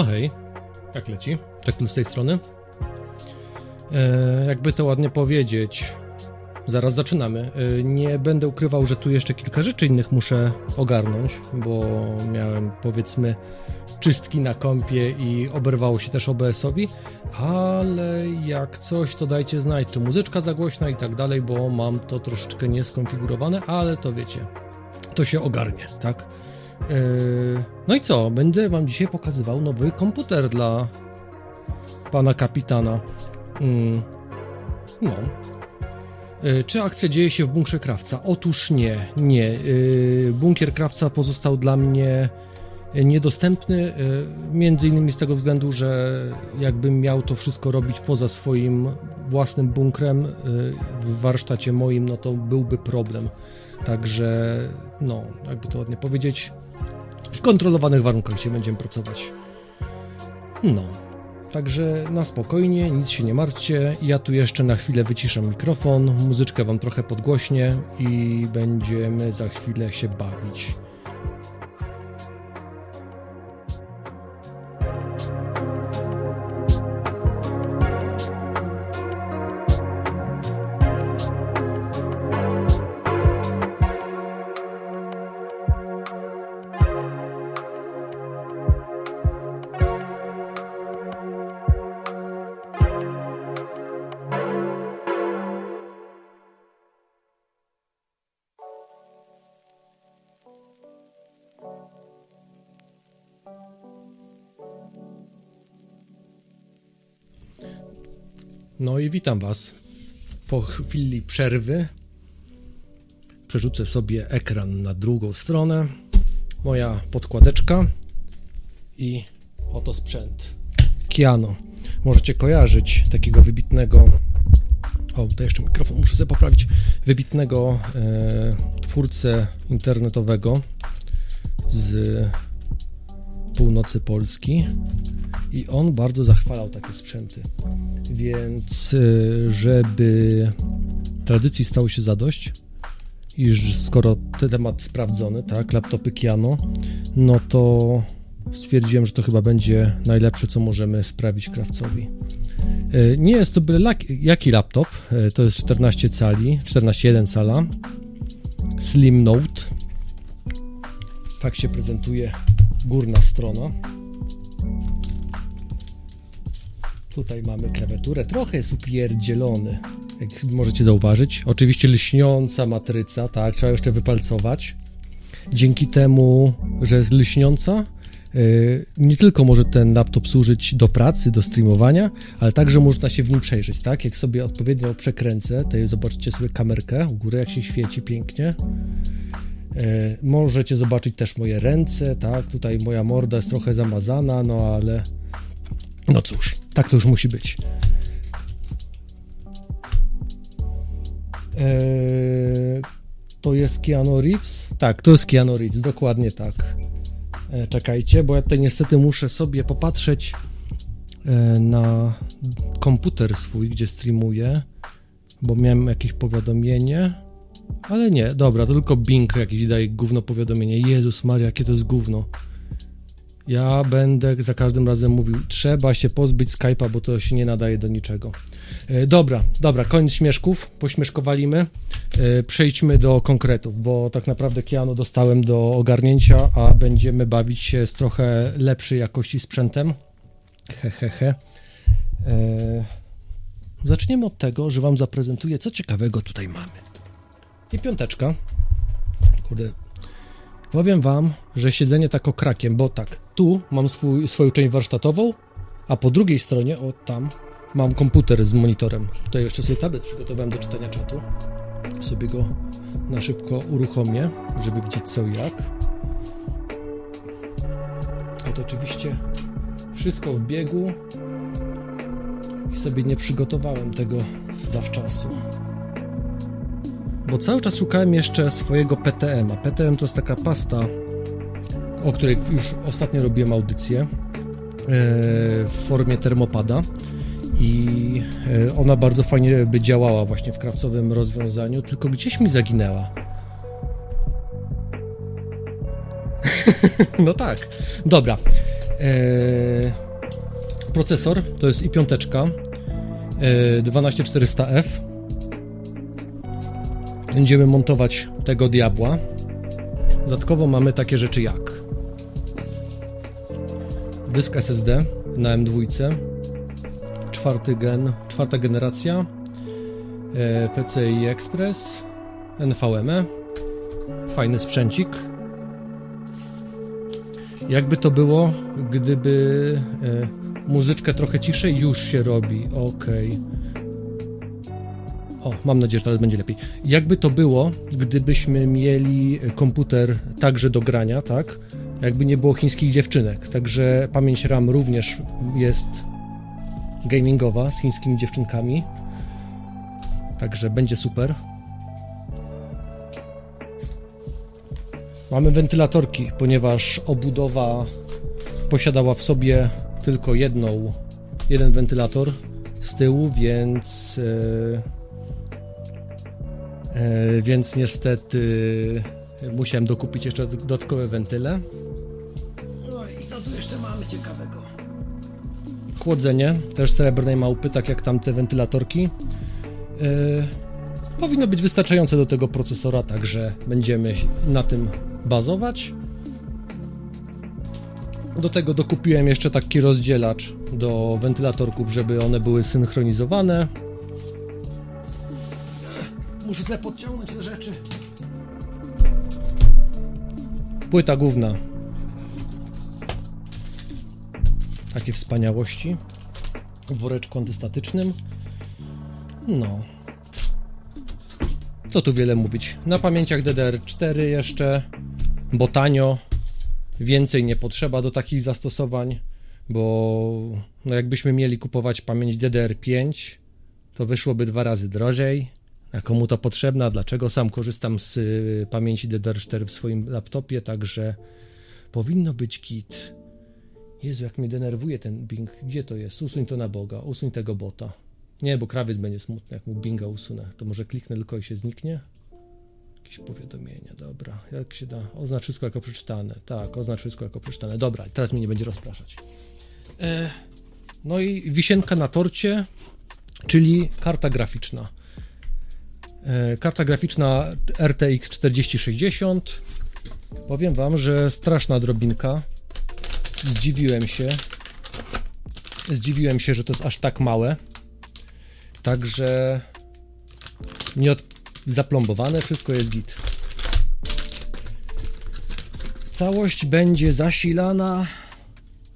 No hej, jak leci? Tak z tej strony. E, jakby to ładnie powiedzieć, zaraz zaczynamy. E, nie będę ukrywał, że tu jeszcze kilka rzeczy innych muszę ogarnąć, bo miałem powiedzmy czystki na kompie i oberwało się też OBS-owi, ale jak coś, to dajcie znać, czy muzyczka za głośna i tak dalej, bo mam to troszeczkę nieskonfigurowane, ale to wiecie, to się ogarnie, tak? Yy, no i co? Będę Wam dzisiaj pokazywał nowy komputer dla pana kapitana. Mm, no. Yy, czy akcja dzieje się w bunkrze krawca? Otóż nie, nie. Yy, bunkier krawca pozostał dla mnie niedostępny, między innymi z tego względu, że jakbym miał to wszystko robić poza swoim własnym bunkrem w warsztacie moim, no to byłby problem. Także, no, jakby to ładnie powiedzieć, w kontrolowanych warunkach się będziemy pracować. No, także na spokojnie, nic się nie martwcie. Ja tu jeszcze na chwilę wyciszam mikrofon, muzyczkę wam trochę podgłośnie i będziemy za chwilę się bawić. No i witam Was. Po chwili przerwy przerzucę sobie ekran na drugą stronę. Moja podkładeczka i oto sprzęt. Kiano. Możecie kojarzyć takiego wybitnego. O, tutaj jeszcze mikrofon muszę sobie poprawić. Wybitnego e, twórcę internetowego z północy Polski i on bardzo zachwalał takie sprzęty. Więc, y, żeby tradycji stało się zadość, iż skoro ten temat sprawdzony, tak, laptopy Kiano, no to stwierdziłem, że to chyba będzie najlepsze, co możemy sprawić krawcowi. Y, nie jest to byle jaki laptop, y, to jest 14 cali, 14,1 cala, Slim Note. Tak się prezentuje górna strona. Tutaj mamy klawiaturę, trochę jest upierdzielony, jak możecie zauważyć. Oczywiście lśniąca matryca, tak, trzeba jeszcze wypalcować. Dzięki temu, że jest lśniąca, yy, nie tylko może ten laptop służyć do pracy, do streamowania, ale także można się w nim przejrzeć, tak? Jak sobie odpowiednio przekręcę, to zobaczycie sobie kamerkę u góry, jak się świeci pięknie. Yy, możecie zobaczyć też moje ręce, tak? Tutaj moja morda jest trochę zamazana, no ale no cóż, tak to już musi być. Eee, to jest Keanu Reeves? Tak, to jest Keanu Reeves, dokładnie tak. Eee, czekajcie, bo ja tutaj niestety muszę sobie popatrzeć eee, na komputer swój, gdzie streamuję, bo miałem jakieś powiadomienie. Ale nie, dobra, to tylko Bing jakiś daje gówno powiadomienie. Jezus Maria, jakie to jest gówno. Ja będę za każdym razem mówił, trzeba się pozbyć Skype'a, bo to się nie nadaje do niczego. E, dobra, dobra, koniec śmieszków, pośmieszkowalimy. E, przejdźmy do konkretów, bo tak naprawdę Kiano dostałem do ogarnięcia, a będziemy bawić się z trochę lepszej jakości sprzętem. Hehehe. He, he. E, zaczniemy od tego, że Wam zaprezentuję, co ciekawego tutaj mamy. I piąteczka. Kurde, Powiem wam, że siedzenie tak okrakiem, bo tak, tu mam swój, swoją część warsztatową, a po drugiej stronie, o tam, mam komputer z monitorem. Tutaj jeszcze sobie tablet przygotowałem do czytania czatu. Sobie go na szybko uruchomię, żeby widzieć co i jak. A to oczywiście wszystko w biegu i sobie nie przygotowałem tego zawczasu bo cały czas szukałem jeszcze swojego PTM. A PTM to jest taka pasta, o której już ostatnio robiłem audycję e, w formie termopada i e, ona bardzo fajnie by działała właśnie w krawcowym rozwiązaniu, tylko gdzieś mi zaginęła. no tak. Dobra. procesor to jest i5 12400F. Będziemy montować tego diabła. Dodatkowo mamy takie rzeczy jak dysk SSD na M2, czwarty gen, czwarta generacja, e, PCI Express, NVMe, fajny sprzęcik. Jakby to było, gdyby e, muzyczkę trochę ciszej już się robi. Ok. O, mam nadzieję, że teraz będzie lepiej. Jakby to było, gdybyśmy mieli komputer także do grania, tak? Jakby nie było chińskich dziewczynek. Także pamięć RAM również jest gamingowa z chińskimi dziewczynkami. Także będzie super. Mamy wentylatorki, ponieważ obudowa posiadała w sobie tylko jedną, jeden wentylator z tyłu, więc yy, więc niestety musiałem dokupić jeszcze dodatkowe wentyle. No i co tu jeszcze mamy ciekawego? Chłodzenie, też srebrnej małpy, tak jak tamte wentylatorki. Yy, powinno być wystarczające do tego procesora, także będziemy na tym bazować. Do tego dokupiłem jeszcze taki rozdzielacz do wentylatorków, żeby one były synchronizowane. Muszę sobie podciągnąć te rzeczy. Płyta główna. Takie wspaniałości. W woreczku antystatycznym. No. Co tu wiele mówić. Na pamięciach DDR4 jeszcze. Botanio Więcej nie potrzeba do takich zastosowań, bo no jakbyśmy mieli kupować pamięć DDR5, to wyszłoby dwa razy drożej. A komu to potrzebna? Dlaczego sam korzystam z y, pamięci DDR4 w swoim laptopie, także powinno być kit. Jezu, jak mnie denerwuje ten Bing. Gdzie to jest? Usuń to na Boga, usuń tego bota. Nie, bo krawiec będzie smutny, jak mu Binga usunę. To może kliknę tylko i się zniknie? Jakieś powiadomienia, dobra. Jak się da? Oznacz wszystko jako przeczytane. Tak, oznacz wszystko jako przeczytane. Dobra, teraz mnie nie będzie rozpraszać. E, no i wisienka na torcie, czyli karta graficzna. E, karta graficzna RTX 4060. Powiem Wam, że straszna drobinka. Zdziwiłem się. Zdziwiłem się, że to jest aż tak małe. Także nie, od, zaplombowane, wszystko jest git. Całość będzie zasilana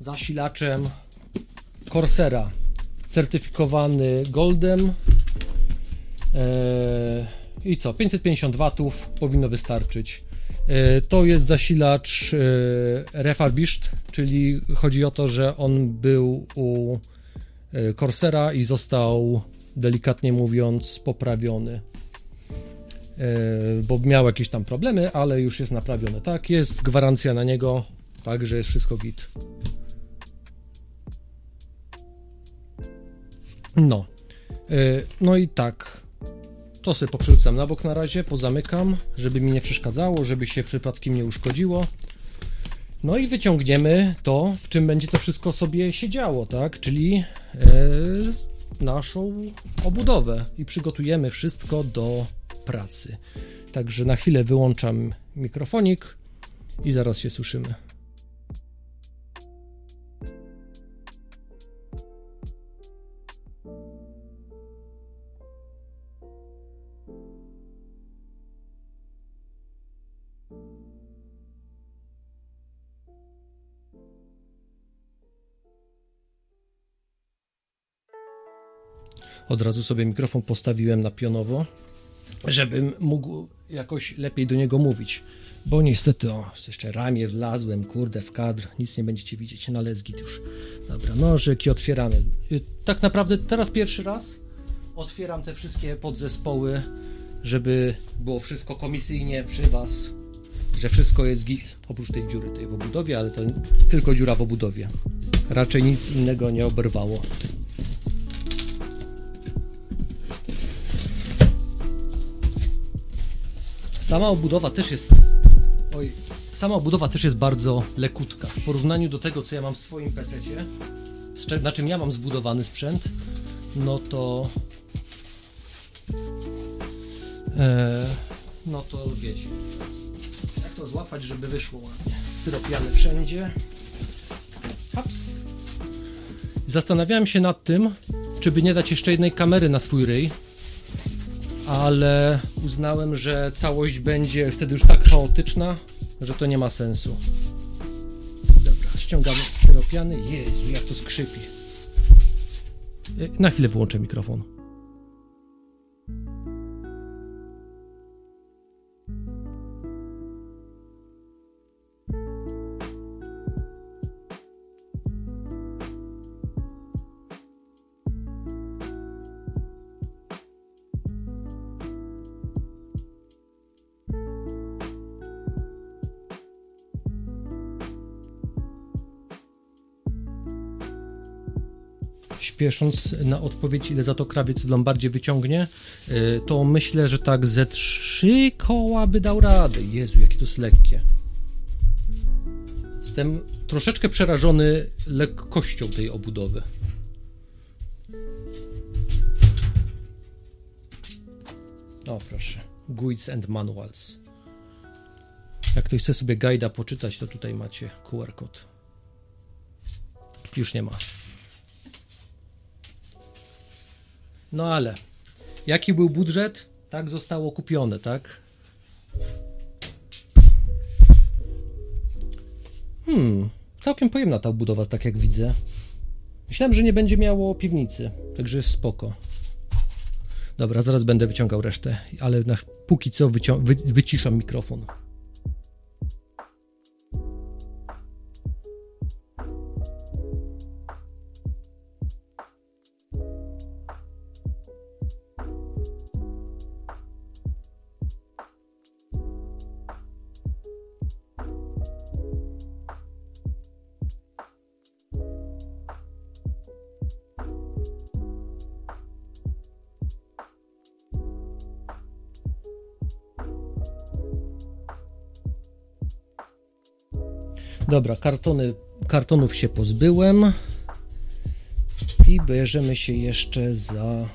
zasilaczem Corsera, certyfikowany Goldem. Eee, I co? 550 watów powinno wystarczyć. Eee, to jest zasilacz eee, refurbished, czyli chodzi o to, że on był u Corsera i został delikatnie mówiąc poprawiony. Bo miał jakieś tam problemy, ale już jest naprawione. Tak, jest gwarancja na niego, tak, że jest wszystko git. No. No i tak. To sobie poprzerzucam na bok na razie, pozamykam, żeby mi nie przeszkadzało, żeby się przypadkiem nie uszkodziło. No i wyciągniemy to, w czym będzie to wszystko sobie siedziało, tak? Czyli e, naszą obudowę i przygotujemy wszystko do pracy. Także na chwilę wyłączam mikrofonik i zaraz się słyszymy. Od razu sobie mikrofon postawiłem na pionowo, żebym mógł jakoś lepiej do niego mówić. Bo niestety, o, jeszcze ramię wlazłem, kurde, w kadr, nic nie będziecie widzieć, na lesgit już. Dobra, nożyki otwierane. Y, tak naprawdę teraz pierwszy raz otwieram te wszystkie podzespoły, żeby było wszystko komisyjnie przy Was, że wszystko jest git, oprócz tej dziury tej w obudowie, ale to tylko dziura w obudowie. Raczej nic innego nie oberwało. Sama obudowa też jest. Oj, sama budowa też jest bardzo lekutka. W porównaniu do tego, co ja mam w swoim PC, na czym ja mam zbudowany sprzęt, no to. E, no to wiecie. Jak to złapać, żeby wyszło ładnie? Styropiany wszędzie. Haps. Zastanawiałem się nad tym, czy by nie dać jeszcze jednej kamery na swój ryj, ale uznałem, że całość będzie wtedy już tak chaotyczna, że to nie ma sensu. Dobra, ściągamy styropiany. Jezu, jak to skrzypi. E, na chwilę wyłączę mikrofon. Śpiesząc na odpowiedź, ile za to krawiec w Lombardzie wyciągnie, y, to myślę, że tak ze trzy koła by dał radę. Jezu, jakie to jest lekkie. Jestem troszeczkę przerażony lekkością tej obudowy. O, proszę. Guides and Manuals. Jak ktoś chce sobie guida poczytać, to tutaj macie QR kod. Już nie ma. No ale jaki był budżet? Tak zostało kupione, tak? Hmm, całkiem pojemna ta budowa, tak jak widzę. Myślałem, że nie będzie miało piwnicy, także jest spoko. Dobra, zaraz będę wyciągał resztę, ale na, póki co wy wyciszam mikrofon. Dobra, kartony, kartonów się pozbyłem. I bierzemy się jeszcze za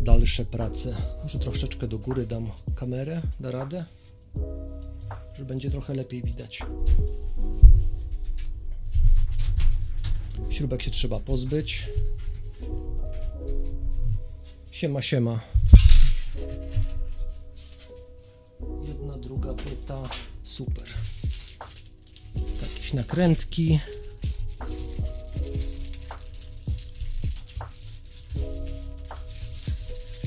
dalsze prace. Może troszeczkę do góry dam kamerę, da radę, że będzie trochę lepiej widać. Śrubek się trzeba pozbyć. Siema, siema. Jedna, druga płyta. Super jakieś nakrętki.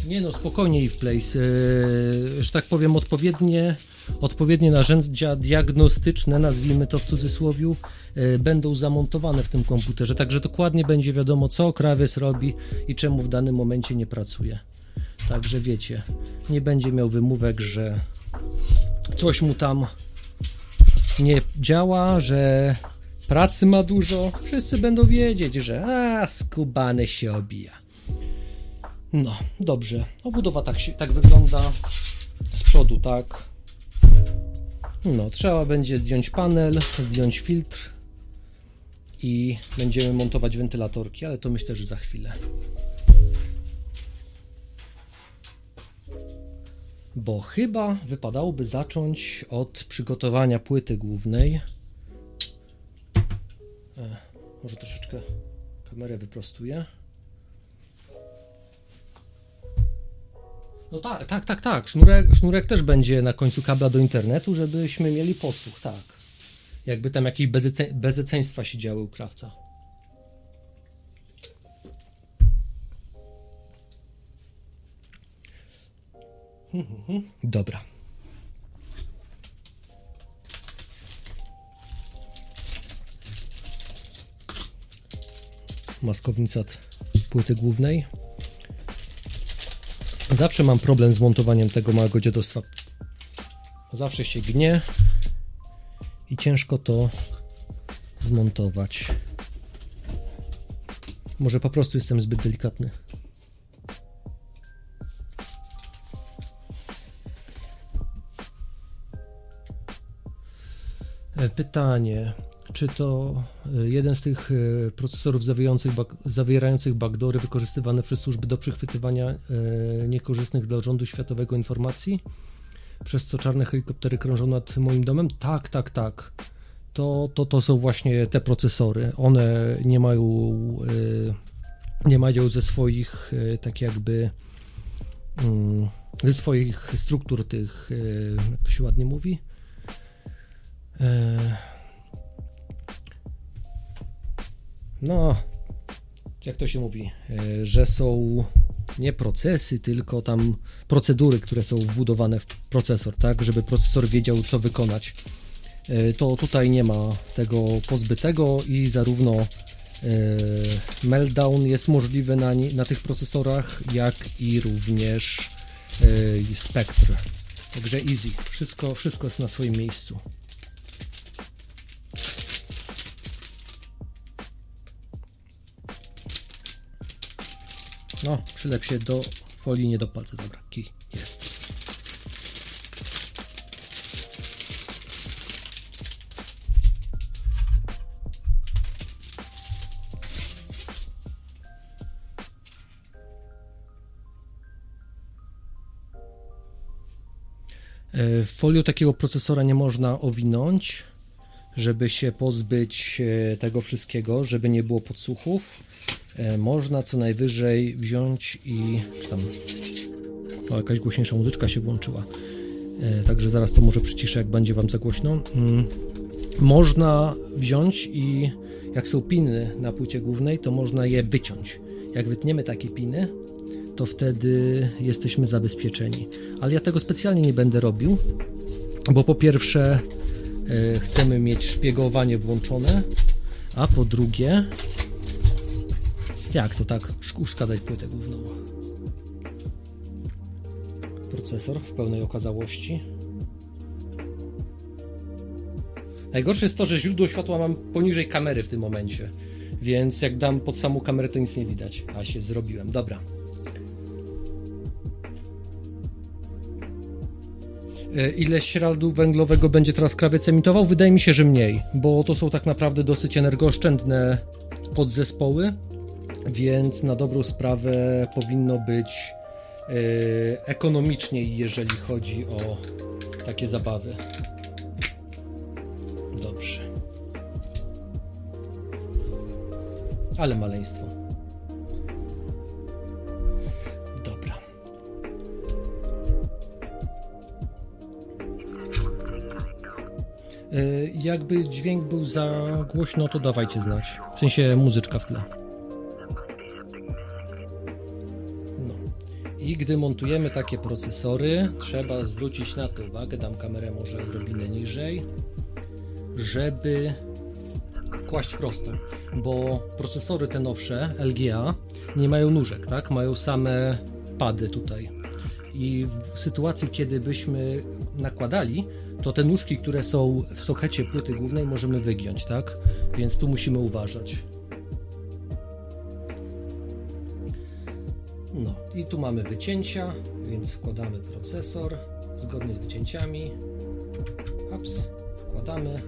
Nie no, spokojniej w place. Że tak powiem, odpowiednie, odpowiednie narzędzia diagnostyczne, nazwijmy to w cudzysłowie, yy, będą zamontowane w tym komputerze, także dokładnie będzie wiadomo, co krawiec robi i czemu w danym momencie nie pracuje. Także wiecie, nie będzie miał wymówek, że coś mu tam nie działa, że pracy ma dużo, wszyscy będą wiedzieć, że a, skubany się obija. No, dobrze. Obudowa tak, się, tak wygląda z przodu, tak. No, trzeba będzie zdjąć panel, zdjąć filtr i będziemy montować wentylatorki, ale to myślę, że za chwilę. Bo chyba wypadałoby zacząć od przygotowania płyty głównej. E, może troszeczkę kamerę wyprostuję. No tak, tak, tak, tak. Sznurek, sznurek też będzie na końcu kabla do internetu, żebyśmy mieli posłuch, tak. Jakby tam jakieś bezeceństwa się działy u krawca. Dobra. Maskownica płyty głównej. Zawsze mam problem z montowaniem tego małego dziadostwa. Zawsze się gnie i ciężko to zmontować. Może po prostu jestem zbyt delikatny. Pytanie, czy to e, jeden z tych e, procesorów zawierających, zawierających wykorzystywane przez służby do przechwytywania niekorzystnych dla rządu światowego informacji, przez co czarne helikoptery krążą nad moim domem? Tak, tak, tak. To, to, to są właśnie te procesory. One nie mają, nie mają ze swoich tak jakby mm, ze swoich struktur tych, jak to się ładnie mówi, no, jak to się mówi, e, że są nie procesy, tylko tam procedury, które są wbudowane w procesor, tak, żeby procesor wiedział, co wykonać. E, to tutaj nie ma tego pozbytego i zarówno e, meltdown jest możliwy na, na tych procesorach, jak i również Spectre. Także easy. Wszystko, wszystko jest na swoim miejscu. No, przylep się do folii, nie do palca. Dobra, kij jest. E, folią takiego procesora nie można owinąć, żeby się pozbyć e, tego wszystkiego, żeby nie było podsłuchów. E, można co najwyżej wziąć i tam o, jakaś głośniejsza muzyczka się włączyła. E, także zaraz to może przyciszę, jak będzie Wam za głośno. Mm, można wziąć i jak są piny na płycie głównej, to można je wyciąć. Jak wytniemy takie piny, to wtedy jesteśmy zabezpieczeni. Ale ja tego specjalnie nie będę robił, bo po pierwsze chcemy mieć szpiegowanie włączone, a po drugie jak to tak uszkadzać płytę główną? Procesor w pełnej okazałości. Najgorsze jest to, że źródło światła mam poniżej kamery w tym momencie. Więc jak dam pod samą kamerę, to nic nie widać. A się zrobiłem. Dobra. Ile śladu węglowego będzie teraz krawiec emitował? Wydaje mi się, że mniej, bo to są tak naprawdę dosyć energooszczędne podzespoły więc na dobrą sprawę powinno być yy, ekonomiczniej, jeżeli chodzi o takie zabawy. Dobrze. Ale maleństwo. Jakby dźwięk był za głośno, to dawajcie znać. W sensie muzyczka w tle. I gdy montujemy takie procesory, trzeba zwrócić na to uwagę, dam kamerę może odrobinę niżej, żeby kłaść prosto, bo procesory te nowsze, LGA, nie mają nóżek, tak? Mają same pady tutaj. I w sytuacji, kiedy byśmy nakładali, to te nóżki, które są w sokecie płyty głównej, możemy wygiąć, tak? Więc tu musimy uważać. No i tu mamy wycięcia, więc wkładamy procesor zgodnie z wycięciami. Ups, wkładamy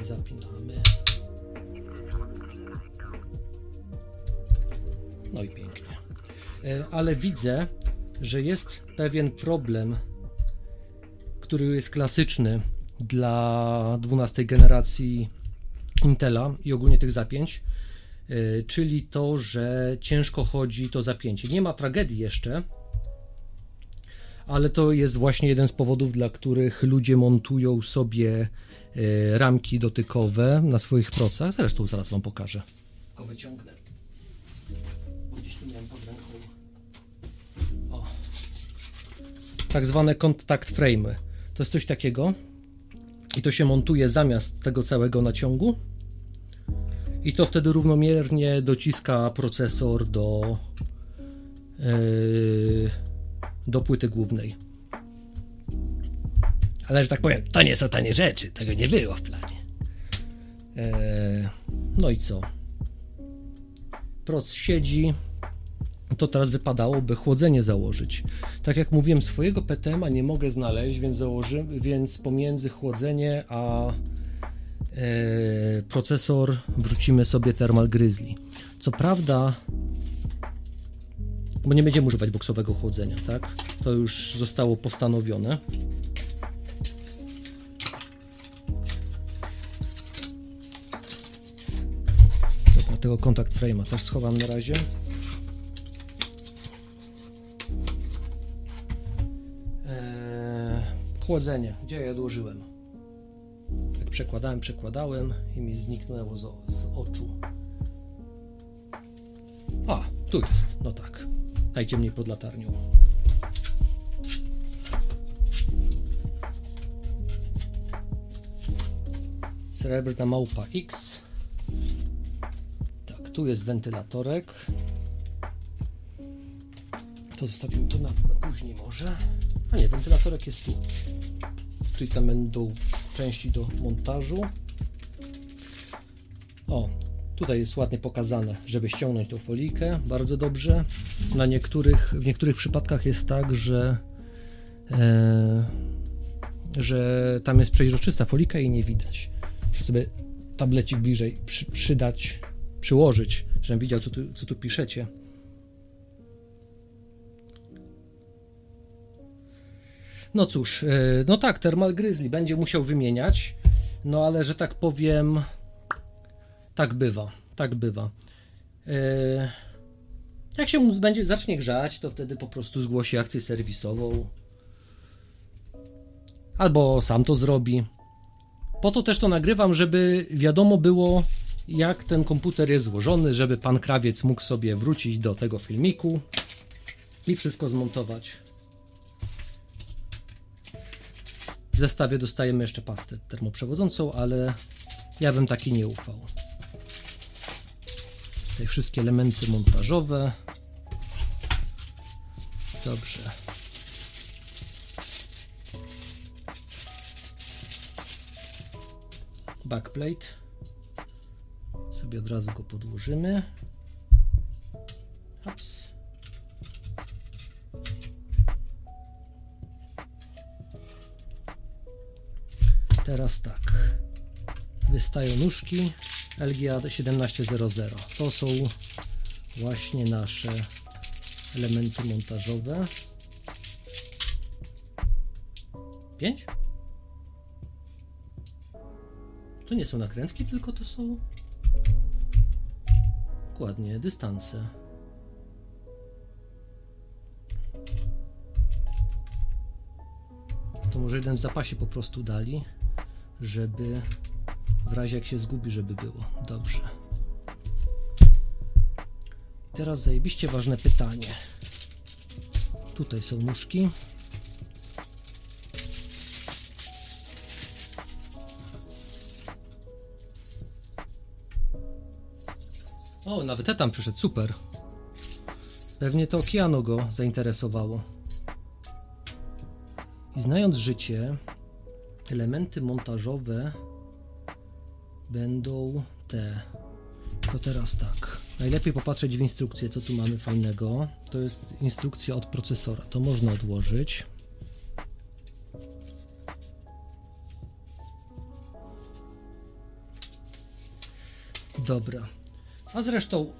i zapinamy. No i pięknie. E, ale widzę, że jest pewien problem, który jest klasyczny dla 12 generacji Intela i ogólnie tych zapięć E, czyli to, że ciężko chodzi to zapięcie. Nie ma tragedii jeszcze, ale to jest właśnie jeden z powodów, dla których ludzie montują sobie e, ramki dotykowe na swoich procach. Zresztą zaraz Wam pokażę. Tylko wyciągnę. Gdzieś tu miałem pod ręką. O. Tak zwane contact frame. To jest coś takiego. I to się montuje zamiast tego całego naciągu i to wtedy równomiernie dociska procesor do, yy, do płyty głównej. Ale że tak powiem, to nie są tanie rzeczy, tego nie było w planie. E, no i co? Proc siedzi. To teraz wypadałoby chłodzenie założyć. Tak jak mówiłem, swojego PTM-a nie mogę znaleźć, więc, założy, więc pomiędzy chłodzenie a e, procesor wrzucimy sobie Thermal Grizzly. Co prawda, bo nie będziemy używać boksowego chłodzenia, tak? To już zostało postanowione. Dobra, tego kontakt frame'a też schowam na razie. Chłodzenie. Gdzie ja odłożyłem? Tak przekładałem, przekładałem i mi zniknęło z, z oczu. A, tu jest. No tak. Najciemniej pod latarnią. Srebrna małpa X. Tak, tu jest wentylatorek. To zostawimy to na później może. A nie, wentylatorek jest tu. Czyli tam będą części do montażu. O, tutaj jest ładnie pokazane, żeby ściągnąć tą folijkę, bardzo dobrze. Na niektórych, w niektórych przypadkach jest tak, że e, że tam jest przeźroczysta folika i nie widać. Muszę sobie tablecik bliżej przy, przydać, przyłożyć, żebym widział, co tu, co tu piszecie. No cóż, e, no tak, Thermal Grizzly będzie musiał wymieniać, no ale że tak powiem, tak bywa, tak bywa. E, jak się będzie zacznie grzać, to wtedy po prostu zgłosi akcję serwisową. Albo sam to zrobi. Po to też to nagrywam, żeby wiadomo było, jak ten komputer jest złożony, żeby pan krawiec mógł sobie wrócić do tego filmiku i wszystko zmontować. Zestawie dostajemy jeszcze pastę termoprzewodzącą, ale ja bym taki nie ufał. Tutaj wszystkie elementy montażowe. Dobrze. Backplate. Sobie od razu go podłożymy. Ups. Teraz tak. Wystają nóżki LGA 1700. To są właśnie nasze elementy montażowe. 5? To nie są nakrętki, tylko to są dokładnie dystanse. To może jeden w zapasie po prostu dali, żeby w razie jak się zgubi, żeby było. Dobrze. Teraz zajebiście ważne pytanie. Tutaj są nóżki. O, nawet tam przyszedł, super. Pewnie to Okiano go zainteresowało. I znając życie, elementy montażowe będą te. Tylko teraz tak. Najlepiej popatrzeć w instrukcję, co tu mamy fajnego. To jest instrukcja od procesora. To można odłożyć. Dobra. A zresztą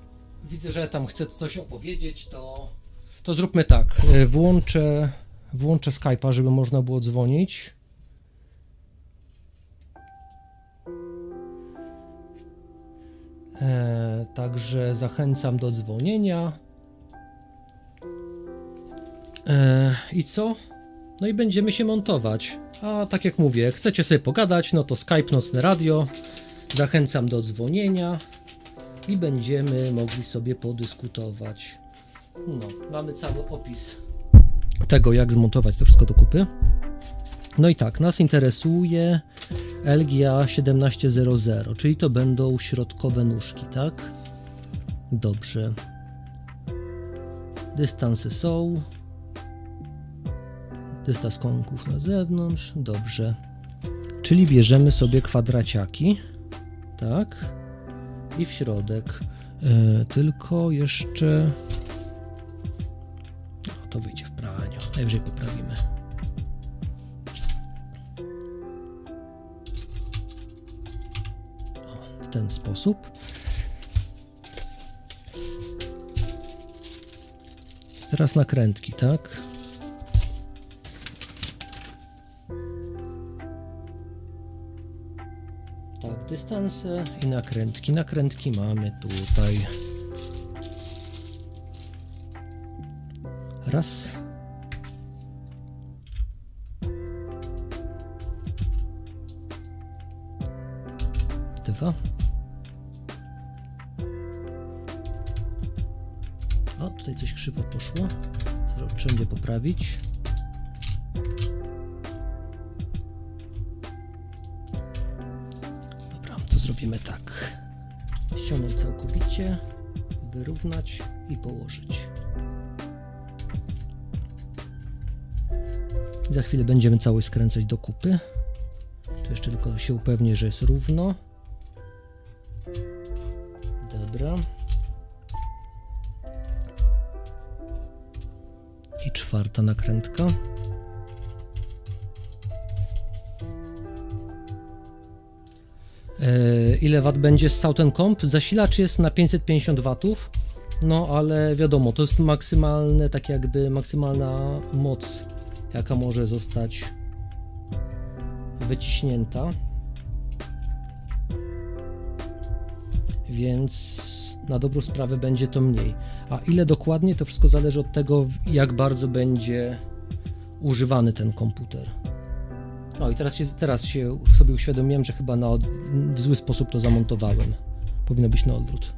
widzę, że tam chcę coś opowiedzieć, to, to zróbmy tak. Włączę, włączę Skype'a, żeby można było dzwonić. Także zachęcam do dzwonienia. E, I co? No i będziemy się montować. A tak jak mówię, chcecie sobie pogadać, no to Skype Nocne Radio. Zachęcam do dzwonienia i będziemy mogli sobie podyskutować. No, mamy cały opis tego, jak zmontować to wszystko do kupy. No i tak, nas interesuje LGA 1700, czyli to będą środkowe nóżki, tak? Dobrze. Dystanse są. Dystans kąków na zewnątrz. Dobrze. Czyli bierzemy sobie kwadraciaki. Tak. I w środek. Yy, tylko jeszcze to wyjdzie w praniu. Najwyżej poprawimy. Ten sposób. Teraz nakrętki, tak? Tak, dystanse i nakrętki. Nakrętki mamy tutaj. Raz. Dwa. Tutaj coś krzywo poszło. Trzeba będzie poprawić. Dobra, to zrobimy tak. Ściągnąć całkowicie, wyrównać i położyć. I za chwilę będziemy całość skręcać do kupy. Tu jeszcze tylko się upewnię, że jest równo. Dobra. Czwarta nakrętka. E, ile wat będzie z Southern Comp? Zasilacz jest na 550 watów. No ale wiadomo, to jest maksymalne, tak jakby maksymalna moc, jaka może zostać wyciśnięta. Więc na dobrą sprawę będzie to mniej. A ile dokładnie, to wszystko zależy od tego, jak bardzo będzie używany ten komputer. No i teraz się, teraz się sobie uświadomiłem, że chyba na w zły sposób to zamontowałem. Powinno być na odwrót.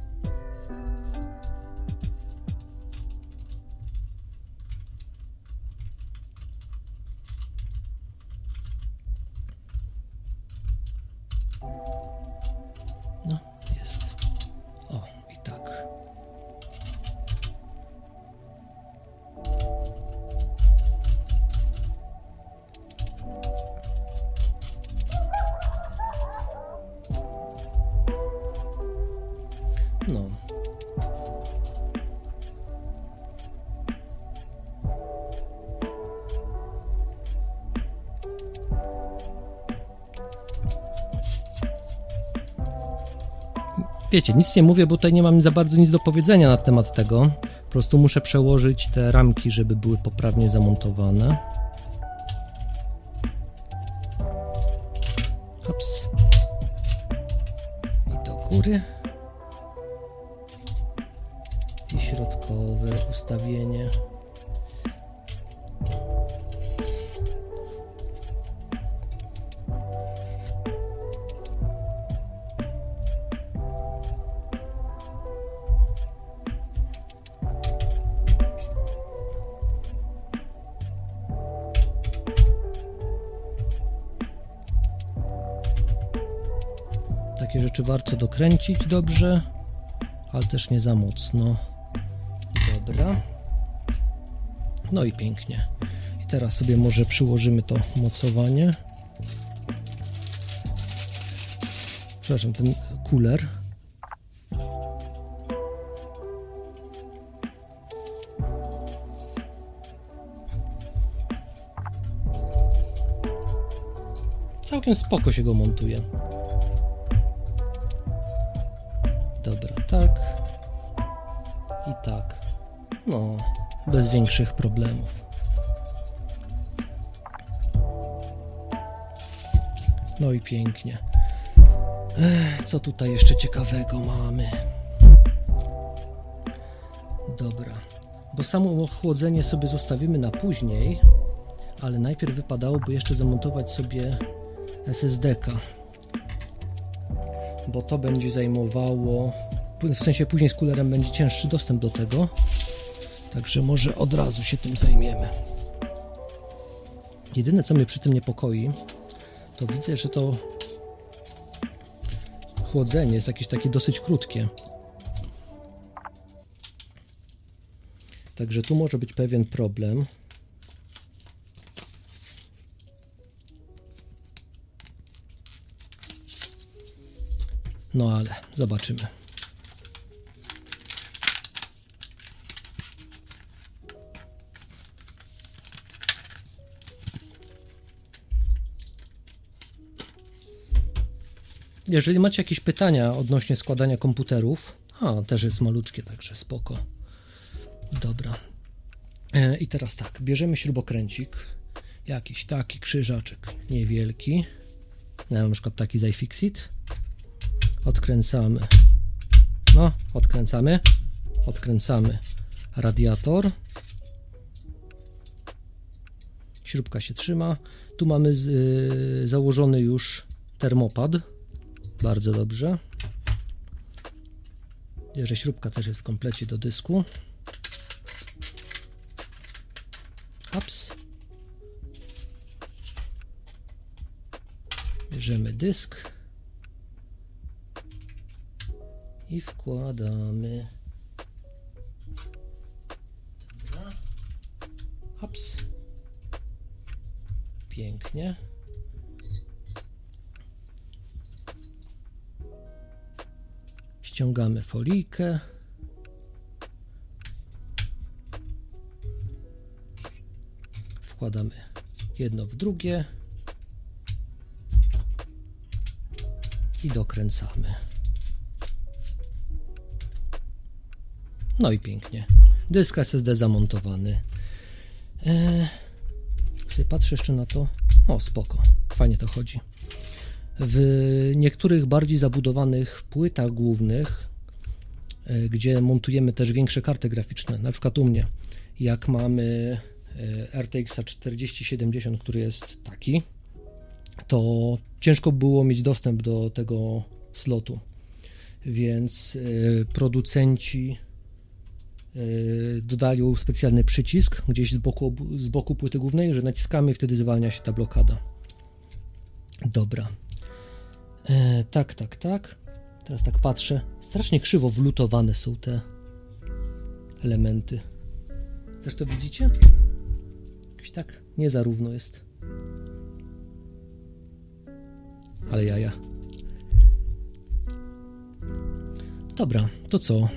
Wiecie, nic nie mówię, bo tutaj nie mam za bardzo nic do powiedzenia na temat tego. Po prostu muszę przełożyć te ramki, żeby były poprawnie zamontowane. Ups. I do góry. I środkowe ustawienie. Warto dokręcić dobrze, ale też nie za mocno. Dobra. No i pięknie. I teraz sobie może przyłożymy to mocowanie. Przepraszam, ten kuler. Całkiem spoko się go montuje. Bez większych problemów. No i pięknie. Ech, co tutaj jeszcze ciekawego mamy? Dobra, bo samo ochłodzenie sobie zostawimy na później, ale najpierw wypadałoby jeszcze zamontować sobie SSD-ka bo to będzie zajmowało, w sensie później z kulerem będzie cięższy dostęp do tego, także może od razu się tym zajmiemy. Jedyne co mnie przy tym niepokoi, to widzę, że to chłodzenie jest jakieś takie dosyć krótkie. Także tu może być pewien problem. No ale zobaczymy. Jeżeli macie jakieś pytania odnośnie składania komputerów, a też jest malutkie, także spoko. Dobra. E, I teraz tak, bierzemy śrubokręcik, jakiś taki krzyżaczek niewielki, na przykład taki z odkręcamy, no, odkręcamy, odkręcamy radiator, śrubka się trzyma, tu mamy y, założony już termopad, bardzo dobrze, że śrubka też jest w komplecie do dysku. Ups. Bierzemy dysk i wkładamy. Ups. Pięknie. Ściągamy folijkę. Wkładamy jedno w drugie. I dokręcamy. No i pięknie. Dysk SSD zamontowany. Eee, patrzę jeszcze na to. O, spoko. Fajnie to chodzi. W niektórych bardziej zabudowanych płytach głównych, e, gdzie montujemy też większe karty graficzne, na przykład u mnie, jak mamy e, RTX 4070, który jest taki, to ciężko było mieć dostęp do tego slotu. Więc e, producenci dodali specjalny przycisk gdzieś z boku, z boku płyty głównej, że naciskamy i wtedy zwalnia się ta blokada. Dobra. E, tak, tak, tak. Teraz tak patrzę. Strasznie krzywo wlutowane są te elementy. Też to widzicie? Jakoś tak nie za równo jest. Ale jaja. Dobra, to co?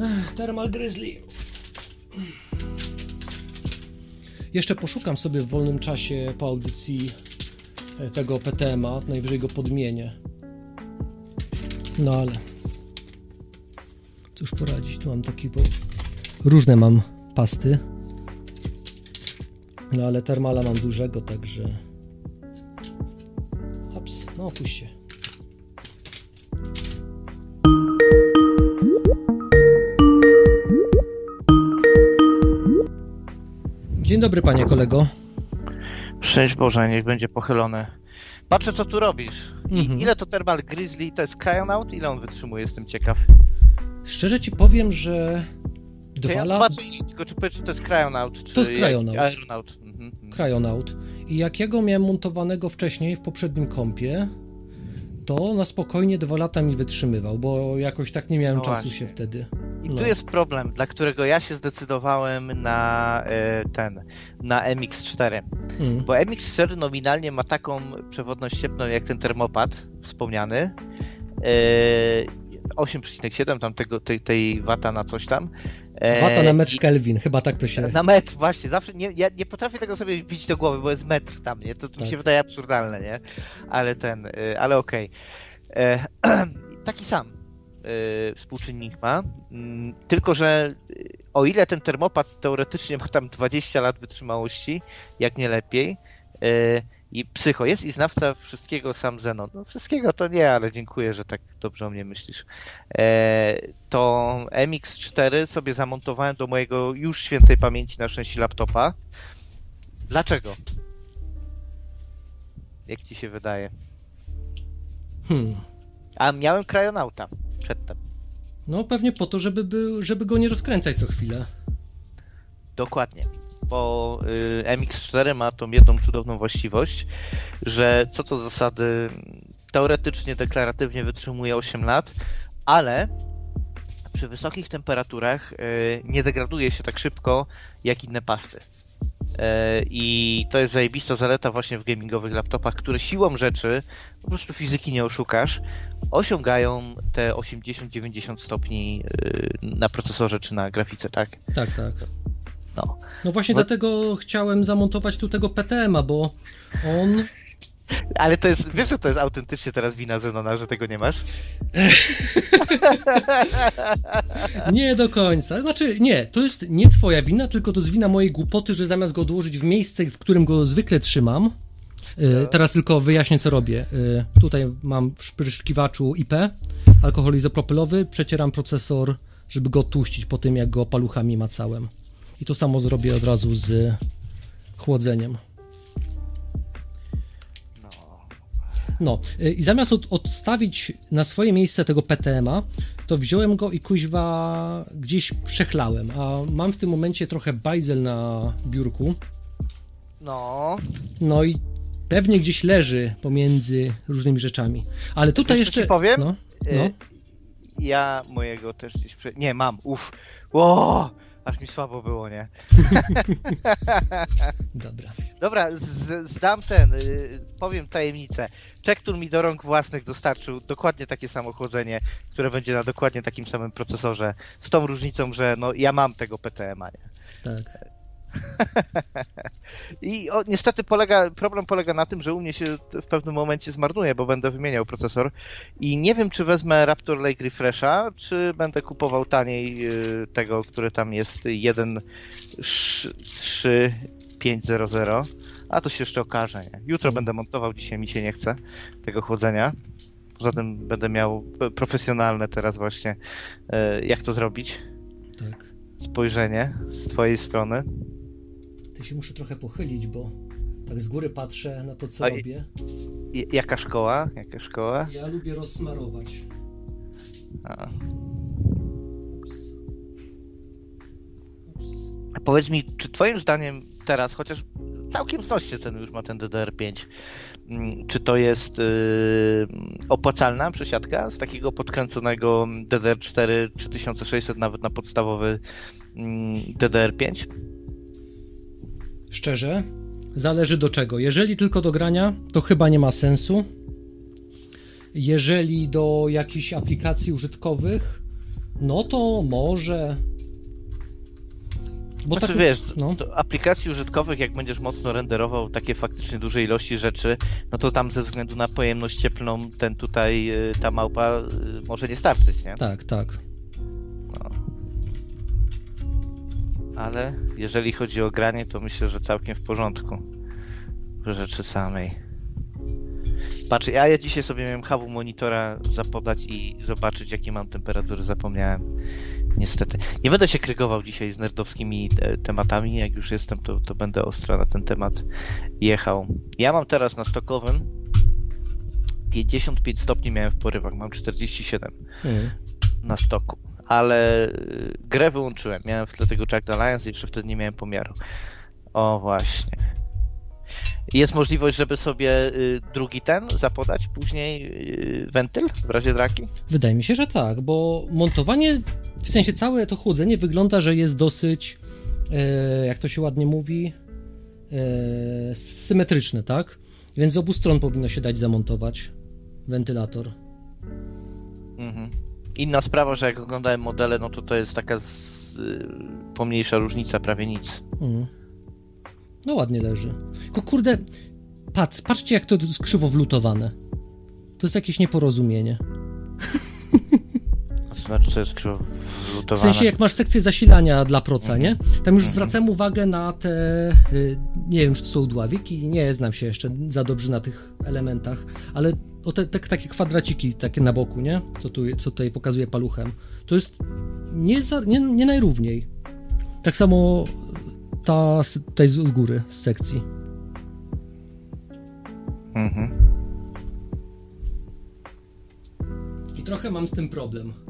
Ech, Thermal Grizzly. Jeszcze poszukam sobie w wolnym czasie po audycji tego PTMA, najwyżej go podmienię. No ale cóż poradzić, tu mam taki, bo różne mam pasty. No ale termala mam dużego, także Hops, no opuść się. Dzień dobry, panie kolego. Szczęść Boże, niech będzie pochylone. Patrzę, co tu robisz. Mhm. Ile to Thermal Grizzly? To jest Cryonaut? Ile on wytrzymuje? Jestem ciekaw. Szczerze ci powiem, że dwa ja lata... zobaczę, tylko czy czy to jest Cryonaut, czy To jest Cryonaut. Aeronaut. Mhm, mhm. Cryonaut. I jakiego miałem montowanego wcześniej w poprzednim kompie, to na spokojnie dwa lata mi wytrzymywał, bo jakoś tak nie miałem no czasu właśnie. się wtedy. I no. tu jest problem, dla którego ja się zdecydowałem na e, ten, na MX4. Mm. Bo MX4 nominalnie ma taką przewodność cieplną jak ten termopad wspomniany. 8,7 e, tam tego, tej, tej wata na coś tam. E, wata na metr Kelvin, chyba tak to się... Na metr, właśnie, zawsze nie, ja nie potrafię tego sobie wbić do głowy, bo jest metr tam, nie? To, to tak. mi się wydaje absurdalne, nie? Ale ten, ale okej. Okay. Taki sam współczynnik ma. Mm, tylko, że o ile ten termopad teoretycznie ma tam 20 lat wytrzymałości, jak nie lepiej, i psycho jest i znawca wszystkiego sam Zenon. No wszystkiego to nie, ale dziękuję, że tak dobrze o mnie myślisz. E, to MX4 sobie zamontowałem do mojego już świętej pamięci na szczęście laptopa. Dlaczego? Jak ci się wydaje? Hmm. A miałem krajonauta przedtem. No pewnie po to, żeby, był, żeby go nie rozkręcać co chwilę. Dokładnie. Bo y, MX4 ma tą jedną cudowną właściwość, że co to zasady teoretycznie, deklaratywnie wytrzymuje 8 lat, ale przy wysokich temperaturach y, nie degraduje się tak szybko jak inne pasty. E, I to jest zajebista zaleta właśnie w gamingowych laptopach, które siłą rzeczy, po prostu fizyki nie oszukasz, osiągają te 80-90 stopni na procesorze czy na grafice, tak? Tak, tak. No, no właśnie bo... dlatego chciałem zamontować tu tego PTM-a, bo on Ale to jest, wiesz, że to jest autentycznie teraz wina Zenona, że tego nie masz? nie do końca. Znaczy, nie, to jest nie twoja wina, tylko to jest wina mojej głupoty, że zamiast go odłożyć w miejsce, w którym go zwykle trzymam, no. Teraz tylko wyjaśnię, co robię. Y, tutaj mam w szpryszkiwaczu IP, alkohol izopropylowy, przecieram procesor, żeby go tłuścić po tym, jak go paluchami macałem. I to samo zrobię od razu z chłodzeniem. No y, i zamiast od, odstawić na swoje miejsce tego PTM-a, to wziąłem go i kuźwa gdzieś przechlałem, a mam w tym momencie trochę bajzel na biurku. No. No i pewnie gdzieś leży pomiędzy różnymi rzeczami. Ale tutaj Wiesz, jeszcze... Ci powiem? No, no. Y, ja mojego też gdzieś... Prze... Nie, mam, uff. Ło! Aż mi słabo było, nie? Dobra. Dobra, z, zdam ten, y, powiem tajemnicę. Czektur mi do rąk własnych dostarczył dokładnie takie samo chłodzenie, które będzie na dokładnie takim samym procesorze. Z tą różnicą, że no ja mam tego PTM-a, nie? Tak. I o, niestety polega, problem polega na tym, że u mnie się w pewnym momencie zmarnuje, bo będę wymieniał procesor i nie wiem, czy wezmę Raptor Lake Refresha, czy będę kupował taniej y, tego, który tam jest 1.3500, a to się jeszcze okaże. Nie? Jutro będę montował, dzisiaj mi się nie chce tego chłodzenia. Poza tym będę miał profesjonalne teraz właśnie, y, jak to zrobić. Tak. Spojrzenie z twojej strony. To się muszę trochę pochylić, bo tak z góry patrzę na to, co A robię. I, jaka szkoła? Jaka szkoła? Ja lubię rozsmarować. A. Powiedz mi, czy twoim zdaniem teraz, chociaż całkiem znośnie ceny już ma ten DDR5, mm, czy to jest yy, opłacalna przesiadka z takiego podkręconego DDR4 3600 nawet na podstawowy yy, DDR5? Szczerze, zależy do czego. Jeżeli tylko do grania, to chyba nie ma sensu. Jeżeli do jakichś aplikacji użytkowych, no to może. Bo znaczy, tak, wiesz, no. aplikacji użytkowych, jak będziesz mocno renderował takie faktycznie duże ilości rzeczy, no to tam ze względu na pojemność cieplną ten tutaj, y, ta małpa y, może nie starczyć, nie? Tak, tak. Ale jeżeli chodzi o granie, to myślę, że całkiem w porządku w rzeczy samej. Patrz, ja, ja dzisiaj sobie miałem hawu monitora zapodać i zobaczyć, jakie mam temperatury. Zapomniałem. Niestety. Nie będę się krygował dzisiaj z nerdowskimi te tematami. Jak już jestem, to, to będę ostro na ten temat jechał. Ja mam teraz na stokowym 55 stopni miałem w porywach. Mam 47 mm. na stoku ale y, grę wyłączyłem. Miałem w tle tego Jack Alliance i jeszcze wtedy nie miałem pomiaru. O właśnie. Jest możliwość, żeby sobie y, drugi ten zapodać, później y, wentyl w razie draki? Wydaje mi się, że tak, bo montowanie, w sensie całe to chłodzenie wygląda, że jest dosyć, e, jak to się ładnie mówi, e, symetryczne, tak? Więc z obu stron powinno się dać zamontować wentylator. Mhm. Inna sprawa, że jak oglądałem modele, no to to jest taka z, y, pomniejsza różnica, prawie nic. Mm. No ładnie leży. Tylko kurde, patrz, patrzcie jak to jest krzywo wlutowane. To jest jakieś nieporozumienie. Znaczy, to jest krzywo wlutowane? W sensie, jak masz sekcję zasilania dla proca, nie? Tam już -hmm. zwracam uwagę na te, y, nie wiem, czy to są dławiki, nie znam się jeszcze za dobrze na tych elementach, ale o te, te, takie kwadraciki takie na boku, nie? Co, tu, co tutaj pokazuje paluchem. To jest nie, za, nie, nie najrówniej. Tak samo ta tutaj z góry, z sekcji. Mhm. I trochę mam z tym problem.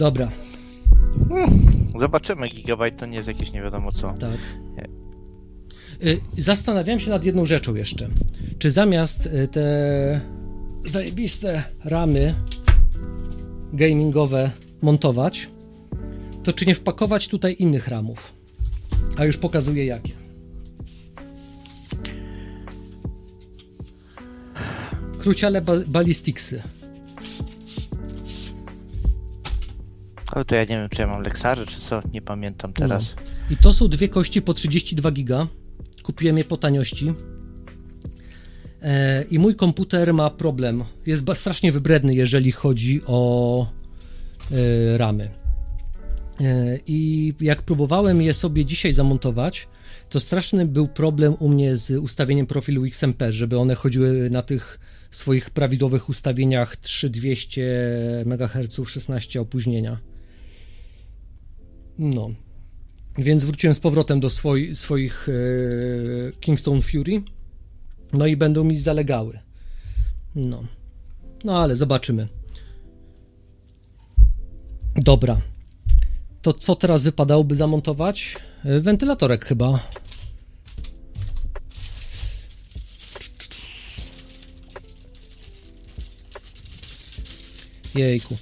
Dobra. Zobaczymy, gigabajt to nie jest jakieś nie wiadomo co. Tak. Y, zastanawiam się nad jedną rzeczą jeszcze. Czy zamiast y, te zajebiste ramy gamingowe montować, to czy nie wpakować tutaj innych ramów? A już pokazuję jakie. Kruciale ballisticsy. Ale to ja nie wiem, czy ja mam Lexary, czy co, nie pamiętam teraz. No. I to są dwie kości po 32 giga Kupiłem je po taniości. E, I mój komputer ma problem. Jest strasznie wybredny, jeżeli chodzi o e, ramy. E, I jak próbowałem je sobie dzisiaj zamontować, to straszny był problem u mnie z ustawieniem profilu XMP, żeby one chodziły na tych swoich prawidłowych ustawieniach 3200 MHz 16 opóźnienia. No. Więc wróciłem z powrotem do swoi, swoich e, Kingston Fury. No i będą mi zalegały. No. No ale zobaczymy. Dobra. To co teraz wypadałoby zamontować? E, wentylatorek chyba. Jejku.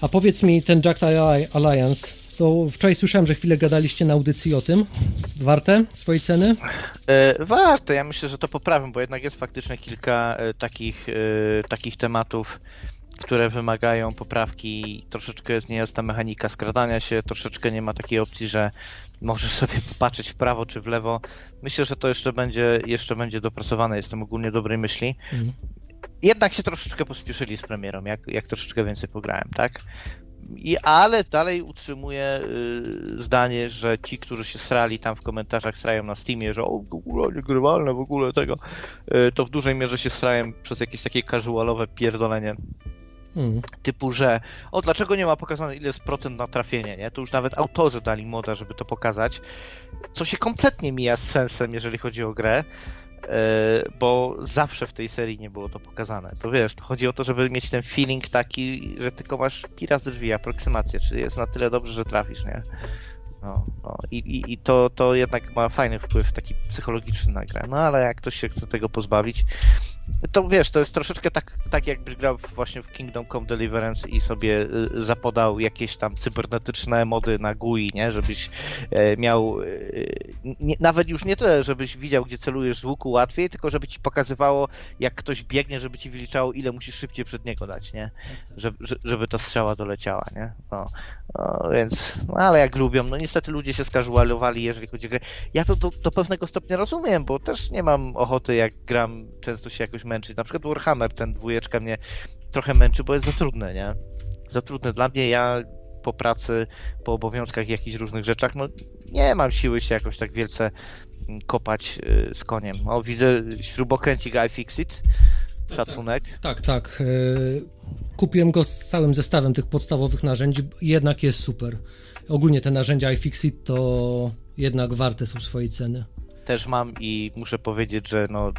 A powiedz mi, ten Jack Alliance, to wczoraj słyszałem, że chwilę gadaliście na audycji o tym. Warte swojej ceny? E, warte. Ja myślę, że to poprawię, bo jednak jest faktycznie kilka e, takich, e, takich tematów, które wymagają poprawki. Troszeczkę jest niejasna mechanika skradania się, troszeczkę nie ma takiej opcji, że możesz sobie popatrzeć w prawo czy w lewo. Myślę, że to jeszcze będzie, jeszcze będzie dopracowane. Jestem ogólnie dobrej myśli. Mhm jednak się troszeczkę pospieszyli z premierą, jak, jak troszeczkę więcej pograłem, tak? I, ale dalej utrzymuję y, zdanie, że ci, którzy się srali tam w komentarzach, srają na Steamie, że o, w ogóle niegrywalne, w ogóle tego, y, to w dużej mierze się srają przez jakieś takie casualowe pierdolenie. Mm. Typu, że o, dlaczego nie ma pokazane ile jest procent na trafienie, nie? To już nawet autorzy dali moda, żeby to pokazać, co się kompletnie mija z sensem, jeżeli chodzi o grę. E, bo zawsze w tej serii nie było to pokazane. To wiesz, to chodzi o to, żeby mieć ten feeling taki, że tylko masz pira z drzwi, aproksymację, czyli jest na tyle dobrze, że trafisz, nie? No, no. I, i, I to, to jednak ma fajny wpływ taki psychologiczny na grę. No ale jak ktoś się chce tego pozbawić, to wiesz, to jest troszeczkę tak, tak jakbyś grał właśnie w Kingdom Come Deliverance i sobie y, zapodał jakieś tam cybernetyczne mody na GUI, nie? Żebyś e, miał e, nie, nawet już nie tyle, żebyś widział, gdzie celujesz z łuku łatwiej, tylko żeby ci pokazywało, jak ktoś biegnie, żeby ci wyliczało, ile musisz szybciej przed niego dać, nie? Żeby, żeby ta strzała doleciała, nie? No, no więc, no ale jak lubią, no niestety ludzie się skażualowali, jeżeli chodzi o grę. Ja to do, do pewnego stopnia rozumiem, bo też nie mam ochoty, jak gram, często się jakoś męczyć. Na przykład Warhammer, ten dwójeczka mnie trochę męczy, bo jest za trudne, nie? Za trudne dla mnie. Ja po pracy, po obowiązkach, jakichś różnych rzeczach, no nie mam siły się jakoś tak wielce mm, kopać y, z koniem. O, widzę śrubokręcik iFixit. Szacunek. Tak, tak. Y, kupiłem go z całym zestawem tych podstawowych narzędzi. Jednak jest super. Ogólnie te narzędzia iFixit to jednak warte są swojej ceny. Też mam i muszę powiedzieć, że no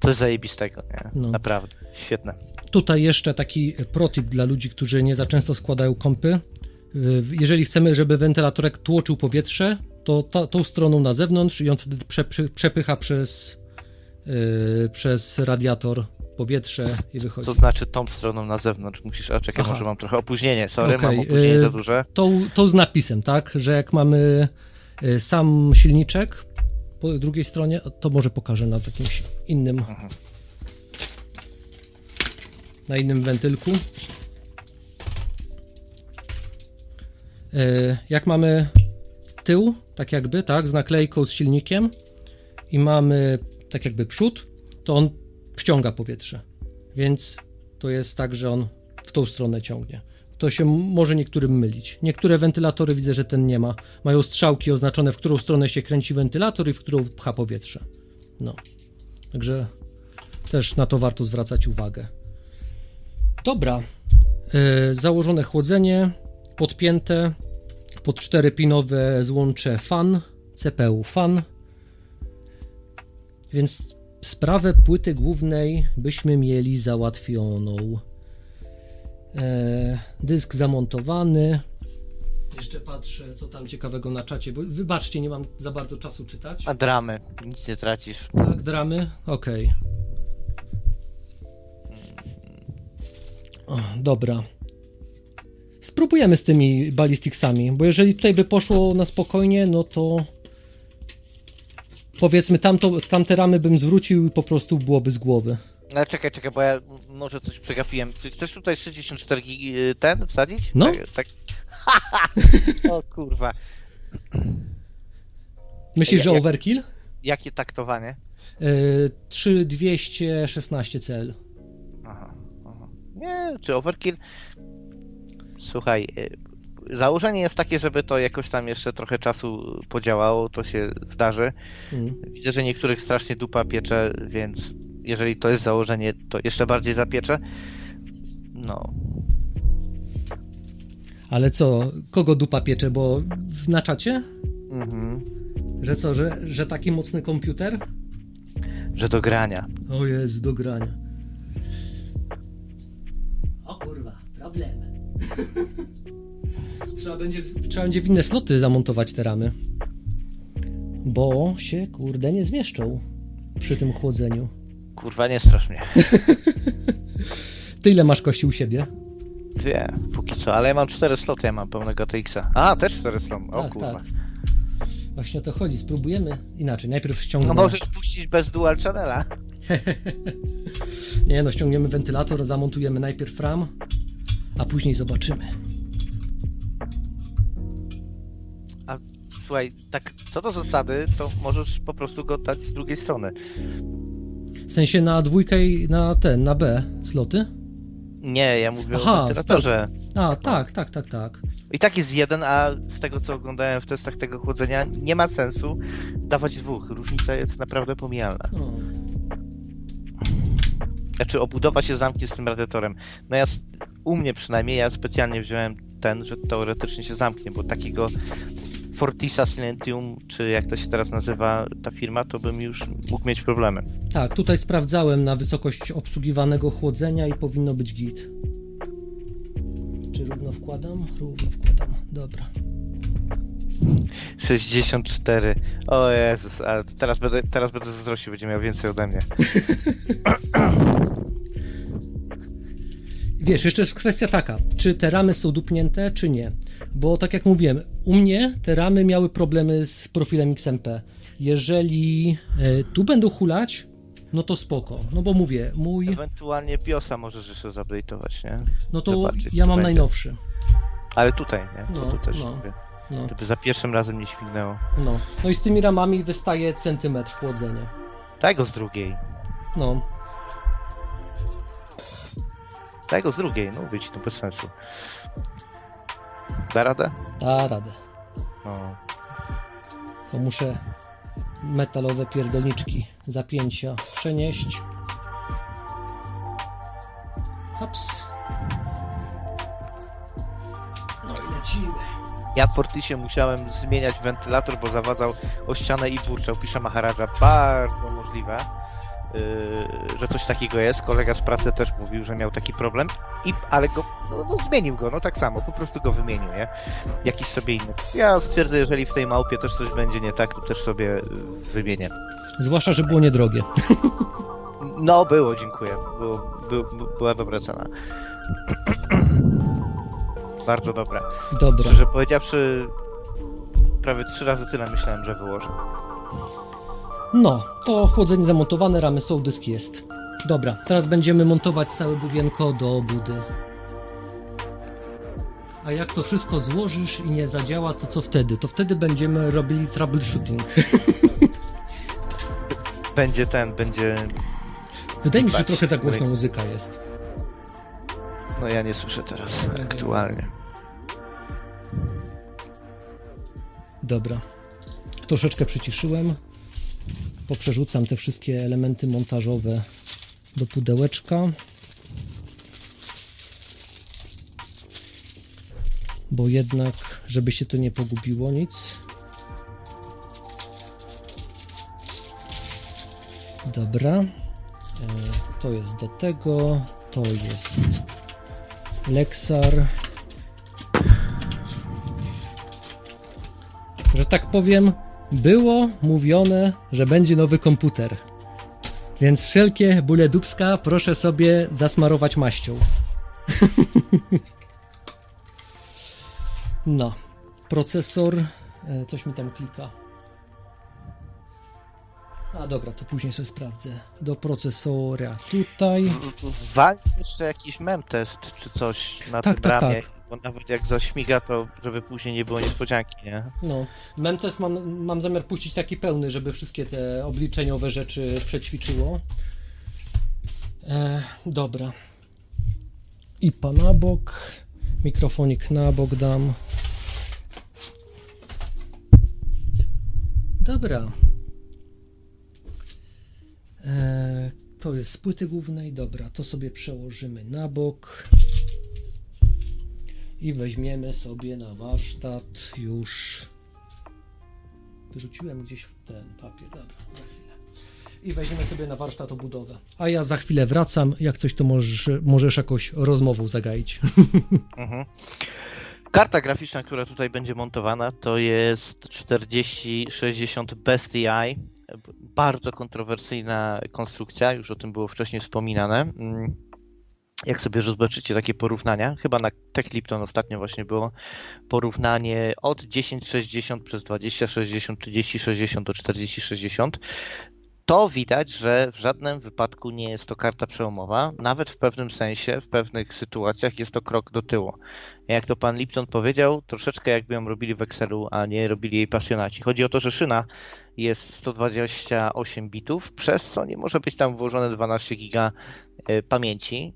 coś zajebistego, nie? No. Naprawdę, świetne. Tutaj jeszcze taki protip dla ludzi, którzy nie za często składają kąpy. Jeżeli chcemy, żeby wentylatorek tłoczył powietrze, to ta, tą stroną na zewnątrz i on wtedy prze, prze, przepycha przez, yy, przez radiator powietrze i wychodzi. Co znaczy tą stroną na zewnątrz? Musisz, a czekaj, Aha. może mam trochę opóźnienie, sorry, okay. mam opóźnienie za duże. Tą, tą z napisem, tak, że jak mamy yy, sam silniczek, po drugiej stronie, to może pokażę na jakimś innym mhm. na innym wentylku. E, jak mamy tył, tak jakby, tak, z naklejką, z silnikiem i mamy tak jakby przód, to on wciąga powietrze. Więc to jest tak, że on w tą stronę ciągnie to się może niektórym mylić. Niektóre wentylatory widzę, że ten nie ma. Mają strzałki oznaczone, w którą stronę się kręci wentylator i w którą pcha powietrze. No. Także też na to warto zwracać uwagę. Dobra. Yy, założone chłodzenie, podpięte pod 4-pinowe złącze fan, CPU fan. Więc sprawę płyty głównej byśmy mieli załatwioną. E, dysk zamontowany. Jeszcze patrzę, co tam ciekawego na czacie, bo wybaczcie, nie mam za bardzo czasu czytać. A dramy, nic nie tracisz. Tak, dramy? Okej. Okay. dobra. Spróbujemy z tymi ballisticsami, bo jeżeli tutaj by poszło na spokojnie, no to powiedzmy tamto, tamte ramy bym zwrócił i po prostu byłoby z głowy. Ale czekaj, czekaj, bo ja może coś przegapiłem. Czy chcesz tutaj 64 y, ten wsadzić? No. Tak. tak. o kurwa. Myślisz, że overkill? jakie taktowanie? Yy, 3216 cel. Aha, aha. Nie, czy overkill? Słuchaj, y, założenie jest takie, żeby to jakoś tam jeszcze trochę czasu podziałało, to się zdarzy. Mm. Widzę, że niektórych strasznie dupa piecze, więc jeżeli to jest założenie, to jeszcze bardziej zapiecze. No, Ale co, kogo dupa piecze, bo w- na czacie? mhm. Że co, że, że taki mocny komputer? że do grania. O jest do grania. O kurwa, problem. trzeba, będzie, trzeba będzie w inne sloty zamontować te ramy. Bo się, kurde, nie zmieszczą przy tym chłodzeniu. Kurwa, nie strasz mnie. Ty ile masz kości u siebie? Dwie, póki co, ale ja mam cztery sloty, ja mam pełnego TX-a. A, też cztery sloty, o tak, kurwa. tak. Właśnie o to chodzi, spróbujemy inaczej. Najpierw No ściągniemy. możesz puścić bez dual channela. Nie no, ściągniemy wentylator, zamontujemy najpierw ram, a później zobaczymy. A słuchaj, tak co do zasady, to możesz po prostu go dać z drugiej strony. W sensie na dwójkę i na ten, na B sloty? Nie, ja mówię Aha, o wentylatorze. A, tak, tak, tak, tak. I tak jest jeden, a z tego co oglądałem w testach tego chłodzenia, nie ma sensu dawać dwóch. Różnica jest naprawdę pomijalna. No. Znaczy obudowa się zamknie z tym radiatorem. No ja, u mnie przynajmniej, ja specjalnie wziąłem ten, że teoretycznie się zamknie, bo takiego Fortisa Silentium, czy jak to się teraz nazywa ta firma, to bym już mógł mieć problemy. Tak, tutaj sprawdzałem na wysokość obsługiwanego chłodzenia i powinno być git. Czy równo wkładam? Równo wkładam. Dobra. 64. O Jezus, ale to teraz będę, teraz będę zazdrościł, będzie miał więcej ode mnie. Wiesz, jeszcze jest kwestia taka, czy te ramy są dupnięte, czy nie. Bo tak jak mówiłem, u mnie te ramy miały problemy z profilem XMP. Jeżeli e, tu będą hulać, no to spoko. No bo mówię, mój, Ewentualnie BIOSa możesz jeszcze zupdate'ować, nie? no to zobaczyć, ja mam będzie. najnowszy. Ale tutaj, nie? To No, tu też no. mówię. No, Żeby za pierwszym razem nie śmignęło. no. no i z tymi ramami wystaje centymetr chłodzenia. Daj go z drugiej. No, Daj go z drugiej, no mówię ci, to bez sensu. Da radę? da radę. No. To muszę metalowe pierdolniczki zapięcia przenieść. Hops. No i lecimy. Ja w Fortisie musiałem zmieniać wentylator, bo zawadzał o ścianę i burczał. Pisze Maharaja, bardzo możliwe, że coś takiego jest. Kolega z pracy też mówił, że miał taki problem, i, ale go, no, no zmienił go, no tak samo, po prostu go wymienił, nie? Jakiś sobie inny. Ja stwierdzę, jeżeli w tej małpie też coś będzie nie tak, to też sobie yy, wymienię. Zwłaszcza, że było niedrogie. No, było, dziękuję. Było, by, była dobra cena. Bardzo dobra. Dobra. Szczerze powiedziawszy, prawie trzy razy tyle myślałem, że wyłożę. No, to chłodzenie zamontowane, ramy są, dysk jest. Dobra, teraz będziemy montować całe buwienko do budy. A jak to wszystko złożysz i nie zadziała, to co wtedy? To wtedy będziemy robili troubleshooting. Będzie ten, będzie. Wydaje mi się, że trochę za głośna muzyka jest. No ja nie słyszę teraz aktualnie. Dobra. Troszeczkę przyciszyłem. Poprzerzucam te wszystkie elementy montażowe do pudełeczka. Bo jednak, żeby się to nie pogubiło nic. Dobra. E, To jest do tego. To jest Lexar. że tak powiem, było mówione, że będzie nowy komputer. Więc wszelkie bóle dubska proszę sobie zasmarować maścią. no. Procesor. e, Coś mi tam klika. A dobra, to później sobie sprawdzę. Do procesora tutaj. Wal jeszcze jakiś mem test czy coś na Tak, tym tak, ramie. tak. Bo nawet jak zaśmiga, to żeby później nie było niespodzianki, nie? No, Memtes mam, mam zamiar puścić taki pełny, żeby wszystkie te obliczeniowe rzeczy przećwiczyło. E, dobra. IPA na bok, mikrofonik na bok dam. Dobra. E, to jest z płyty głównej. Dobra, to sobie przełożymy na bok. I weźmiemy sobie na warsztat już. Wyrzuciłem gdzieś w ten papier. Dobra, za chwilę. I weźmiemy sobie na warsztat obudowę. A ja za chwilę wracam. Jak coś, to możesz, możesz jakąś rozmową zagaić. Mhm. Karta graficzna, która tutaj będzie montowana, to jest 4060 Best AI. Bardzo kontrowersyjna konstrukcja, już o tym było wcześniej wspominane. Jak sobie zobaczycie takie porównania, chyba na TechLipton ostatnio właśnie było porównanie od 1060 przez 2060, 3060 do 4060, to widać, że w żadnym wypadku nie jest to karta przełomowa. Nawet w pewnym sensie, w pewnych sytuacjach jest to krok do tyłu. Jak to pan Lipton powiedział, troszeczkę jakby ją robili w Excelu, a nie robili jej pasjonaci. Chodzi o to, że szyna jest 128 bitów, przez co nie może być tam włożone 12 giga e, pamięci,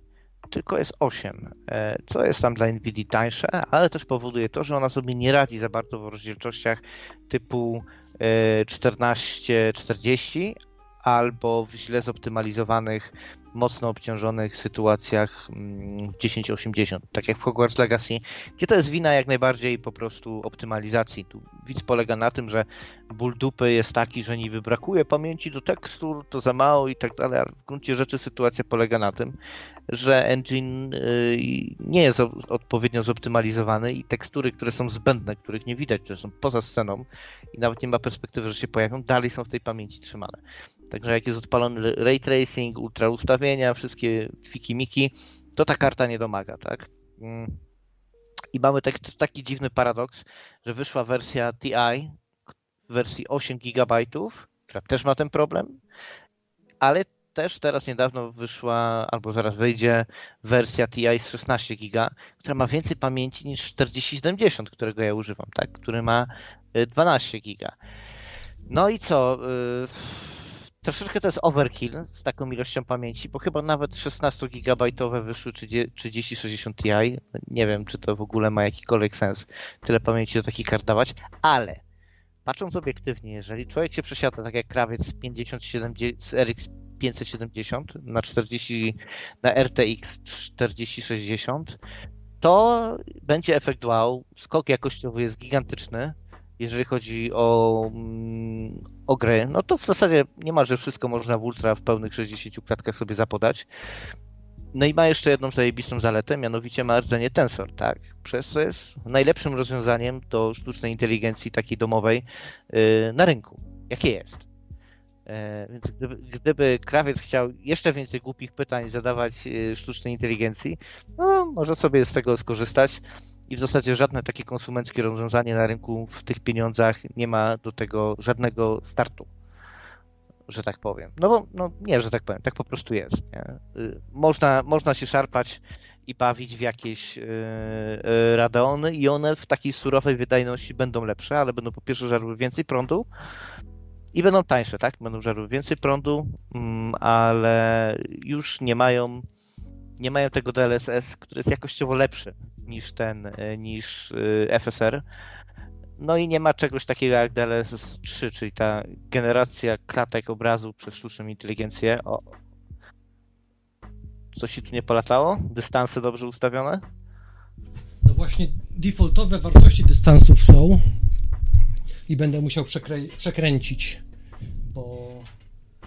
tylko jest 8, e, co jest tam dla NVIDIA tańsze, ale też powoduje to, że ona sobie nie radzi za bardzo w rozdzielczościach typu 1440 albo w źle zoptymalizowanych, mocno obciążonych sytuacjach mm, 1080, tak jak w Hogwarts Legacy, gdzie to jest wina jak najbardziej po prostu optymalizacji. Tu widz polega na tym, że ból dupy jest taki, że niby brakuje pamięci do tekstur, to za mało i tak dalej, ale w gruncie rzeczy sytuacja polega na tym, że engine y, nie jest odpowiednio zoptymalizowany i tekstury, które są zbędne, których nie widać, które są poza sceną i nawet nie ma perspektywy, że się pojawią, dalej są w tej pamięci trzymane. Także jak jest odpalony ray tracing, ultra ustawienia, wszystkie fiki-miki, to ta karta nie domaga, tak? Mm. I mamy tak, taki dziwny paradoks, że wyszła wersja TI w wersji 8 GB, która też ma ten problem, ale też teraz niedawno wyszła, albo zaraz wyjdzie wersja TI z 16 GB, która ma więcej pamięci niż 4070, którego ja używam, tak? Który ma y, 12 GB. No i co? Troszeczkę to jest overkill z taką ilością pamięci, bo chyba nawet 16 gigabajtowe wyszły 30 3060 Ti. Nie wiem, czy to w ogóle ma jakikolwiek sens tyle pamięci do takich kart dawać, ale patrząc obiektywnie, jeżeli człowiek się przesiada tak jak krawiec z 57 z RX 570 na 40 na RTX 4060, to będzie efekt wow. Skok jakościowy jest gigantyczny jeżeli chodzi o, mm, o gry, no to w zasadzie niemalże wszystko można w ultra w pełnych 60 klatkach sobie zapodać. No i ma jeszcze jedną zajebistą zaletę, mianowicie ma rdzenie tensor, tak? Przez co jest najlepszym rozwiązaniem do sztucznej inteligencji takiej domowej yy, na rynku. Jakie jest? E, Więc gdyby, gdyby krawiec chciał jeszcze więcej głupich pytań zadawać yy, sztucznej inteligencji, no może sobie z tego skorzystać i w zasadzie żadne takie konsumenckie rozwiązanie na rynku w tych pieniądzach nie ma do tego żadnego startu, że tak powiem. No bo no nie, że tak powiem, tak po prostu jest. Nie? Y, Można, można się szarpać i bawić w jakieś yy, Radeony i one w takiej surowej wydajności będą lepsze, ale będą po pierwsze żarły więcej prądu i będą tańsze, tak? Będą żarły więcej prądu, mm, ale już nie mają nie mają tego DLSS, który jest jakościowo lepszy niż ten, e, niż y, FSR. No i nie ma czegoś takiego jak DLSS 3, czyli ta generacja klatek obrazu przez sztuczną inteligencję. O. Coś ci tu nie polatało? Dystanse dobrze ustawione? No właśnie, defaultowe wartości dystansów są i będę musiał przekrę- przekręcić, bo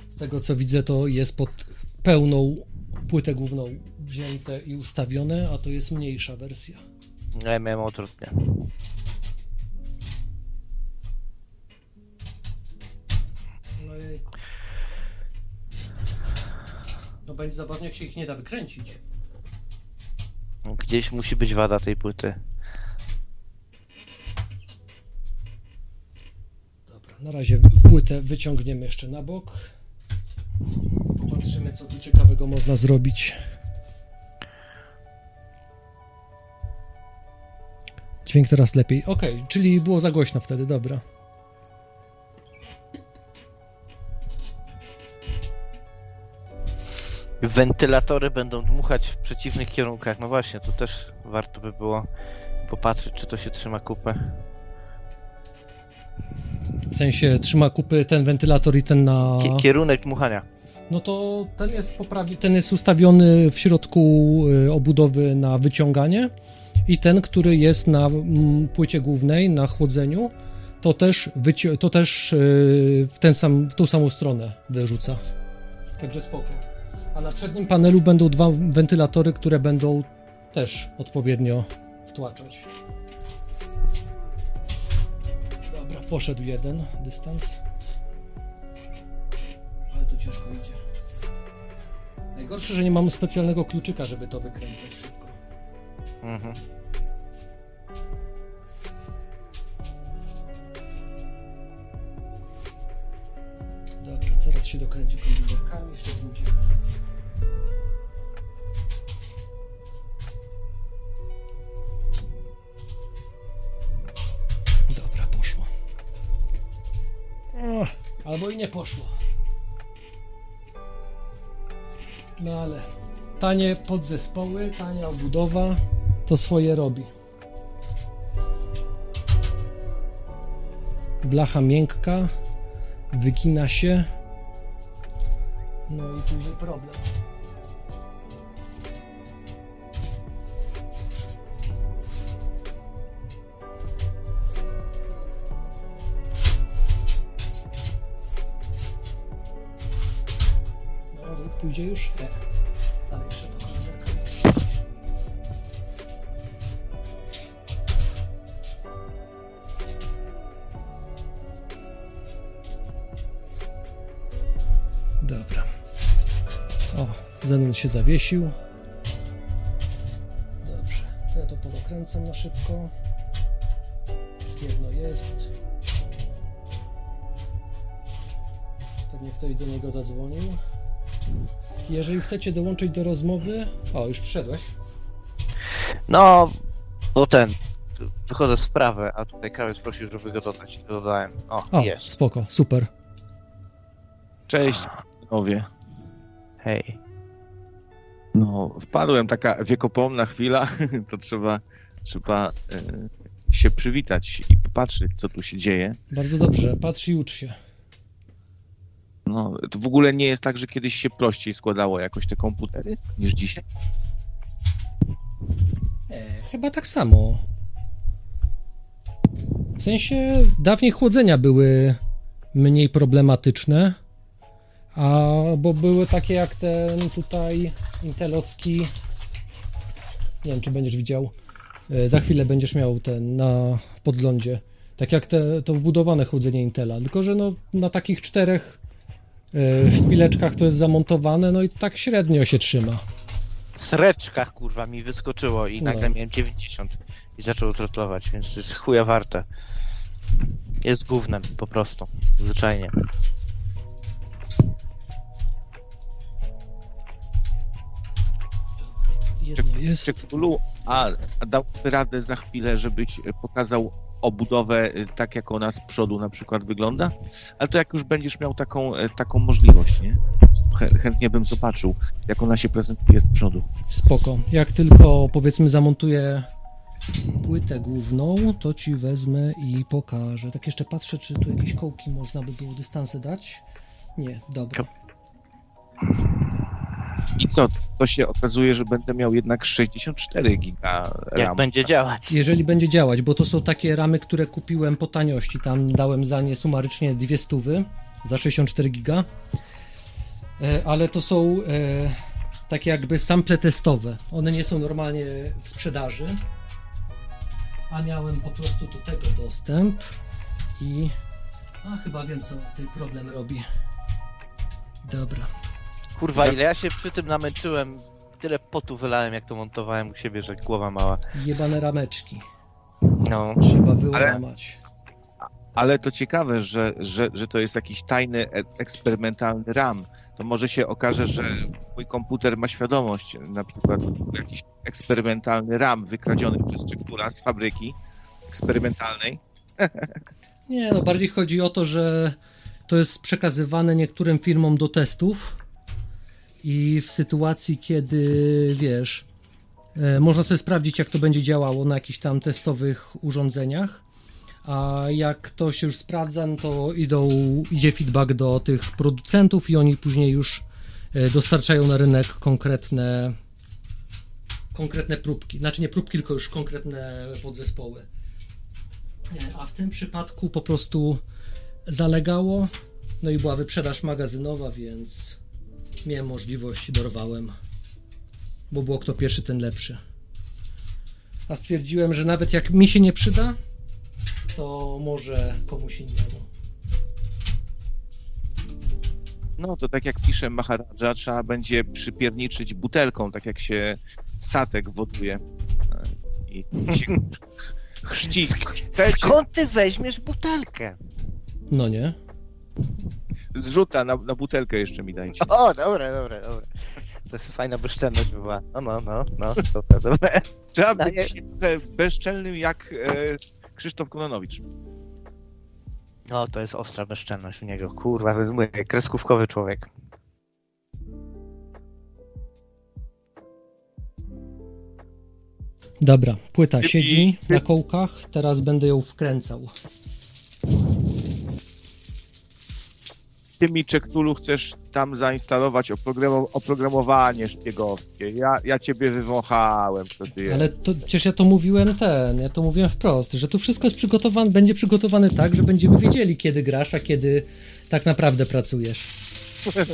z tego co widzę, to jest pod pełną płytę główną wzięte i ustawione, a to jest mniejsza wersja. Ja miałem odwrotnie. No jejku. No będzie zabawnie, jak się ich nie da wykręcić. Gdzieś musi być wada tej płyty. Dobra, na razie płytę wyciągniemy jeszcze na bok. Popatrzymy, co tu ciekawego można zrobić. Dźwięk teraz lepiej. Okej, okay, czyli było za głośno wtedy, dobra. Wentylatory będą dmuchać w przeciwnych kierunkach. No właśnie, to też warto by było popatrzeć, czy to się trzyma kupę. W sensie trzyma kupy ten wentylator i ten na. Kierunek dmuchania. No to ten jest poprawi... ten jest ustawiony w środku y, obudowy na wyciąganie i ten, który jest na płycie głównej, na chłodzeniu, to też, wyci... to też y, w, ten sam, w tą samą stronę wyrzuca. Także spoko. A na przednim panelu będą dwa wentylatory, które będą też odpowiednio wtłaczać. Dobra, poszedł jeden dystans. To ciężko idzie. Najgorsze, że nie mam specjalnego kluczyka, żeby to wykręcać szybko. Mhm. Dobra, zaraz się dokręci komputerkami, jeszcze drugi. Dobra, poszło. O, albo i nie poszło. No ale tanie podzespoły, tania obudowa to swoje robi. Blacha miękka, wygina się. No i duży problem. Pójdzie już? Nie. Dalej jeszcze do Dobra. O, Zenon się zawiesił. Dobrze, to ja to podokręcam na szybko. Jedno jest. Pewnie ktoś do niego zadzwonił. Jeżeli chcecie dołączyć do rozmowy. O, już przyszedłeś. No, bo ten. Wychodzę z sprawy, a tutaj krawiec prosił, żeby go dodać. Dodałem. O, o jest. Spoko, super. Cześć, panowie. Hej. No, wpadłem, taka wiekopomna chwila, to trzeba, trzeba y, się przywitać i popatrzeć, co tu się dzieje. Bardzo dobrze, patrz i ucz się. No, to w ogóle nie jest tak, że kiedyś się prościej składało jakoś te komputery niż dzisiaj? E, chyba tak samo. W sensie dawniej chłodzenia były mniej problematyczne, a bo były takie jak ten tutaj intelowski. Nie wiem, czy będziesz widział. E, za chwilę będziesz miał ten na podglądzie. Tak jak te, to wbudowane chłodzenie Intela, tylko że no, na takich czterech szpileczkach to jest zamontowane, no i tak średnio się trzyma. W sreczkach kurwa mi wyskoczyło i nagle no. miałem 90 i zaczął trotować, więc to jest chuja warte. Jest gównem po prostu, zwyczajnie. Jedno jest. a, a dałby radę za chwilę, żebyś pokazał obudowę y, tak, jak ona z przodu na przykład wygląda, ale to jak już będziesz miał taką, e, taką możliwość, nie? Chętnie bym zobaczył, jak ona się prezentuje z przodu. Spoko. Jak tylko powiedzmy zamontuję płytę główną, to ci wezmę i pokażę. Tak jeszcze patrzę, czy tu jakieś kołki można by było dystansy dać. Nie, dobra. I co? To się okazuje, że będę miał jednak 64 giga RAM. Jak będzie działać. Jeżeli będzie działać, bo to są takie ramy, które kupiłem po taniości. Tam dałem za nie sumarycznie dwie stówy za 64 giga. E, ale to są e, takie jakby sample testowe. One nie są normalnie w sprzedaży. A miałem po prostu do tego dostęp i a chyba wiem co ten problem robi. Dobra. Kurwa, ile ja się przy tym namęczyłem, tyle potu wylałem, jak to montowałem u siebie, że głowa mała. Jebane rameczki. No. Trzeba wyłamać. Ale, ale to ciekawe, że, że, że to jest jakiś tajny, e, eksperymentalny RAM. To może się okaże, że mój komputer ma świadomość, na przykład jakiś eksperymentalny RAM wykradziony przez Czektura z fabryki, eksperymentalnej. Nie, no bardziej chodzi o to, że to jest przekazywane niektórym firmom do testów i w sytuacji, kiedy wiesz, e, można sobie sprawdzić, jak to będzie działało na jakichś tam testowych urządzeniach. A jak to się już sprawdza, no to idą, idzie feedback do tych producentów i oni później już e, dostarczają na rynek konkretne konkretne próbki. Znaczy nie próbki, tylko już konkretne podzespoły. A w tym przypadku po prostu zalegało, no i była wyprzedaż magazynowa, więc miałem możliwość, dorwałem, bo było kto pierwszy, ten lepszy. A stwierdziłem, że nawet jak mi się nie przyda, to może komuś innemu. No to tak jak pisze Maharadża, trzeba będzie przypierniczyć butelką, tak jak się statek woduje. I się chrzci. Skąd ty weźmiesz butelkę? No nie? Zrzuta na, na butelkę jeszcze mi dajcie. O, dobra, dobra, dobra. To jest fajna bezczelność była. No, no, no, no, dobra, dobra. Trzeba No, być trochę bezczelnym jak e, Krzysztof Kononowicz. No, to jest ostra bezczelność u niego. Kurwa, mówię, kreskówkowy człowiek. Dobra, płyta siedzi na kołkach, teraz będę ją wkręcał. Ty mi Czektulu chcesz tam zainstalować oprogram- oprogramowanie szpiegowskie. Ja, ja ciebie wywąchałem, co ty jest. Ale to, przecież ja to mówiłem ten, ja to mówiłem wprost, że tu wszystko jest przygotowane, będzie przygotowane tak, że będziemy wiedzieli, kiedy grasz, a kiedy tak naprawdę pracujesz.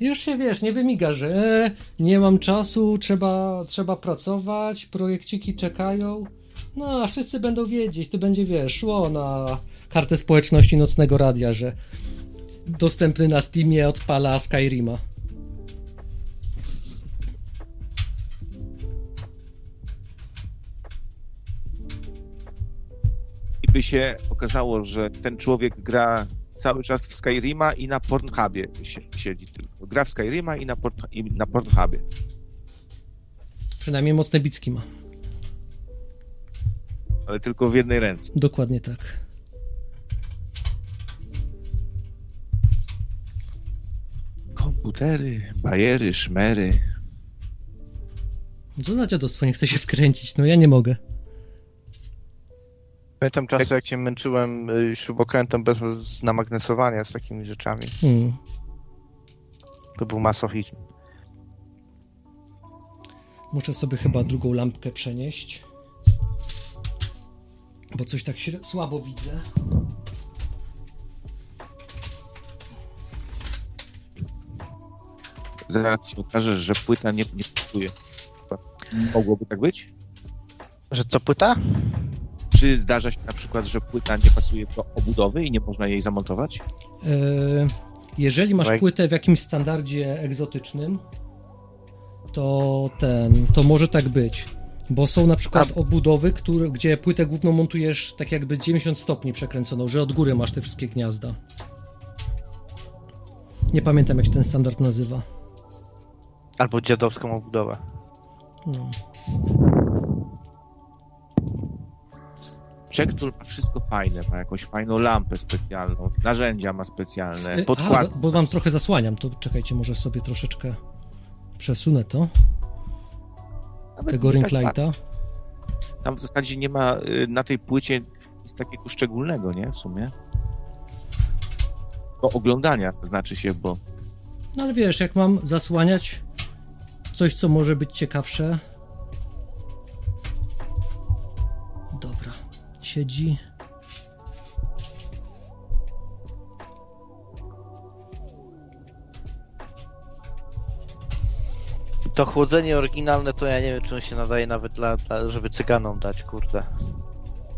Już się wiesz, nie wymiga, że e, nie mam czasu, trzeba, trzeba pracować, projekciki czekają. No, a wszyscy będą wiedzieć, to będzie wiesz, szło na kartę społeczności nocnego radia, że dostępny na Steamie odpala Skyrima. I by się okazało, że ten człowiek gra cały czas w Skyrima i na Pornhubie sie- siedzi tylko. Gra w Skyrima i na, Porn- i na Pornhubie. Przynajmniej mocne bicki ma. Ale tylko w jednej ręce. Dokładnie tak. Komputery, bajery, szmery. Co za dziadostwo, nie chce się wkręcić, no ja nie mogę. Pamiętam czasy, jak się męczyłem y, śrubokrętem bez namagnesowania z takimi rzeczami. Hmm. To był masochizm. Muszę sobie chyba drugą lampkę przenieść. Bo coś tak słabo widzę. Zaraz się okaże, że płyta nie, nie pasuje. Mogłoby tak być? Że co płyta? Czy zdarza się na przykład, że płyta nie pasuje do obudowy i nie można jej zamontować? E, jeżeli masz płytę w jakimś standardzie egzotycznym, to ten, to może tak być. Bo są na przykład obudowy, które, gdzie płytę główną montujesz tak jakby 90 stopni przekręconą, że od góry masz te wszystkie gniazda. Nie pamiętam jak się ten standard nazywa. Albo dziadowską obudowę. No. Czektul ma wszystko fajne, ma jakąś fajną lampę specjalną, narzędzia ma specjalne, E, A, podkład. bo wam trochę zasłaniam, to czekajcie, może sobie troszeczkę przesunę to, Nawet tego nie ring tak. Tam w zasadzie nie ma y, na tej płycie nic takiego szczególnego, nie? W sumie. Do oglądania znaczy się, bo No ale wiesz, jak mam zasłaniać coś, co może być ciekawsze. Dobra, siedzi. To chłodzenie oryginalne to ja nie wiem, czy on się nadaje nawet dla, dla żeby cyganom dać, kurde.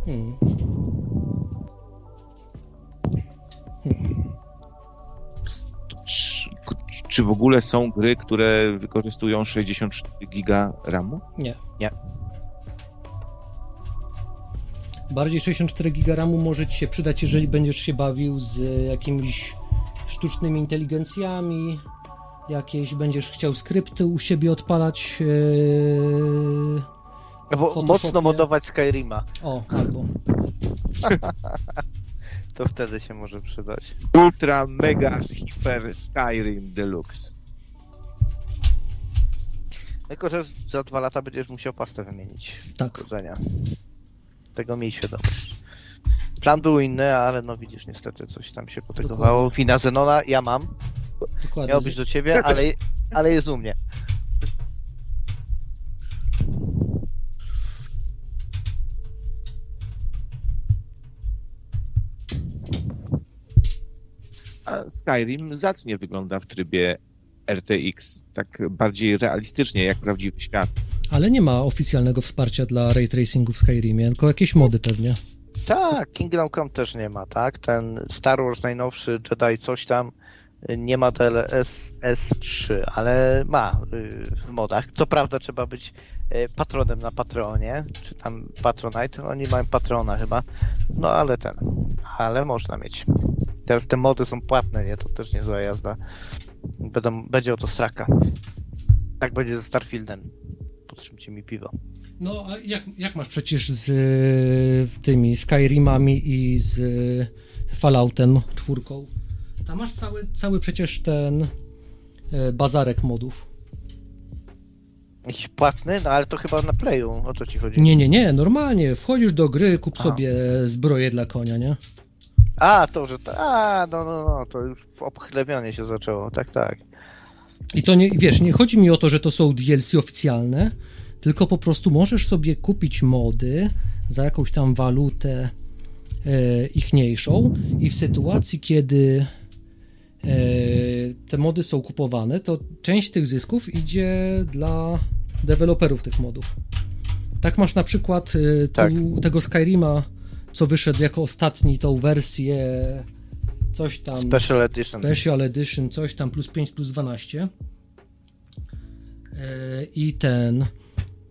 Hmm. Czy w ogóle są gry, które wykorzystują 64 giga RAMu? Nie. Nie. Bardziej 64 GB RAMu może ci się przydać, jeżeli będziesz się bawił z jakimiś sztucznymi inteligencjami, jakieś będziesz chciał skrypty u siebie odpalać. Yy... Mocno modować Skyrima. O, albo. to wtedy się może przydać. Ultra Mega Hyper Skyrim Deluxe. Tylko, że za dwa lata będziesz musiał pastę wymienić. Tak. Chodzenia. Tego miej świadomość. Plan był inny, ale no widzisz, niestety coś tam się potegowało. Wina Zenona ja mam. Dokładnie. Miał być do ciebie, ale, ale jest u mnie. A Skyrim zacnie wygląda w trybie RTX, tak bardziej realistycznie, jak prawdziwy świat. Ale nie ma oficjalnego wsparcia dla ray tracingu w Skyrimie, tylko jakieś mody pewnie. Tak, Kingdom Come też nie ma, tak? Ten Star Wars najnowszy Jedi coś tam nie ma DLS S3, ale ma y, w modach. Co prawda trzeba być y, patronem na Patreonie, czy tam Patronite, oni mają patrona chyba, no ale ten, ale można mieć. Teraz te mody są płatne, nie? To też niezła jazda. Będą, będzie o to straka. Tak będzie ze Starfieldem. Potrzymcie mi piwo. No, a jak, jak masz przecież z tymi Skyrimami i z Falloutem czwórką? Tam masz cały, cały przecież ten y, bazarek modów. Jakiś płatny? No ale to chyba na playu, o co ci chodzi? Nie, nie, nie, normalnie. Wchodzisz do gry, kup sobie zbroję dla konia, nie? A, to, że to, a, no, no, no, to już w obchlewionie się zaczęło, tak, tak. I to nie, wiesz, nie chodzi mi o to, że to są DLC oficjalne, tylko po prostu możesz sobie kupić mody za jakąś tam walutę e, ichniejszą i w sytuacji, kiedy e, te mody są kupowane, to część tych zysków idzie dla deweloperów tych modów. Tak masz na przykład e, tu, tak. tego Skyrima, co wyszedł jako ostatni, tą wersję coś tam. Special Edition. Special Edition, coś tam plus 5 plus 12. E, I ten.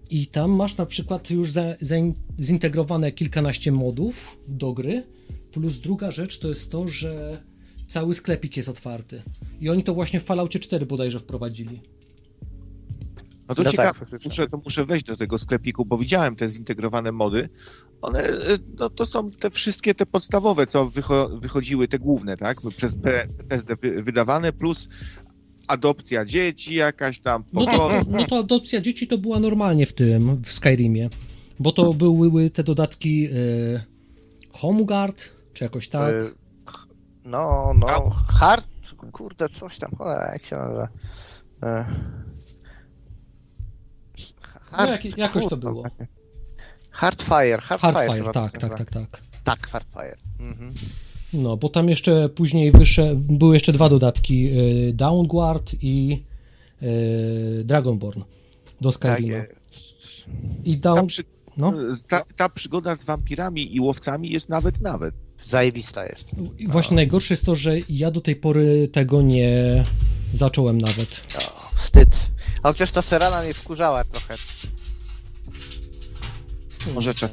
I tam masz na przykład już za, za, zintegrowane kilkanaście modów do gry. Plus druga rzecz to jest to, że cały sklepik jest otwarty. I oni to właśnie w Falloutie 4 bodajże wprowadzili. No to no ciekawe, tak, muszę, to muszę wejść do tego sklepiku, bo widziałem te zintegrowane mody. One, no to są te wszystkie te podstawowe, co wycho wychodziły, te główne, tak? Przez PSD wydawane, plus adopcja dzieci, jakaś tam no, to, no to adopcja dzieci to była normalnie w tym, w Skyrimie, bo to były te dodatki y, Homeguard, czy jakoś tak. Y, no, no, hard, kurde, coś tam, cholera, jak się nazywa. Y, hard, no, jak, jakoś to było. Hardfire, Hardfire. Hardfire, tak, tak, tak, tak. Tak, Hardfire. Mhm. No, bo tam jeszcze później wyższe, były jeszcze dwa dodatki, y, Downguard i y, Dragonborn do Skyrima. Tak I down... ta, przy... no? ta, ta, przygoda z wampirami i łowcami jest nawet nawet. Zajebista jest. I właśnie najgorsze jest to, że ja do tej pory tego nie zacząłem nawet. O, wstyd. A chociaż ta serana mnie wkurzała trochę. Może czas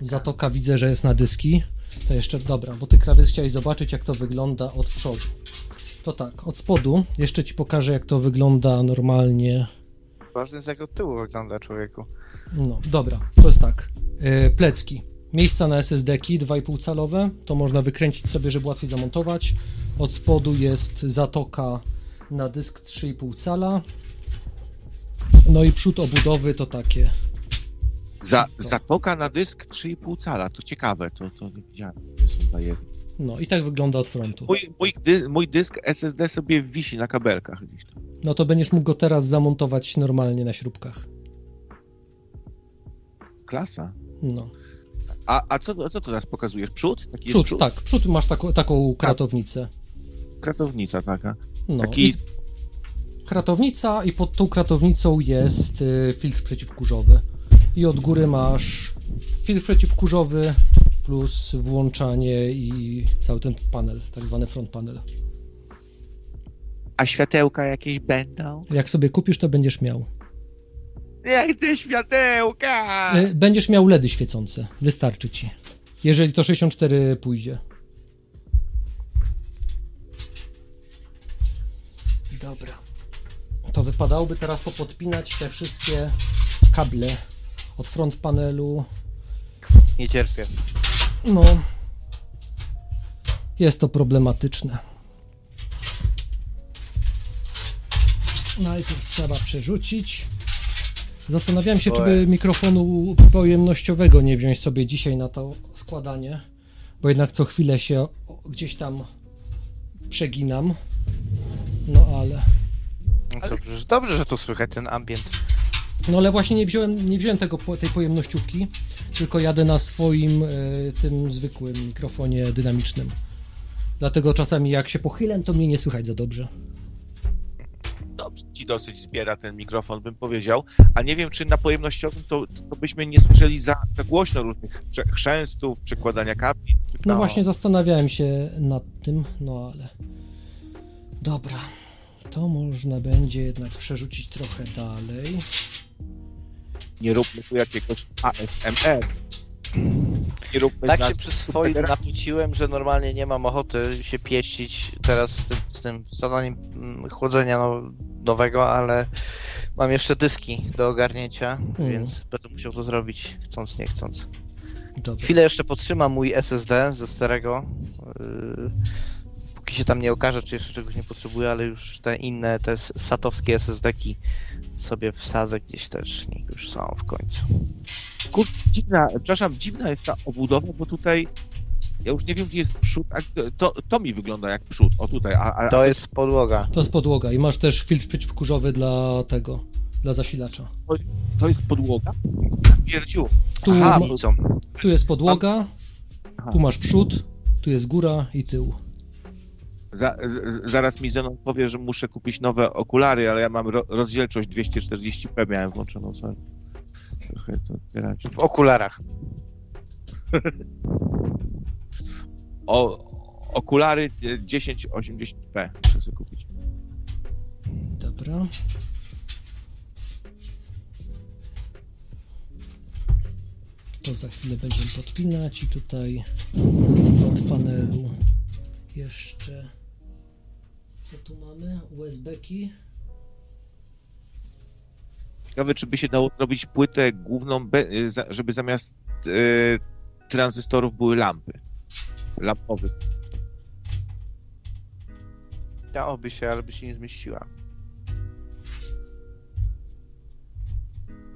Zatoka widzę, że jest na dyski. To jeszcze dobra, bo ty krawiec chciałeś zobaczyć, jak to wygląda od przodu. To tak, od spodu jeszcze ci pokażę, jak to wygląda normalnie. Ważne jest, jak od tyłu wygląda człowieku. No, dobra, to jest tak. Yy, plecki. Miejsca na SSD-ki 2,5 calowe, to można wykręcić sobie, żeby łatwiej zamontować. Od spodu jest zatoka na dysk 3,5 cala. No i przód obudowy to takie za, zatoka na dysk 3,5 cala, to ciekawe, to, to nie widziałem, to są bajery. No i tak wygląda od frontu. Mój, mój, dy, mój, dysk SSD sobie wisi na kabelkach gdzieś tam. No to będziesz mógł go teraz zamontować normalnie na śrubkach. Klasa. No. A, a co, co teraz pokazujesz? Przód? Taki przód, przód, tak. Przód masz taką, taką kratownicę. Kratownica taka. No. Taki... Kratownica i pod tą kratownicą jest y, filtr przeciwkurzowy i od góry masz filtr przeciwkurzowy plus włączanie i cały ten panel, tak zwany front panel. A światełka jakieś będą? Jak sobie kupisz, to będziesz miał. Ja chcę światełka! E, będziesz miał LEDy świecące. Wystarczy ci. Jeżeli to 64 pójdzie. Dobra. To wypadałoby teraz popodpinać te wszystkie kable od front panelu. Nie cierpię. No, jest to problematyczne. Najpierw trzeba przerzucić. Zastanawiałem się, czy by mikrofonu pojemnościowego nie wziąć sobie dzisiaj na to składanie, bo jednak co chwilę się gdzieś tam przeginam. No ale. No Dobrze, że- dobrze, że tu słychać ten ambient. No ale właśnie nie wziąłem, nie wziąłem tego, tej pojemnościówki, tylko jadę na swoim y, tym zwykłym mikrofonie dynamicznym. Dlatego czasami jak się pochylę, to mnie nie słychać za dobrze. Dobrze ci dosyć zbiera ten mikrofon, bym powiedział. A nie wiem, czy na pojemnościowym to, to byśmy nie słyszeli za, za głośno różnych chrzęstów, przekładania kabli. No. właśnie zastanawiałem się nad tym, no ale. Dobra. To można będzie jednak przerzucić trochę dalej. Nie róbmy tu jakiegoś ASMR. Nie róbmy Tak się nas przyswoił, supera- napociłem, że normalnie nie mam ochoty się pieścić teraz z tym, z tym mm, chłodzenia no, nowego, ale mam jeszcze dyski do ogarnięcia, Mhm. więc będę musiał to zrobić, chcąc nie chcąc. Dobra. Chwilę jeszcze potrzymam mój SSD ze starego. Yy, póki się tam nie okaże, czy jeszcze czegoś nie potrzebuję, ale już te inne, te satowskie SSD-ki sobie wsadzę gdzieś też, niech już są w końcu. Kurczę, dziwna, przepraszam, dziwna jest ta obudowa, bo tutaj ja już nie wiem, gdzie jest przód, a to, to mi wygląda jak przód, o tutaj, a, a, To jest podłoga. To jest podłoga i masz też filtr przeciwkurzowy dla tego, dla zasilacza. to jest podłoga? Pierdziu. Tu, Aha, ma, tu jest podłoga, Aha. tu masz przód, tu jest góra i tył. Za, z, zaraz mi Zenon powie, że muszę kupić nowe okulary, ale ja mam ro, rozdzielczość 240p miałem włączoną, sorry. Trochę to otwierać. W okularach. O, okulary e, 1080p muszę sobie kupić. Dobra. To za chwilę będziemy podpinać i tutaj od panelu jeszcze co tu mamy? USB-ki. Ciekawe, czy by się dało zrobić płytę główną, za- żeby zamiast e, tranzystorów były lampy. Lampowe. Dałoby się, ale by się nie zmieściła.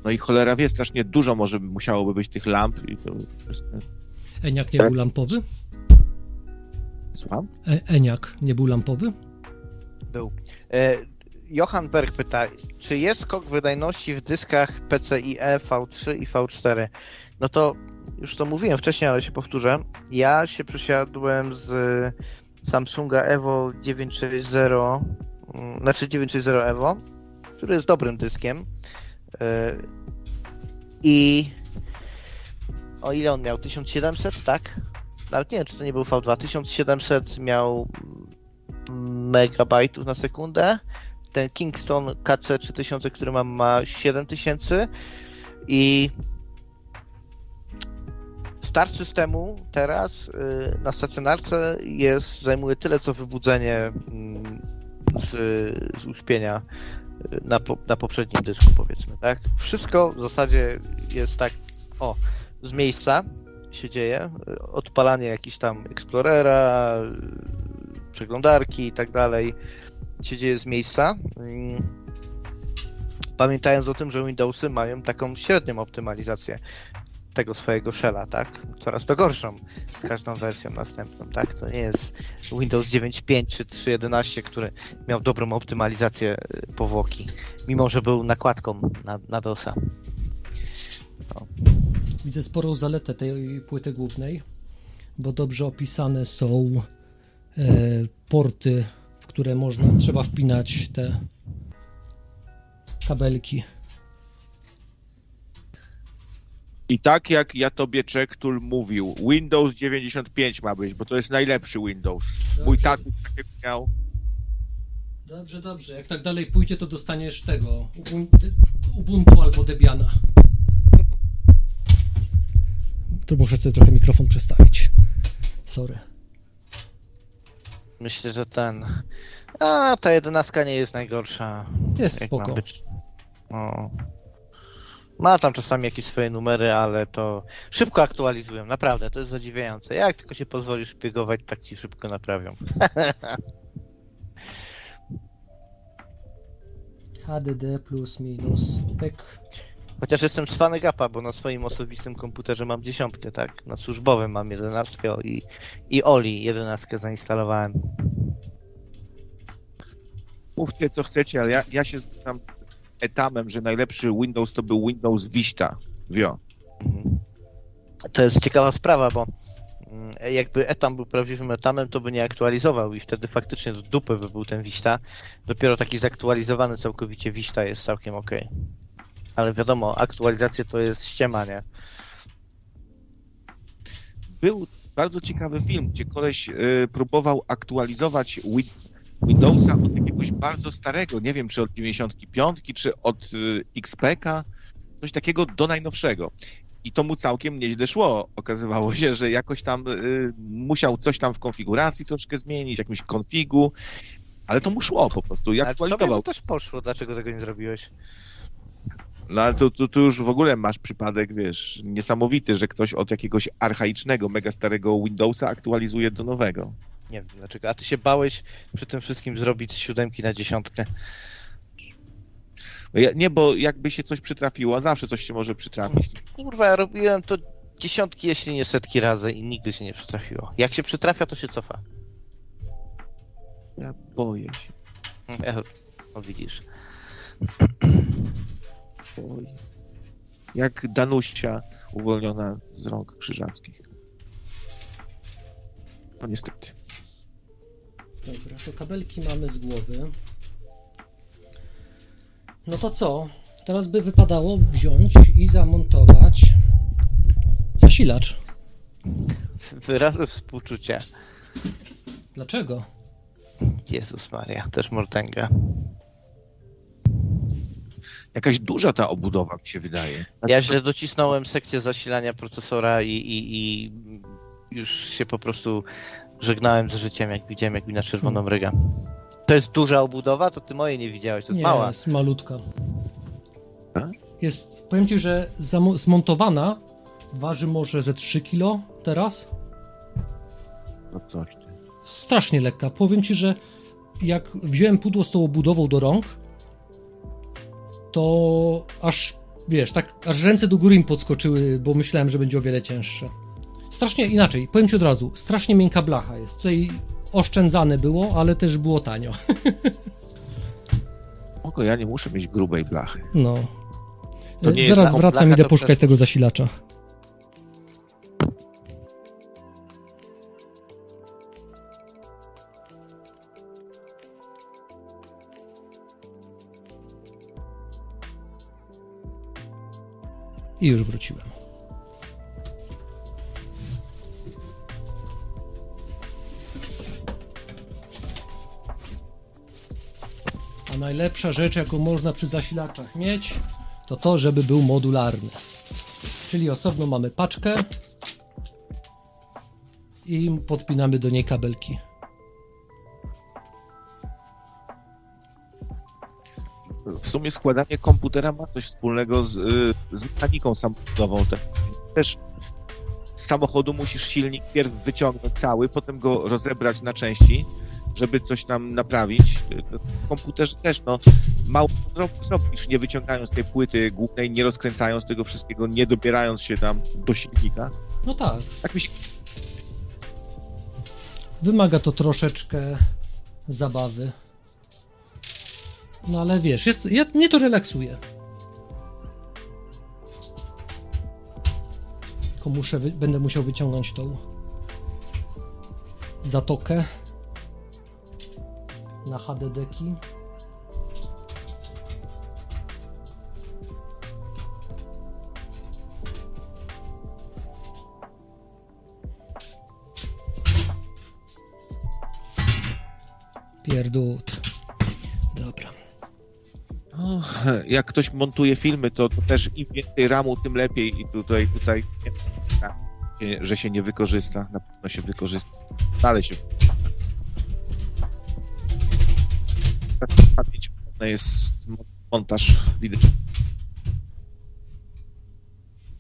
No i cholera wie, strasznie dużo może by musiałoby być tych lamp i to jest... Eniak nie był lampowy? Słucham? E Eniak nie był lampowy? Był. E, Johan Berg pyta, czy jest skok wydajności w dyskach PCIe V3 i V4? No to już to mówiłem wcześniej, ale się powtórzę. Ja się przesiadłem z Samsunga Evo 960, mm, znaczy 960 Evo, który jest dobrym dyskiem. E, I o ile on miał? 1700, tak? Nawet nie wiem, czy to nie był V2. 1700 miał megabajtów na sekundę. Ten Kingston KC3000, który mam, ma 7000 i start systemu teraz y, na stacjonarce jest, zajmuje tyle, co wybudzenie mm, z, z uśpienia y, na, po, na poprzednim dysku, powiedzmy, tak? Wszystko w zasadzie jest tak, o, z miejsca się dzieje. Odpalanie jakiś tam Explorera, przeglądarki i tak dalej się dzieje z miejsca. Pamiętając o tym, że Windowsy mają taką średnią optymalizację tego swojego shella, tak? Coraz to gorszą z każdą wersją następną, tak? To nie jest Windows 9.5 czy 3.11, który miał dobrą optymalizację y, powłoki, mimo że był nakładką na, na DOSa. Widzę sporą zaletę tej płyty głównej, bo dobrze opisane są porty, w które można, trzeba wpinać te kabelki. I tak jak ja tobie Czektul mówił, Windows 95 ma być, bo to jest najlepszy Windows. Mój Dobrze. tatuś takiego miał. Dobrze, dobrze. Jak tak dalej pójdzie, to dostaniesz tego Ubuntu, albo Debiana. Tu muszę sobie trochę mikrofon przestawić. Sorry. Myślę, że ten. A ta jedenastka nie jest najgorsza. Jest Jak spoko. ma być. O. Ma tam czasami jakieś swoje numery, ale to szybko aktualizują, naprawdę, to jest zadziwiające. Jak tylko się pozwolisz szpiegować, tak ci szybko naprawią. HDD plus minus. Pyk. Chociaż jestem z fany gapa, bo na swoim osobistym komputerze mam dziesiątkę, tak? Na służbowym mam jedenastkę i, i Oli jedenastkę zainstalowałem. Mówcie co chcecie, ale ja, ja się tam z etamem, że najlepszy Windows to był Windows Vista. Wio. Mhm. To jest ciekawa sprawa, bo mm, jakby etam był prawdziwym etamem, to by nie aktualizował i wtedy faktycznie do dupy by był ten Vista. Dopiero taki zaktualizowany całkowicie Vista jest całkiem ok. Ale wiadomo, aktualizacje to jest ściema, nie? Był bardzo ciekawy film, gdzie koleś y, próbował aktualizować Win Windowsa od jakiegoś bardzo starego, nie wiem czy od 95, czy od y, XPK, coś takiego do najnowszego. I to mu całkiem nieźle szło. Okazywało się, że jakoś tam y, musiał coś tam w konfiguracji troszkę zmienić, jakimś konfigu, ale to mu szło po prostu i Ale aktualizował. to też poszło, dlaczego tego nie zrobiłeś? No ale tu, tu, tu już w ogóle masz przypadek, wiesz, niesamowity, że ktoś od jakiegoś archaicznego, mega starego Windowsa aktualizuje do nowego. Nie wiem dlaczego. A ty się bałeś przy tym wszystkim zrobić z siódemki na dziesiątkę. Ja, nie, bo jakby się coś przytrafiło, a zawsze coś się może przytrafić. Kurwa, ja robiłem to dziesiątki, jeśli nie setki razy i nigdy się nie przytrafiło. Jak się przytrafia, to się cofa. Ja boję się, Ja, no widzisz. Jak Danusia uwolniona z rąk krzyżackich. No niestety. Dobra, to kabelki mamy z głowy. No to co? Teraz by wypadało wziąć i zamontować zasilacz. Wyrazy współczucia. Dlaczego? Jezus Maria, też Mortenga. Jakaś duża ta obudowa mi się wydaje. Ja źle docisnąłem sekcję zasilania procesora i, i, i już się po prostu żegnałem z życiem, jak widziałem, jak mi na czerwoną ryga. To jest duża obudowa? To ty mojej nie widziałeś, to jest Nie, mała. jest malutka. A? Jest, powiem ci, że zmontowana waży może ze 3 kg teraz. No coś ty. Strasznie lekka. Powiem ci, że jak wziąłem pudło z tą obudową do rąk, to aż, wiesz, tak aż ręce do góry mi podskoczyły, bo myślałem, że będzie o wiele cięższe. Strasznie inaczej, powiem ci od razu, strasznie miękka blacha jest. Tutaj oszczędzane było, ale też było tanio. Oko, ja nie muszę mieć grubej blachy. No. To nie Zaraz wracam, blachę, idę poszukać przecież- tego zasilacza. I już wróciłem. A najlepsza rzecz, jaką można przy zasilaczach mieć, to to, żeby był modularny. Czyli osobno mamy paczkę i podpinamy do niej kabelki. Sumie składanie komputera ma coś wspólnego z, y, z mechaniką samochodową. Te- Też z samochodu musisz silnik pierw wyciągnąć cały, potem go rozebrać na części, żeby coś tam naprawić. Y, W komputerze też, no, mało zro- zrobisz, nie wyciągając tej płyty głównej, nie rozkręcając tego wszystkiego, nie dobierając się tam do silnika. No tak, Tak mi się wymaga to troszeczkę zabawy. No ale wiesz, jest, ja, mnie to relaksuje. Tylko muszę, będę musiał wyciągnąć tą zatokę na HDD-ki. Pierdód. Dobra. No, jak ktoś montuje filmy, to, to też im więcej ramu, tym lepiej i tutaj, tutaj nie że się nie wykorzysta. Na pewno się wykorzysta. Dalej się Pamięć jest montaż wideo.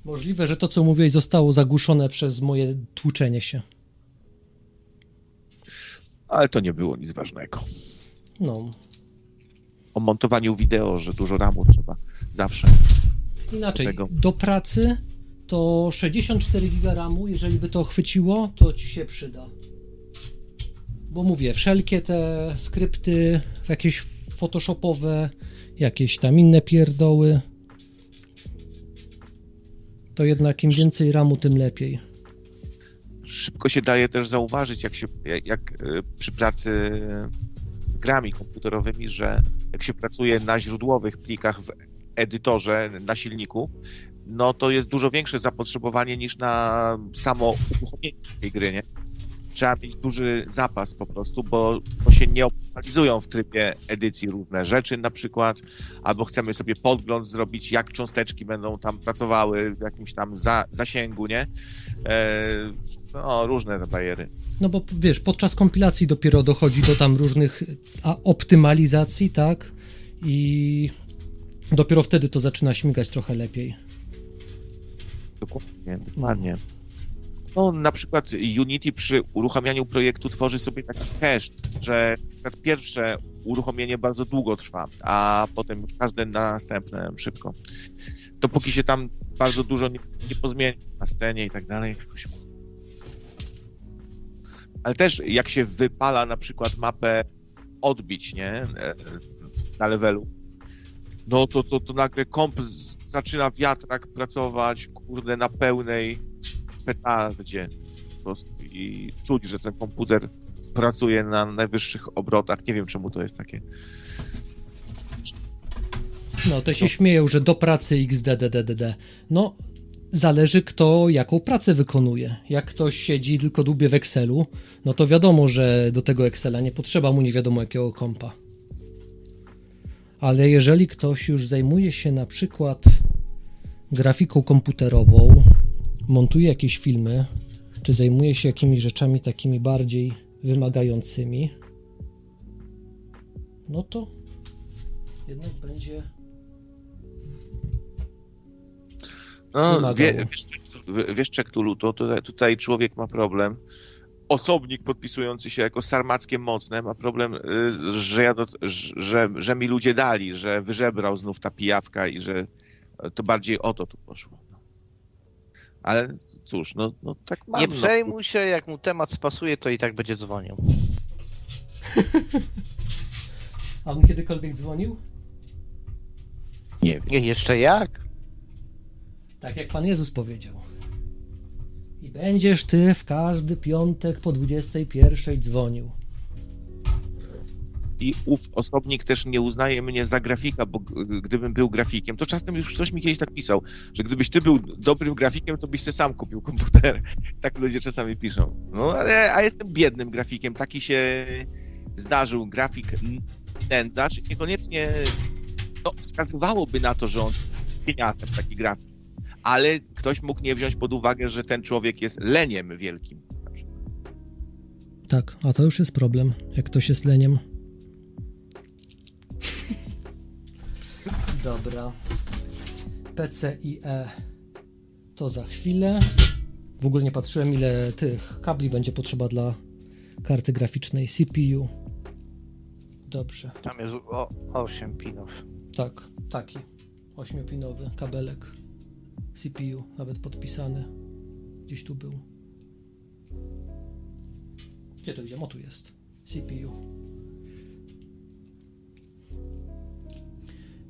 Możliwe, że to, co mówiłeś, zostało zagłuszone przez moje tłuczenie się. Ale to nie było nic ważnego. No. O montowaniu wideo, że dużo ramu trzeba zawsze. Inaczej, do do pracy to 64 giga RAMu, jeżeli by to chwyciło, to ci się przyda. Bo mówię, wszelkie te skrypty, jakieś photoshopowe, jakieś tam inne pierdoły, to jednak im więcej RAMu, tym lepiej. Szybko się daje też zauważyć, jak się, jak, jak e, przy pracy z grami komputerowymi, że jak się pracuje na źródłowych plikach w edytorze, na silniku, no to jest dużo większe zapotrzebowanie niż na samo uruchomienie tej gry, nie? Trzeba mieć duży zapas po prostu, bo, bo się nie optymalizują w trybie edycji różne rzeczy na przykład, albo chcemy sobie podgląd zrobić, jak cząsteczki będą tam pracowały w jakimś tam za, zasięgu, nie? E, no, różne te bajery. No bo wiesz, podczas kompilacji dopiero dochodzi do tam różnych a, optymalizacji, tak? I dopiero wtedy to zaczyna śmigać trochę lepiej. Dokładnie, dokładnie. No, na przykład Unity przy uruchamianiu projektu tworzy sobie taki cache, że pierwsze uruchomienie bardzo długo trwa, a potem już każde następne szybko. Dopóki się tam bardzo dużo nie, nie pozmieni na scenie i tak dalej. Ale też jak się wypala na przykład mapę odbić, nie? E, Na levelu, no to, to, to nagle komp zaczyna wiatrak pracować, kurde, na pełnej petardzie po prostu i czuć, że ten komputer pracuje na najwyższych obrotach. Nie wiem, czemu to jest takie. No, to się śmieją, że do pracy XDDDD. No, zależy kto jaką pracę wykonuje. Jak ktoś siedzi tylko dłubie w Excelu, no to wiadomo, że do tego Excela nie potrzeba mu nie wiadomo jakiego kompa. Ale jeżeli ktoś już zajmuje się na przykład grafiką komputerową, montuje jakieś filmy, czy zajmuje się jakimiś rzeczami takimi bardziej wymagającymi, no to jednak będzie No, wie, wiesz, wiesz, Czektulu, to tutaj, tutaj człowiek ma problem. Osobnik podpisujący się jako sarmackiem mocne ma problem, y, że, ja że, że mi ludzie dali, że wyżebrał znów ta pijawka i że to bardziej o to tu poszło. Ale cóż, no, no tak mam. Nie no. przejmuj się, jak mu temat spasuje, to i tak będzie dzwonił. A on kiedykolwiek dzwonił? Nie wiem. Nie, jeszcze jak? Tak jak Pan Jezus powiedział. I będziesz ty w każdy piątek po 21 dzwonił. I ów osobnik też nie uznaje mnie za grafika, bo gdybym był grafikiem, to czasem już ktoś mi kiedyś tak pisał, że gdybyś ty był dobrym grafikiem, to byś sobie sam kupił komputer. Tak ludzie czasami piszą. No ale a jestem biednym grafikiem, taki się zdarzył grafik nędzacz, niekoniecznie no, wskazywałoby na to, że on jest pieniądzem taki grafik. Ale ktoś mógł nie wziąć pod uwagę, że ten człowiek jest leniem wielkim. Tak, a to już jest problem, jak ktoś jest leniem. Dobra. PCIe to za chwilę. W ogóle nie patrzyłem, ile tych kabli będzie potrzeba dla karty graficznej CPU. Dobrze. Tam jest o, 8 pinów. Tak, taki. Ośmiopinowy kabelek CPU, nawet podpisany. Gdzieś tu był. Gdzie to idzie? O tu jest. CPU.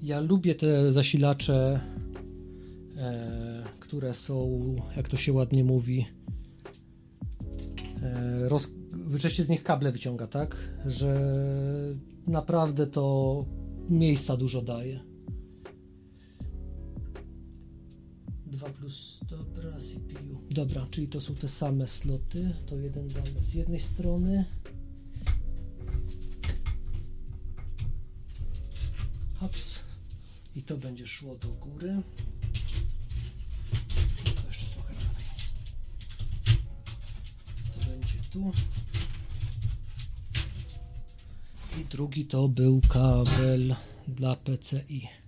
Ja lubię te zasilacze, e, które są, jak to się ładnie mówi, e, roz, z nich kable wyciąga, tak? Że naprawdę to miejsca dużo daje. 2 plus, dobra, CPU. Dobra, czyli to są te same sloty. To jeden damy z jednej strony. Hops. I to będzie szło do góry. To jeszcze trochę dalej. To będzie tu. I drugi to był kabel dla PCI.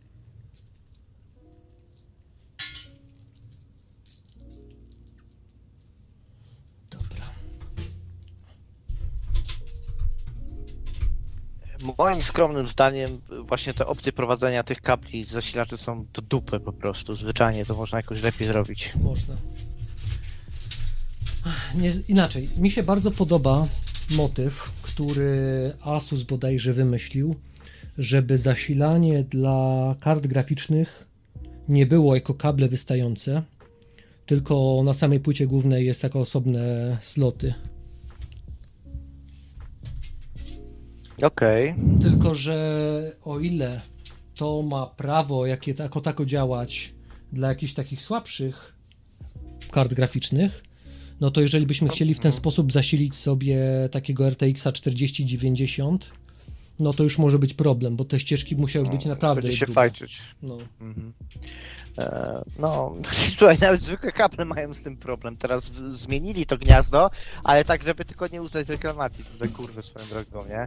Moim skromnym zdaniem właśnie te opcje prowadzenia tych kabli z zasilaczy są do dupy po prostu. Zwyczajnie to można jakoś lepiej zrobić. Można. Nie, inaczej, mi się bardzo podoba motyw, który Asus bodajże wymyślił, żeby zasilanie dla kart graficznych nie było jako kable wystające, tylko na samej płycie głównej jest jako osobne sloty. Okej. Okay. Tylko, że o ile to ma prawo jakie, jako tako działać dla jakichś takich słabszych kart graficznych, no to jeżeli byśmy chcieli w ten sposób zasilić sobie takiego RTX 4090, no to już może być problem, bo te ścieżki musiały być naprawdę. Będzie się fajczyć. No. Mhm. E, no, słuchaj, nawet zwykłe kable mają z tym problem. Teraz zmienili to gniazdo, ale tak, żeby tylko nie uznać reklamacji, co za kurwę swoją drogą, nie?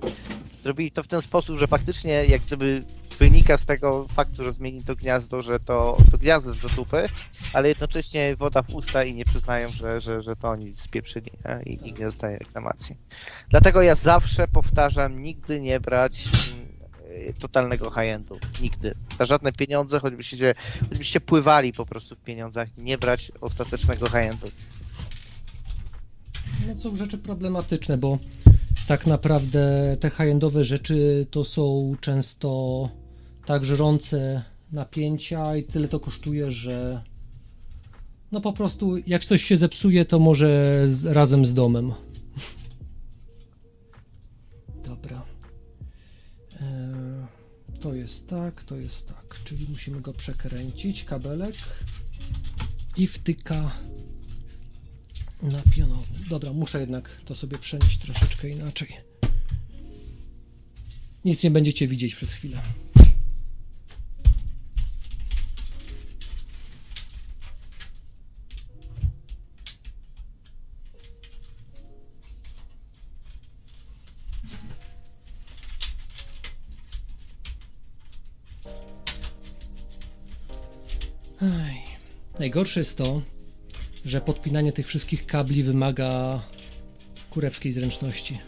Zrobili to w ten sposób, że faktycznie jak gdyby wynika z tego faktu, że zmienili to gniazdo, że to, to gniazdo jest do dupy, ale jednocześnie woda w usta i nie przyznają, że, że, że to oni spieprzyli nie? i nikt nie dostaje reklamacji. Dlatego ja zawsze powtarzam, nigdy nie brać totalnego high-endu. Nigdy. Za żadne pieniądze, choćbyście, choćbyście pływali po prostu w pieniądzach, nie brać ostatecznego high-endu. No są rzeczy problematyczne, bo tak naprawdę te high-endowe rzeczy to są często tak żrące napięcia i tyle to kosztuje, że no po prostu jak coś się zepsuje, to może z, razem z domem. To jest tak, to jest tak. Czyli musimy go przekręcić, kabelek i wtyka na pionowo. Dobra, muszę jednak to sobie przenieść troszeczkę inaczej. Nic nie będziecie widzieć przez chwilę. Najgorsze jest to, że podpinanie tych wszystkich kabli wymaga kurewskiej zręczności.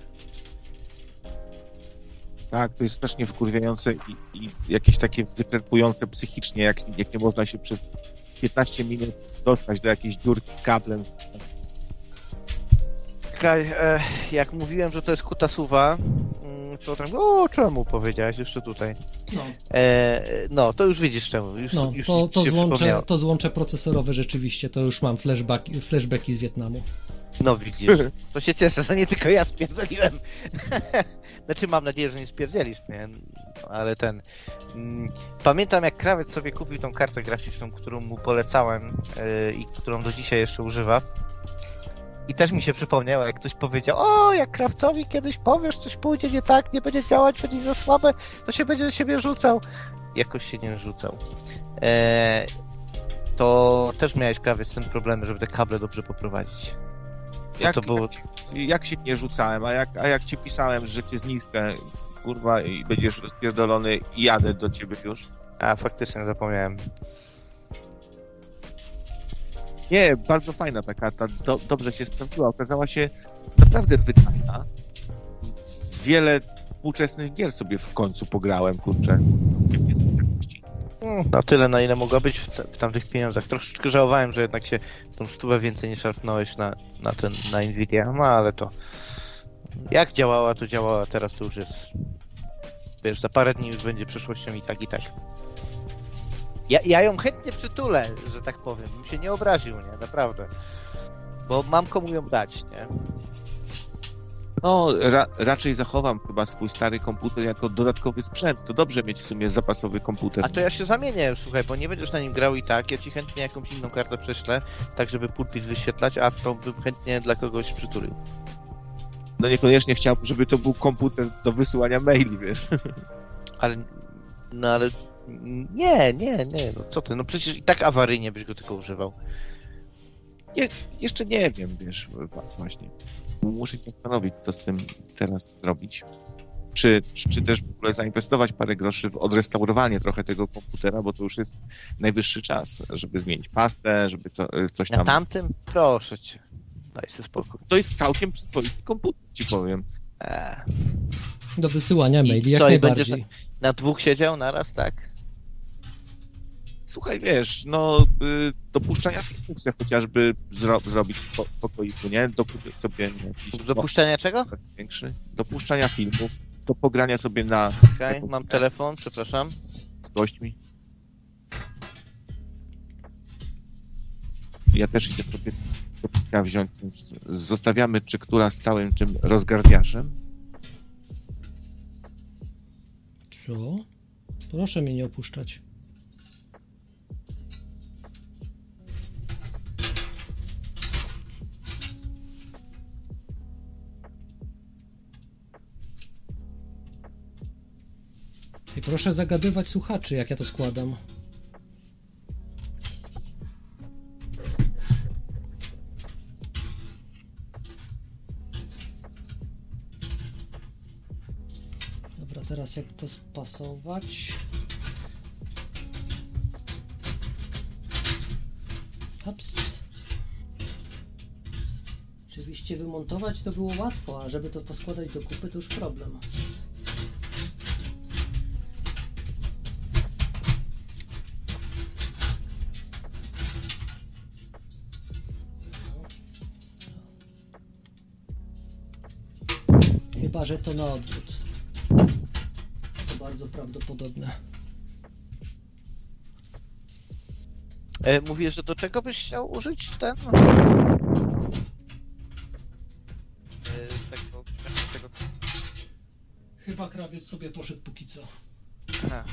Tak, to jest strasznie wkurwiające i, i jakieś takie wyczerpujące psychicznie, jak, jak nie można się przez 15 minut dostać do jakiejś dziurki z kablem. Kaj, e, jak mówiłem, że to jest kutasuwa, to tam, o czemu powiedziałeś jeszcze tutaj. No, e, no to już widzisz czemu. Już, no, już to, to, złącze, to złącze procesorowe rzeczywiście, to już mam flashbacki, flashbacki z Wietnamu. No widzisz, to się cieszę, że nie tylko ja spierdzeliłem. znaczy mam nadzieję, że nie spierdzielisz, nie? ale ten... Mm, pamiętam jak krawiec sobie kupił tą kartę graficzną, którą mu polecałem yy, i którą do dzisiaj jeszcze używa. I też mi się przypomniało, jak ktoś powiedział, o, jak krawcowi kiedyś powiesz, coś pójdzie nie tak, nie będzie działać, będzie za słabe, to się będzie do siebie rzucał. Jakoś się nie rzucał. Eee, to też miałeś prawie z tym problemy, żeby te kable dobrze poprowadzić. Jak, to było... jak, jak się nie rzucałem, a jak, a jak ci pisałem, że cię zniszczę, kurwa, i będziesz rozpierdolony i jadę do ciebie już. A, faktycznie zapomniałem. Nie, bardzo fajna ta karta, do, dobrze się sprawdziła. Okazała się naprawdę wydajna. Wiele współczesnych gier sobie w końcu pograłem, kurczę. Na tyle, na ile mogła być w, te, w tamtych pieniądzach. Troszeczkę żałowałem, że jednak się tą stówę więcej nie szarpnąłeś na, na ten, na Nvidia, no ale to jak działała, to działała, teraz to już jest wiesz, za parę dni już będzie przyszłością i tak, i tak. Ja, ja ją chętnie przytulę, że tak powiem. Bym się nie obraził, nie? Naprawdę. Bo mam komu ją dać, nie? No, ra raczej zachowam chyba swój stary komputer jako dodatkowy sprzęt. To dobrze mieć w sumie zapasowy komputer. A to ja się zamienię, słuchaj, bo nie będziesz na nim grał i tak. Ja ci chętnie jakąś inną kartę prześlę, tak żeby pulpit wyświetlać, a to bym chętnie dla kogoś przytulił. No niekoniecznie chciałbym, żeby to był komputer do wysyłania maili, wiesz. Ale, no ale nie, nie, nie, no co ty, no przecież i tak awaryjnie byś go tylko używał. Nie, jeszcze nie wiem, wiesz, właśnie. Muszę się zastanowić, co z tym teraz zrobić. Czy, czy, też w ogóle zainwestować parę groszy w odrestaurowanie trochę tego komputera, bo to już jest najwyższy czas, żeby zmienić pastę, żeby co, coś tam... Na tamtym? Proszę cię, daj sobie spokój. To jest całkiem przyzwoity komputer, ci powiem. Eee. Do wysyłania maili, I jak co, i najbardziej. będziesz na dwóch siedział naraz, tak? Słuchaj, wiesz, no y, dopuszczania filmów se chociażby zro, zrobić po, w pokoiku, nie? Dokupić sobie jakiś Dopuszczenia czego? większy. Dopuszczania filmów, do pogrania sobie na Okej, mam telefon, przepraszam. z gośćmi. Ja też idę sobie do wziąć, więc zostawiamy czektura z całym tym rozgardiaszem. Co? Proszę mnie nie opuszczać. I proszę zagadywać słuchaczy, jak ja to składam. Dobra, teraz jak to spasować? Ups. Oczywiście wymontować to było łatwo, a żeby to poskładać do kupy to już problem. Że to na odwrót. To bardzo prawdopodobne. E, mówisz, że do czego byś chciał użyć ten? E, tego, tego, Chyba krawiec sobie poszedł póki co. aha,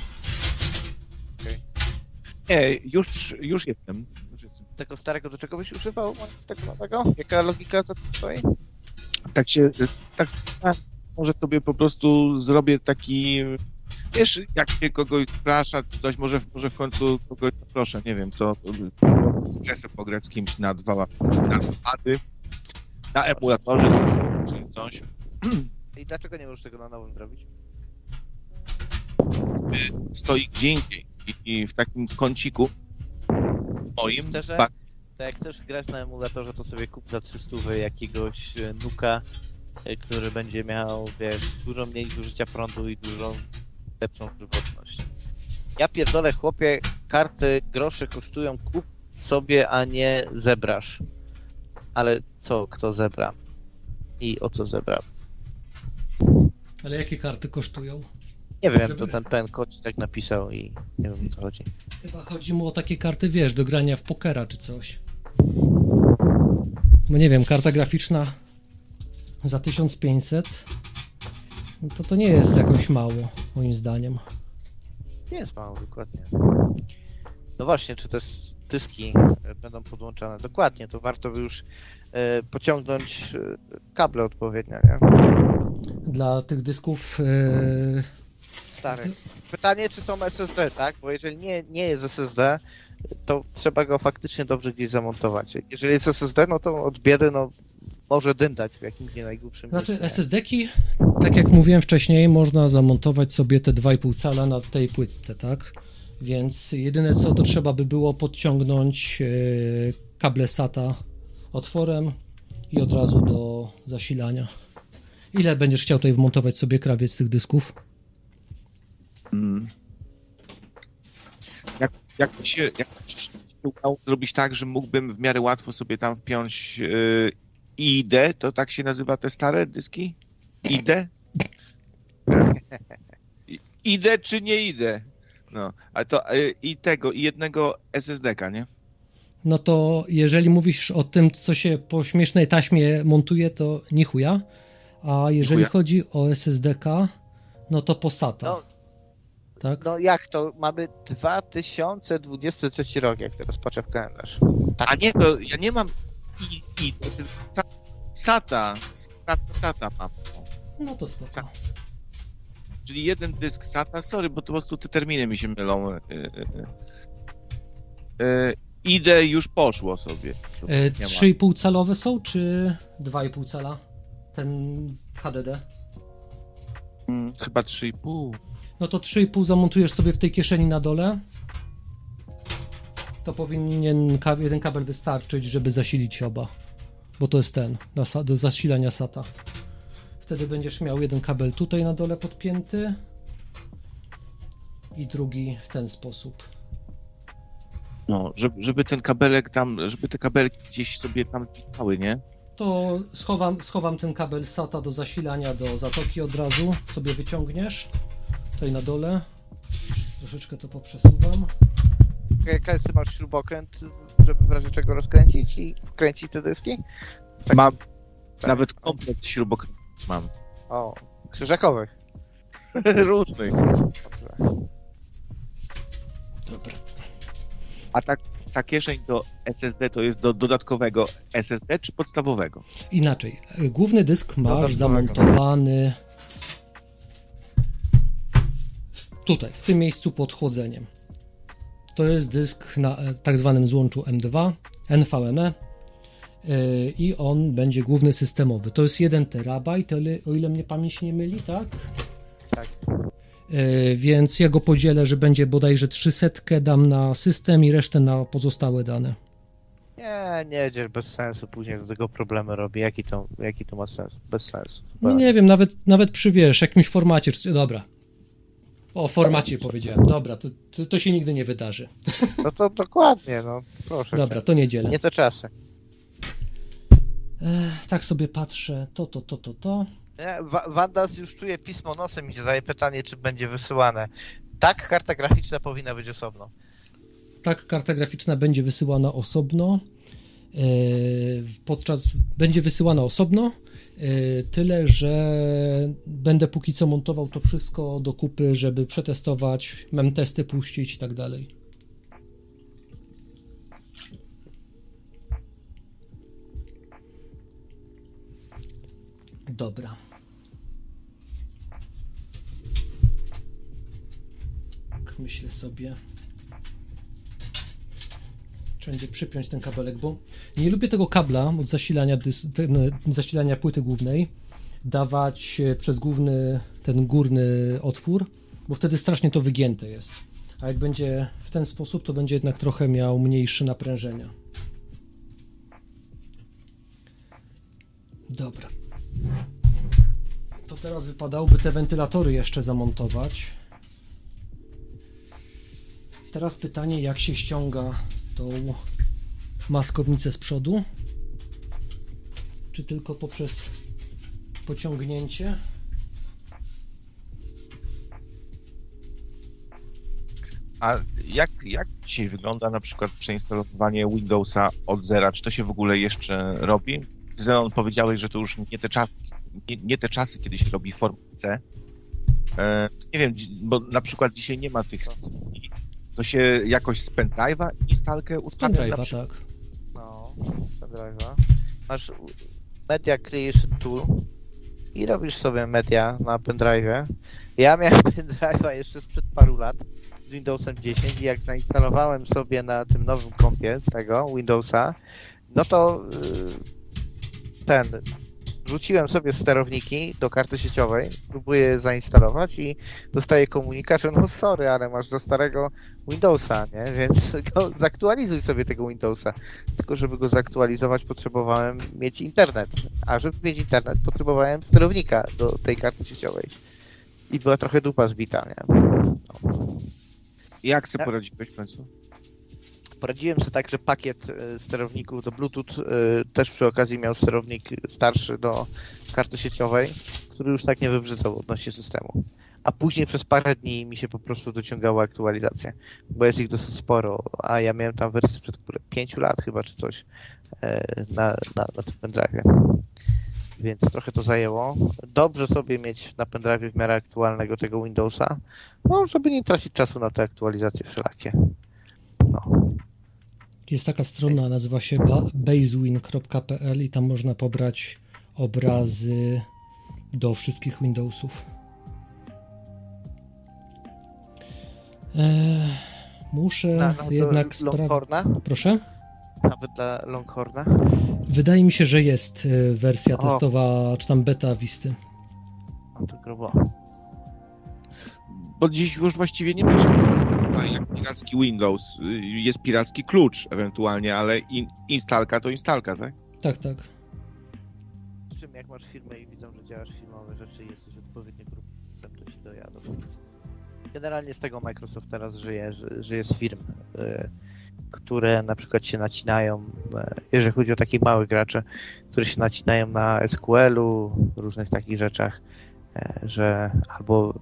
Nie, już, już jestem. Już jestem. tego starego do czego byś używał? Z tego nowego? Jaka logika za tym stoi? tak się, tak może sobie po prostu zrobię taki, wiesz, jak mnie kogoś sprasza, ktoś może, może w końcu kogoś proszę, nie wiem, to chcę pograć z kimś na dwa na pady, na emulatorze czy coś. I dlaczego nie możesz tego na nowym zrobić? Stoi gdzie indziej i, w takim kąciku moim, Szczerze? To jak chcesz grać na emulatorze, to sobie kup za 300 jakiegoś e, nuka, który będzie miał, wiesz, dużo mniej zużycia prądu i dużo lepszą żywotność. Ja pierdolę, chłopie, karty grosze kosztują, kup sobie, a nie zebrasz. Ale co, kto zebra? I o co zebra? Ale jakie karty kosztują? Nie wiem, Żeby- to ten pen koć tak napisał i nie wiem o co chodzi. Chyba chodzi mu o takie karty, wiesz, do grania w pokera czy coś. Bo nie wiem, karta graficzna za 1500 no to to nie jest jakoś mało, moim zdaniem. Nie jest mało, dokładnie. No właśnie, czy te dyski e, będą podłączane? Dokładnie, to warto by już e, pociągnąć e, kable odpowiednio, nie? Dla tych dysków e, Stary. Pytanie, czy są SSD, tak? Bo jeżeli nie, nie jest SSD, to trzeba go faktycznie dobrze gdzieś zamontować. Jeżeli jest SSD, no to od biedy, no może dyndać w jakimś nie najgłupszym Znaczy? SSD-ki, tak jak mówiłem wcześniej, można zamontować sobie te 2,5 cala na tej płytce, tak? Więc jedyne co to trzeba by było podciągnąć e, kable SATA otworem i od razu do zasilania. Ile będziesz chciał tutaj wmontować sobie krawiec tych dysków? Mm. Jak, jak się, jak się udało zrobić tak, że mógłbym w miarę łatwo sobie tam wpiąć yy, ID, to tak się nazywa te stare dyski? ID? I- ID czy nie ID? No, ale to y, i tego, i jednego SSD-ka, nie? No to jeżeli mówisz o tym, co się po śmiesznej taśmie montuje, to nie chuja. A jeżeli chuja. chodzi o SSD-ka, no to po SATA. No, tak? no jak to? Mamy 2023 rok, jak teraz patrzę w kalendarz. A nie, to ja nie mam i, to SATA, SATA, SATA mam. No to spoko. Sa- Czyli jeden dysk SATA, sorry, bo to po prostu te terminy mi się mylą. Y, y, y. Y, ID już poszło sobie. Ma. 3,5 calowe są, czy 2,5 cala? Ten HDD. Mm, Chyba 3,5. No to 3,5 zamontujesz sobie w tej kieszeni na dole. To powinien jeden kabel wystarczyć, żeby zasilić oba. Bo to jest ten, do zasilania SATA. Wtedy będziesz miał jeden kabel tutaj na dole podpięty i drugi w ten sposób. No, żeby, żeby ten kabelek tam, żeby te kabelki gdzieś sobie tam zwisały, nie? To schowam, schowam ten kabel SATA do zasilania do zatoki od razu. Sobie wyciągniesz. Tutaj na dole. Troszeczkę to poprzesuwam. Jaka ty masz śrubokręt, żeby w razie czego rozkręcić i wkręcić te dyski? Tak. Mam nawet komplet śrubokrętów mam. O, krzyżakowych. Różnych. Dobrze. Dobra. A tak, ta kieszeń do SSD to jest do dodatkowego SSD czy podstawowego? Inaczej. Główny dysk masz zamontowany tutaj, w tym miejscu pod chłodzeniem. To jest dysk na e, tak zwanym złączu M2, NVMe yy, i on będzie główny systemowy. To jest 1 terabajt, o ile mnie pamięć nie myli, tak? Tak. Yy, więc ja go podzielę, że będzie bodajże 300 dam na system i resztę na pozostałe dane. Nie, nie jedziesz bez sensu, później do tego problemy robi. Jaki to, jaki to ma sens? Bez sensu. No nie wiem, nawet, nawet przy wiesz, jakimś formacie. Dobra. O formacie powiedziałem. Dobra, to, to, to się nigdy nie wydarzy. No to dokładnie, no proszę. Dobra, cię. to niedzielę. Nie te czasy. Ech, tak sobie patrzę. To, to, to, to, to. Wa- Wandas już czuje pismo nosem i zadaje pytanie, czy będzie wysyłane. Tak, karta graficzna powinna być osobno. Tak, karta graficzna będzie wysyłana osobno. E, Podczas będzie wysyłana osobno. e, Tyle, że będę póki co montował to wszystko do kupy, żeby przetestować, mem testy puścić i tak dalej. Dobra. Tak myślę sobie. Wszędzie przypiąć ten kabelek, bo nie lubię tego kabla od zasilania, dys- ten, zasilania płyty głównej dawać e, przez główny, ten górny otwór, bo wtedy strasznie to wygięte jest. A jak będzie w ten sposób, to będzie jednak trochę miał mniejsze naprężenia. Dobra. To teraz wypadałoby te wentylatory jeszcze zamontować. Teraz pytanie, jak się ściąga tą maskownicę z przodu? Czy tylko poprzez pociągnięcie? A jak, jak dzisiaj wygląda na przykład przeinstalowanie Windowsa od zera? Czy to się w ogóle jeszcze robi? Zenon powiedziałeś, że to już nie te czasy, nie, nie te czasy kiedy się robi formę C. E, nie wiem, bo na przykład dzisiaj nie ma tych. To się jakoś z pendrive'a instalkę ustawia? na Pendrive'a, przykład? tak. No, pendrive'a. Masz Media Creation Tool i robisz sobie media na pendrive'ie. Ja miałem pendrive'a jeszcze sprzed paru lat z Windowsem 10 i jak zainstalowałem sobie na tym nowym kompie z tego Windowsa, no to yy, ten wrzuciłem sobie sterowniki do karty sieciowej, próbuję je zainstalować i dostaję komunikat, że no sorry, ale masz za starego Windowsa, nie? Więc go, zaktualizuj sobie tego Windowsa. Tylko żeby go zaktualizować potrzebowałem mieć internet, a żeby mieć internet potrzebowałem sterownika do tej karty sieciowej. I była trochę dupa zbita, nie? Jak sobie poradziłeś w końcu? Poradziłem sobie tak, że pakiet e, sterowników do Bluetooth e, też przy okazji miał sterownik starszy do karty sieciowej, który już tak nie wybrzydzał odnośnie systemu. A później przez parę dni mi się po prostu dociągała aktualizacja, bo jest ich dosyć sporo, a ja miałem tam wersję sprzed które- pięciu lat chyba czy coś e, na, na, na tym pendrive. Więc trochę to zajęło. Dobrze sobie mieć na pendrive w miarę aktualnego tego Windowsa, no żeby nie tracić czasu na te aktualizacje wszelakie. No. Jest taka strona, nazywa się ba- basewin.pl i tam można pobrać obrazy do wszystkich Windowsów. Eee, muszę Na, na jednak. Longhorna? Proszę? Nawet dla Longhorna? Wydaje mi się, że jest e, wersja O. testowa, czy tam beta Wisty. No to grubo. Bo dziś już właściwie nie ma piracki Windows. y, Jest piracki klucz ewentualnie, ale in, instalka to instalka, tak? Tak, tak. Z czym jak masz firmę i widzą, że działasz firmowe rzeczy i jesteś odpowiednio grupą, to się dojadą. Generalnie z tego Microsoft teraz żyje, że żyje z firm, y, które na przykład się nacinają, y, jeżeli chodzi o takich małych graczy, które się nacinają na SQL-u, różnych takich rzeczach, że albo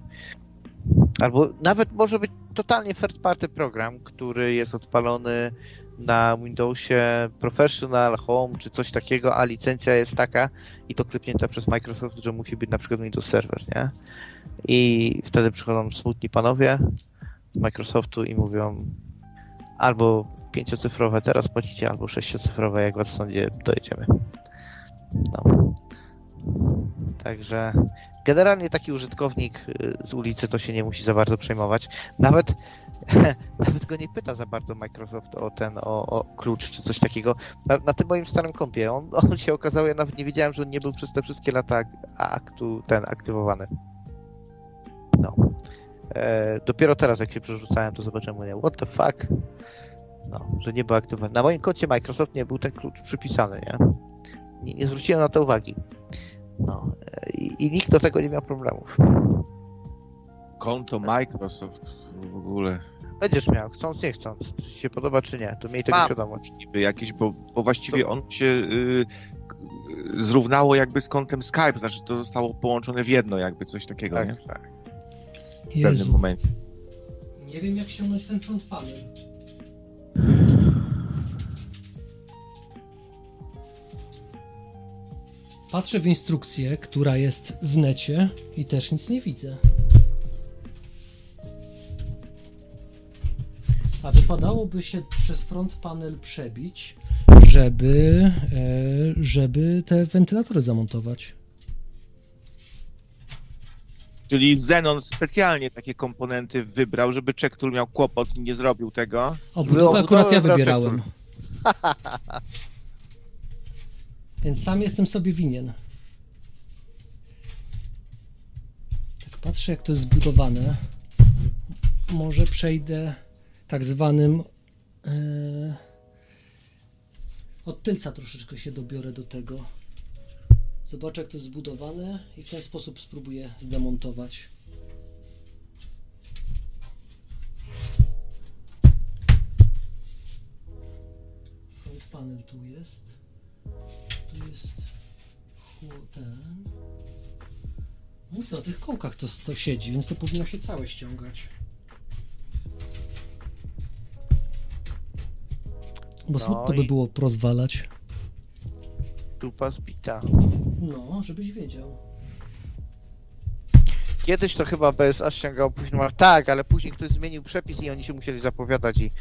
albo nawet może być totalnie third party program, który jest odpalony na Windowsie Professional, Home czy coś takiego, a licencja jest taka i to klepnięta przez Microsoft, że musi być na przykład Windows Server, nie? I wtedy przychodzą smutni panowie z Microsoftu i mówią albo pięciocyfrowe teraz płacicie, albo sześciocyfrowe, jak was w sądzie dojedziemy. No. Także generalnie taki użytkownik y, z ulicy to się nie musi za bardzo przejmować. Nawet nawet go nie pyta za bardzo Microsoft o ten, o, o klucz czy coś takiego. Na, na, tym moim starym kompie, on, on się okazał, ja nawet nie wiedziałem, że on nie był przez te wszystkie lata aktu, ten aktywowany. No. E, dopiero teraz, jak się przerzucałem, to zobaczyłem, mówię, what the fuck? No, że nie był aktywowany. Na moim koncie Microsoft nie był ten klucz przypisany, nie? Nie, nie zwróciłem na to uwagi. No. I, I nikt do tego nie miał problemów. Konto Microsoft w ogóle. Będziesz miał, chcąc, nie chcąc. Czy ci się podoba, czy nie. To miej tego Mam świadomość. niby jakieś, bo, bo właściwie to... on się y, zrównało jakby z kontem Skype, znaczy to zostało połączone w jedno jakby, coś takiego, tak, nie? Tak. W Jezu. pewnym momencie. Nie wiem jak ściągnąć ten front panel. Patrzę w instrukcję, która jest w necie i też nic nie widzę. A wypadałoby się przez front panel przebić, żeby, e, żeby te wentylatory zamontować. Czyli Xenon specjalnie takie komponenty wybrał, żeby Czektul miał kłopot i nie zrobił tego. Obudowę akurat ja wybierałem. Więc sam jestem sobie winien. Tak patrzę jak to jest zbudowane. Może przejdę tak zwanym yy, od tylca troszeczkę się dobiorę do tego. Zobaczę jak to jest zbudowane i w ten sposób spróbuję zdemontować. Front panel tu jest. Tu jest ten. Mówię, na tych kołkach to, to siedzi, więc to powinno się całe ściągać. Bo no smutno by było rozwalać. Dupa zbita. No, żebyś wiedział. Kiedyś to chyba BSA ściągał później. Tak, ale później ktoś zmienił przepis i oni się musieli zapowiadać i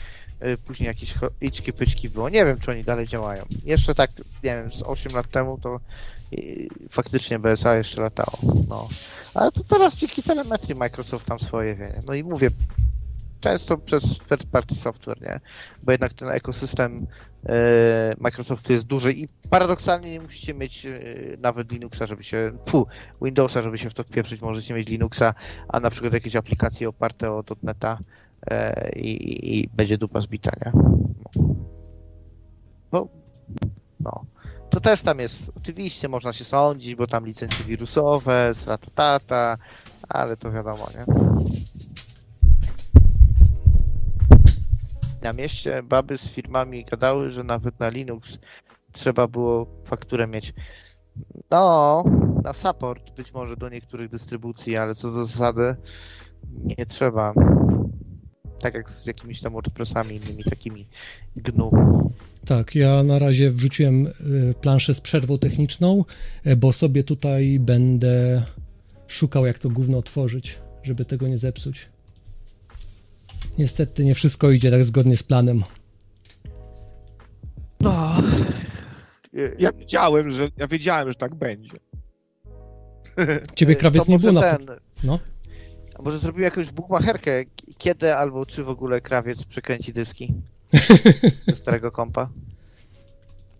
y, później jakieś iczki pyczki było. Nie wiem, czy oni dalej działają. Jeszcze tak, nie wiem, z 8 lat temu to y, faktycznie BSA jeszcze latało. No. Ale to teraz dzięki telemetrii Microsoft tam swoje wie. No i mówię, często przez third party software, nie? Bo jednak ten ekosystem e, Microsoftu jest duży i paradoksalnie nie musicie mieć e, nawet Linuxa, żeby się, pu, Windowsa, żeby się w to wpieprzyć, możecie mieć Linuxa, a na przykład jakieś aplikacje oparte o .NETA e, i, i, będzie dupa zbita, nie? No, no. To też tam jest, oczywiście można się sądzić, bo tam licencje wirusowe, stratatata, ale to wiadomo, nie? Na mieście baby z firmami gadały, że nawet na Linux trzeba było fakturę mieć. No, na support być może do niektórych dystrybucji, ale co do zasady nie trzeba. Tak jak z jakimiś tam WordPressami, innymi takimi GNU. Tak, ja na razie wrzuciłem y, planszę z przerwą techniczną, e, bo sobie tutaj będę szukał, jak to gówno otworzyć, żeby tego nie zepsuć. Niestety nie wszystko idzie tak zgodnie z planem. No. Ja wiedziałem, że ja wiedziałem, że tak będzie. Ciebie krawiec nie było na... Ten... No. A może zrobił jakąś bukmacherkę, kiedy albo czy w ogóle krawiec przekręci dyski ze starego kompa?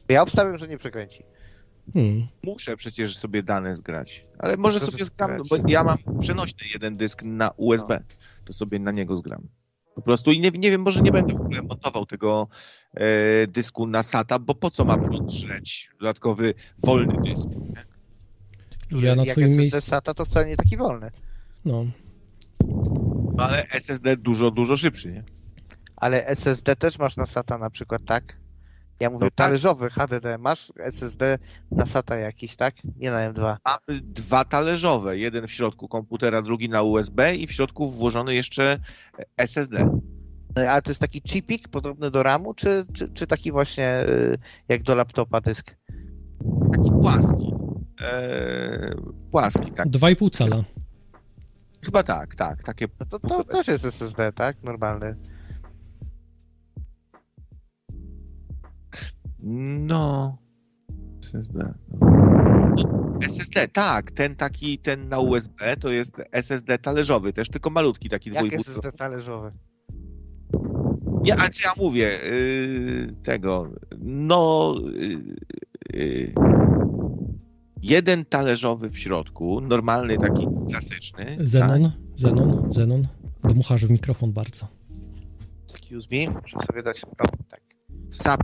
Ja obstawiam, że nie przekręci. Hmm. Muszę przecież sobie dane zgrać. Ale może sobie zgram, bo ja mam przenośny jeden dysk na USB. No. To sobie na niego zgram. Po prostu i nie, nie wiem, może nie będę w ogóle montował tego e, dysku na SATA, bo po co ma prąd dodatkowy wolny dysk? Nie? Ja na jak twoim SSD miejscu- SATA to wcale nie taki wolny. No, No, ale SSD dużo, dużo szybszy, nie? Ale SSD też masz na SATA na przykład, tak? Ja mówię No tak. talerzowy HDD. Masz SSD na SATA jakiś, tak? Nie na M2. Mamy dwa talerzowe, jeden w środku komputera, drugi na USB i w środku włożony jeszcze SSD. No, ale to jest taki chipik podobny do RAMu, czy, czy, czy taki właśnie y, jak do laptopa dysk? Taki płaski. Eee, płaski, tak. 2,5 cala. Chyba tak, tak. Takie No to, to też jest SSD, tak? Normalny. No. SSD. SSD, tak, ten taki, ten na USB to jest SSD talerzowy, też tylko malutki, taki Jak dwójpół. SSD talerzowy? Nie, a co ja mówię? Yy, tego, no, yy, yy, jeden talerzowy w środku, normalny, taki klasyczny. Zenon, Tak? Zenon, Zenon. Dmuchasz w mikrofon bardzo. Excuse me, muszę sobie dać. O, tak. Sap,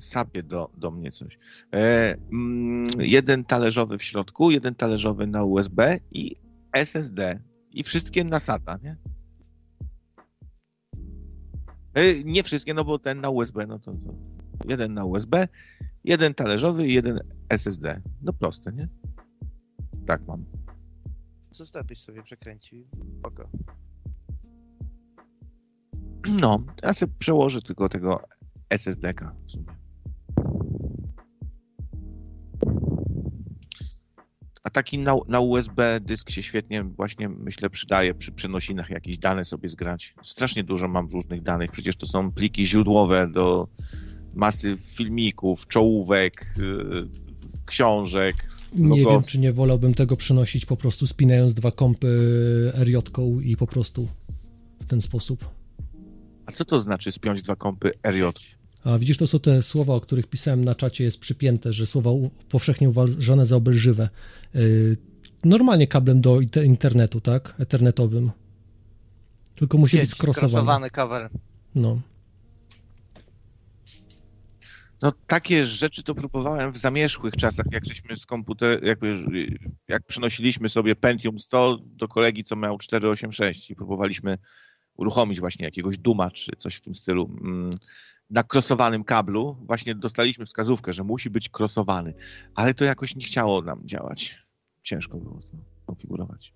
sapie do, do mnie coś. E, mm, jeden talerzowy w środku, jeden talerzowy na USB i SSD. I wszystkie na SATA, nie? E, nie wszystkie, no bo ten na USB, no to, to jeden na USB, jeden talerzowy i jeden SSD. No proste, nie? Tak mam. Zostawisz sobie przekręcił. Spoko. No, ja sobie przełożę tylko tego SSD-ka w sumie. A taki na, na USB dysk się świetnie właśnie, myślę, przydaje przy przenosinach jakieś dane sobie zgrać. Strasznie dużo mam różnych danych, przecież to są pliki źródłowe do masy filmików, czołówek, yy, książek, Nie Logo- wiem, czy nie wolałbym tego przenosić po prostu spinając dwa kompy RJ-ką i po prostu w ten sposób. A co to znaczy spiąć dwa kompy RJ? A widzisz, to są te słowa, o których pisałem na czacie, jest przypięte, że słowa powszechnie uważane za obelżywe. Yy, Normalnie kablem do internetu, tak? Ethernetowym. Tylko musi być Sieć, skrosowany. krosowany cover. No. No takie rzeczy to próbowałem w zamierzchłych czasach, jak żeśmy z komputer, jakby, jak przynosiliśmy sobie Pentium 100 do kolegi, co miał 486 i próbowaliśmy uruchomić właśnie jakiegoś Duma czy coś w tym stylu mm, na krosowanym kablu. Właśnie dostaliśmy wskazówkę, że musi być krosowany, ale to jakoś nie chciało nam działać. Ciężko było to konfigurować.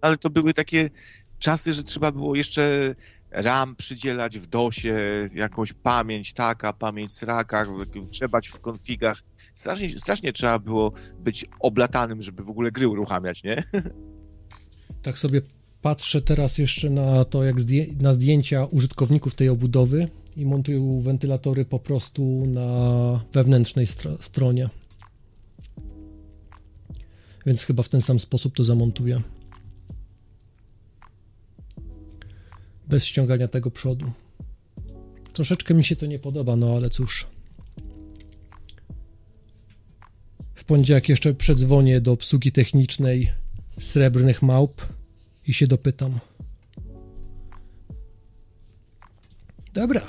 Ale to były takie czasy, że trzeba było jeszcze RAM przydzielać w DOSie, jakąś pamięć taka, pamięć sraka, trzebać w konfigach. Strasznie, strasznie trzeba było być oblatanym, żeby w ogóle gry uruchamiać, nie? Tak sobie patrzę teraz jeszcze na to, jak zdję- na zdjęcia użytkowników tej obudowy i montują wentylatory po prostu na wewnętrznej stro- stronie. Więc chyba w ten sam sposób to zamontuję. Bez ściągania tego przodu. Troszeczkę mi się to nie podoba, no ale cóż. W poniedziałek jeszcze przedzwonię do obsługi technicznej srebrnych małp i się dopytam. Dobra.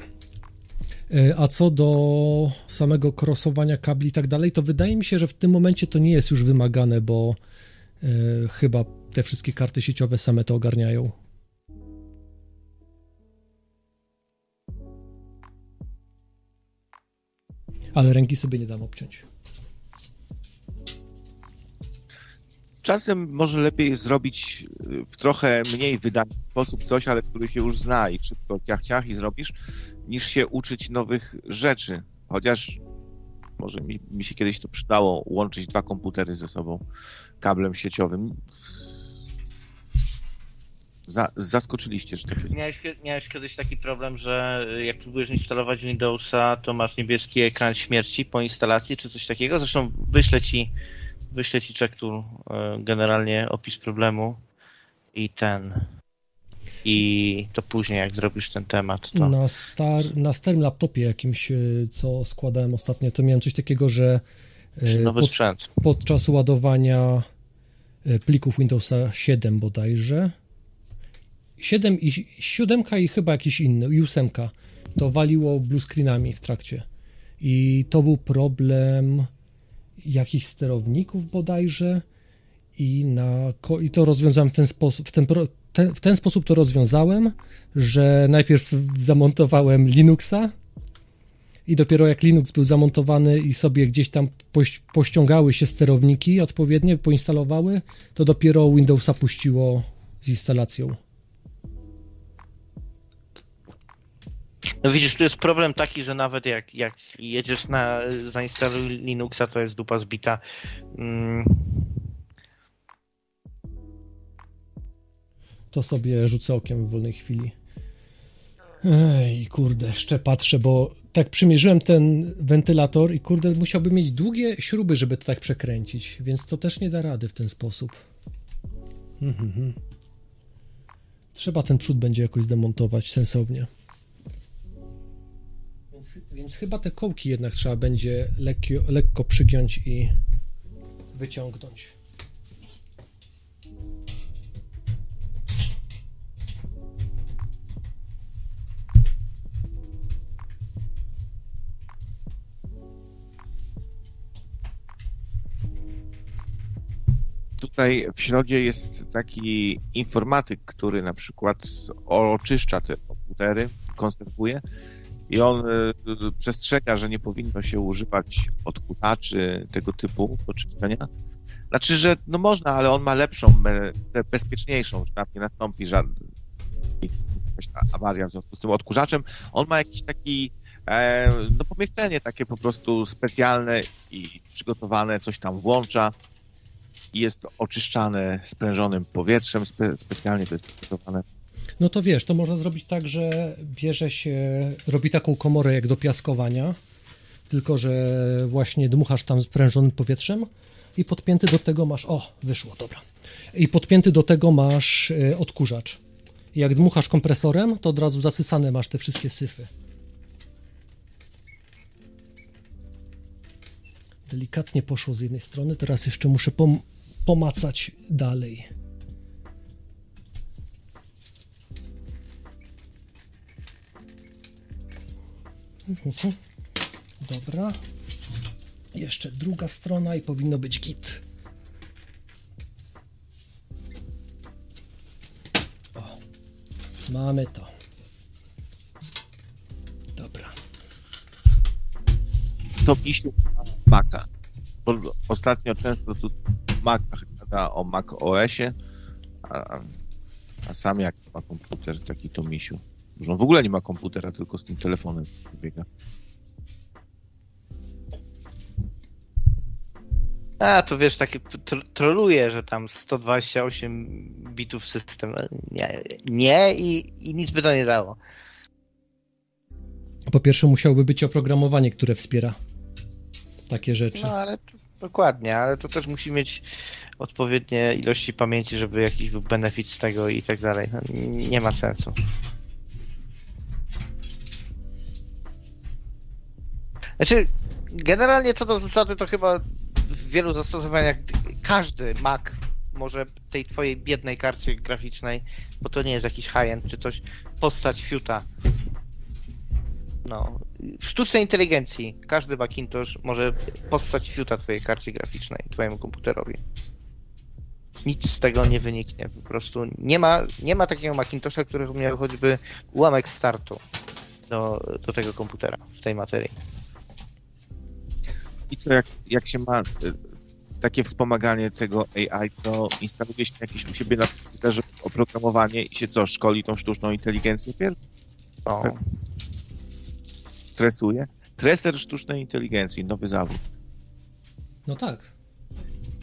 E, A co do samego krosowania kabli i tak dalej, to wydaje mi się, że w tym momencie to nie jest już wymagane, bo e, chyba te wszystkie karty sieciowe same to ogarniają. Ale ręki sobie nie dam obciąć. Czasem może lepiej zrobić y, w trochę mniej wydany sposób coś, ale który się już zna i szybko ciach, ciach i zrobisz, niż się uczyć nowych rzeczy. Chociaż może mi, mi się kiedyś to przydało łączyć dwa komputery ze sobą kablem sieciowym. Za, zaskoczyliście, że tak jest. Miałeś, miałeś kiedyś taki problem, że y, jak próbujesz instalować Windowsa, to masz niebieski ekran śmierci po instalacji, czy coś takiego? Zresztą wyślę ci, wyślę ci czek tu y, generalnie opis problemu i ten. I to później, jak zrobisz ten temat, to. Na, star, na starym laptopie jakimś, e, co składałem ostatnio, to miałem coś takiego, że e, Nowy pod, sprzęt. podczas ładowania e, plików Windowsa 7 bodajże, 7 i 7 i chyba jakiś inny, i 8, to waliło blue screenami w trakcie. I to był problem jakichś sterowników bodajże i, na, i to rozwiązałem w ten sposób, w ten, ten, w ten sposób to rozwiązałem, że najpierw zamontowałem Linuxa i dopiero jak Linux był zamontowany i sobie gdzieś tam pościągały się sterowniki odpowiednie, poinstalowały, to dopiero Windowsa puściło z instalacją. No widzisz, tu jest problem taki, że nawet jak, jak jedziesz na zainstaluj Linuxa, to jest dupa zbita. Mm. To sobie rzucę okiem w wolnej chwili. Ej, kurde, jeszcze patrzę, bo tak przymierzyłem ten wentylator i kurde, musiałby mieć długie śruby, żeby to tak przekręcić, więc to też nie da rady w ten sposób. Mhm, mhm. Trzeba ten przód będzie jakoś zdemontować sensownie. Więc, chyba te kołki jednak trzeba będzie lekko, lekko przygiąć i wyciągnąć. tutaj w środzie jest taki informatyk, który na przykład oczyszcza te komputery, konserwuje i on e, przestrzega, że nie powinno się używać odkutaczy tego typu do czyszczenia. Znaczy, że no można, ale on ma lepszą, bezpieczniejszą, że tam nie nastąpi żadna awaria w związku z tym odkurzaczem. On ma jakiś taki e, no pomieszczenie takie po prostu specjalne i przygotowane, coś tam włącza jest oczyszczane sprężonym powietrzem, spe, specjalnie to jest przygotowane. No to wiesz, to można zrobić tak, że bierze się, robi taką komorę jak do piaskowania, tylko że właśnie dmuchasz tam sprężonym powietrzem i podpięty do tego masz, o, wyszło, dobra. I podpięty do tego masz e, odkurzacz. Jak dmuchasz kompresorem, to od razu zasysane masz te wszystkie syfy. Delikatnie poszło z jednej strony, teraz jeszcze muszę pom pomacać dalej. Dobra. Jeszcze druga strona i powinno być git. O, mamy to. Dobra. To misiu Maca. Ostatnio często tu Macach gada o Mac OSie, a, a sam jak ma komputer, taki to misiu. Że on w ogóle nie ma komputera, tylko z tym telefonem biega. A, to wiesz, takie troluje, że tam 128 bitów system. Nie, nie i, i nic by to nie dało. Po pierwsze musiałoby być oprogramowanie, które wspiera takie rzeczy. No, ale to, Dokładnie, ale to też musi mieć odpowiednie ilości pamięci, żeby jakiś był benefit z tego i tak dalej. No, nie ma sensu. Znaczy, generalnie co do zasady, to chyba w wielu zastosowaniach każdy Mac może tej twojej biednej karcie graficznej, bo to nie jest jakiś high-end czy coś, postać fiuta no, w sztucznej inteligencji każdy Macintosh może postać fiuta twojej karcie graficznej, twojemu komputerowi. Nic z tego nie wyniknie. Po prostu nie ma, nie ma takiego Macintosha, który miał choćby ułamek startu do, do tego komputera w tej materii. I co, jak, jak się ma y, takie wspomaganie tego AI, to instaluje się jakieś u siebie na komputerze oprogramowanie i się co, szkoli tą sztuczną inteligencję pierw? No. Tresuje? Treser sztucznej inteligencji, nowy zawód. No tak.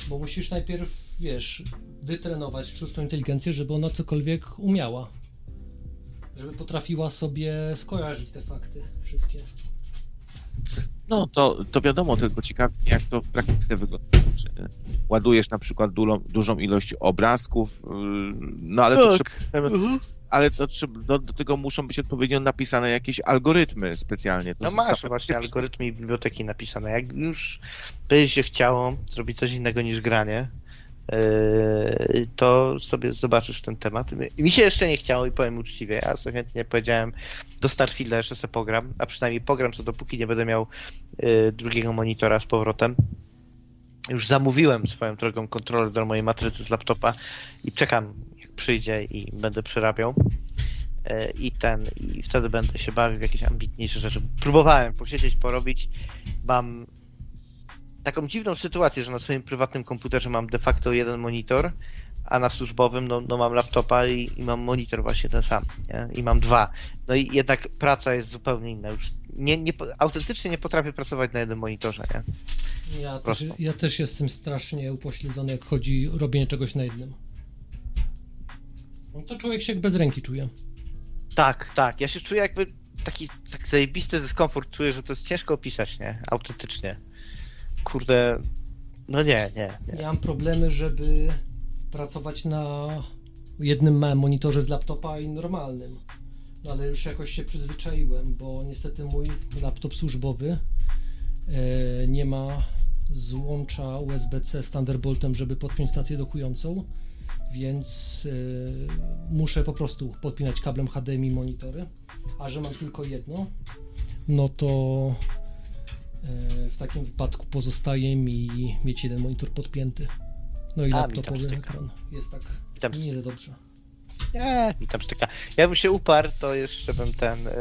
Bo musisz najpierw, wiesz, wytrenować sztuczną inteligencję, żeby ona cokolwiek umiała. Żeby potrafiła sobie skojarzyć te fakty wszystkie. No, to, to wiadomo, tylko ciekawie, jak to w praktyce wygląda. Czy ładujesz na przykład dużą, dużą ilość obrazków, yy, no ale tak. to trzeba, mhm ale to, do, do, tego muszą być odpowiednio napisane jakieś algorytmy specjalnie. To no masz właśnie algorytmy i biblioteki napisane. Jak już by się chciało zrobić coś innego niż granie, to sobie zobaczysz ten temat. Mi się jeszcze nie chciało i powiem uczciwie, ja sobie chętnie powiedziałem do Starfielda jeszcze sobie pogram, a przynajmniej pogram to dopóki nie będę miał yy, drugiego monitora z powrotem. już zamówiłem swoją drogą kontroler do mojej matrycy z laptopa i czekam, jak przyjdzie i będę przerabiał. E, I ten, i wtedy będę się bawił w jakieś ambitniejsze rzeczy. Próbowałem posiedzieć, porobić. Mam taką dziwną sytuację, że na swoim prywatnym komputerze mam de facto jeden monitor, a na służbowym no, no mam laptopa i, i, mam monitor właśnie ten sam. Nie? I mam dwa. No i jednak praca jest zupełnie inna. Już nie, nie, autentycznie nie potrafię pracować na jednym monitorze. Nie? Ja też, ja też jestem strasznie upośledzony, jak chodzi o robienie czegoś na jednym. No to człowiek się jak bez ręki czuje. Tak, tak. Ja się czuję jakby taki tak zajebisty dyskomfort czuję, że to jest ciężko opisać, nie? Autentycznie. Kurde, no nie, nie, nie. Ja mam problemy, żeby pracować na jednym małym monitorze z laptopa i normalnym. No ale już jakoś się przyzwyczaiłem, bo niestety mój laptop służbowy e, nie ma złącza USB-C z Thunderboltem, żeby podpiąć stację dokującą, więc e, muszę po prostu podpinać kablem HDMI monitory, a że mam tylko jedno, no to w takim wypadku pozostaje mi mieć jeden monitor podpięty. No i laptopowy ekran. Jest tak nie za dobrze. Nie, mi tam sztyka. Ja bym się uparł, to jeszcze bym ten y,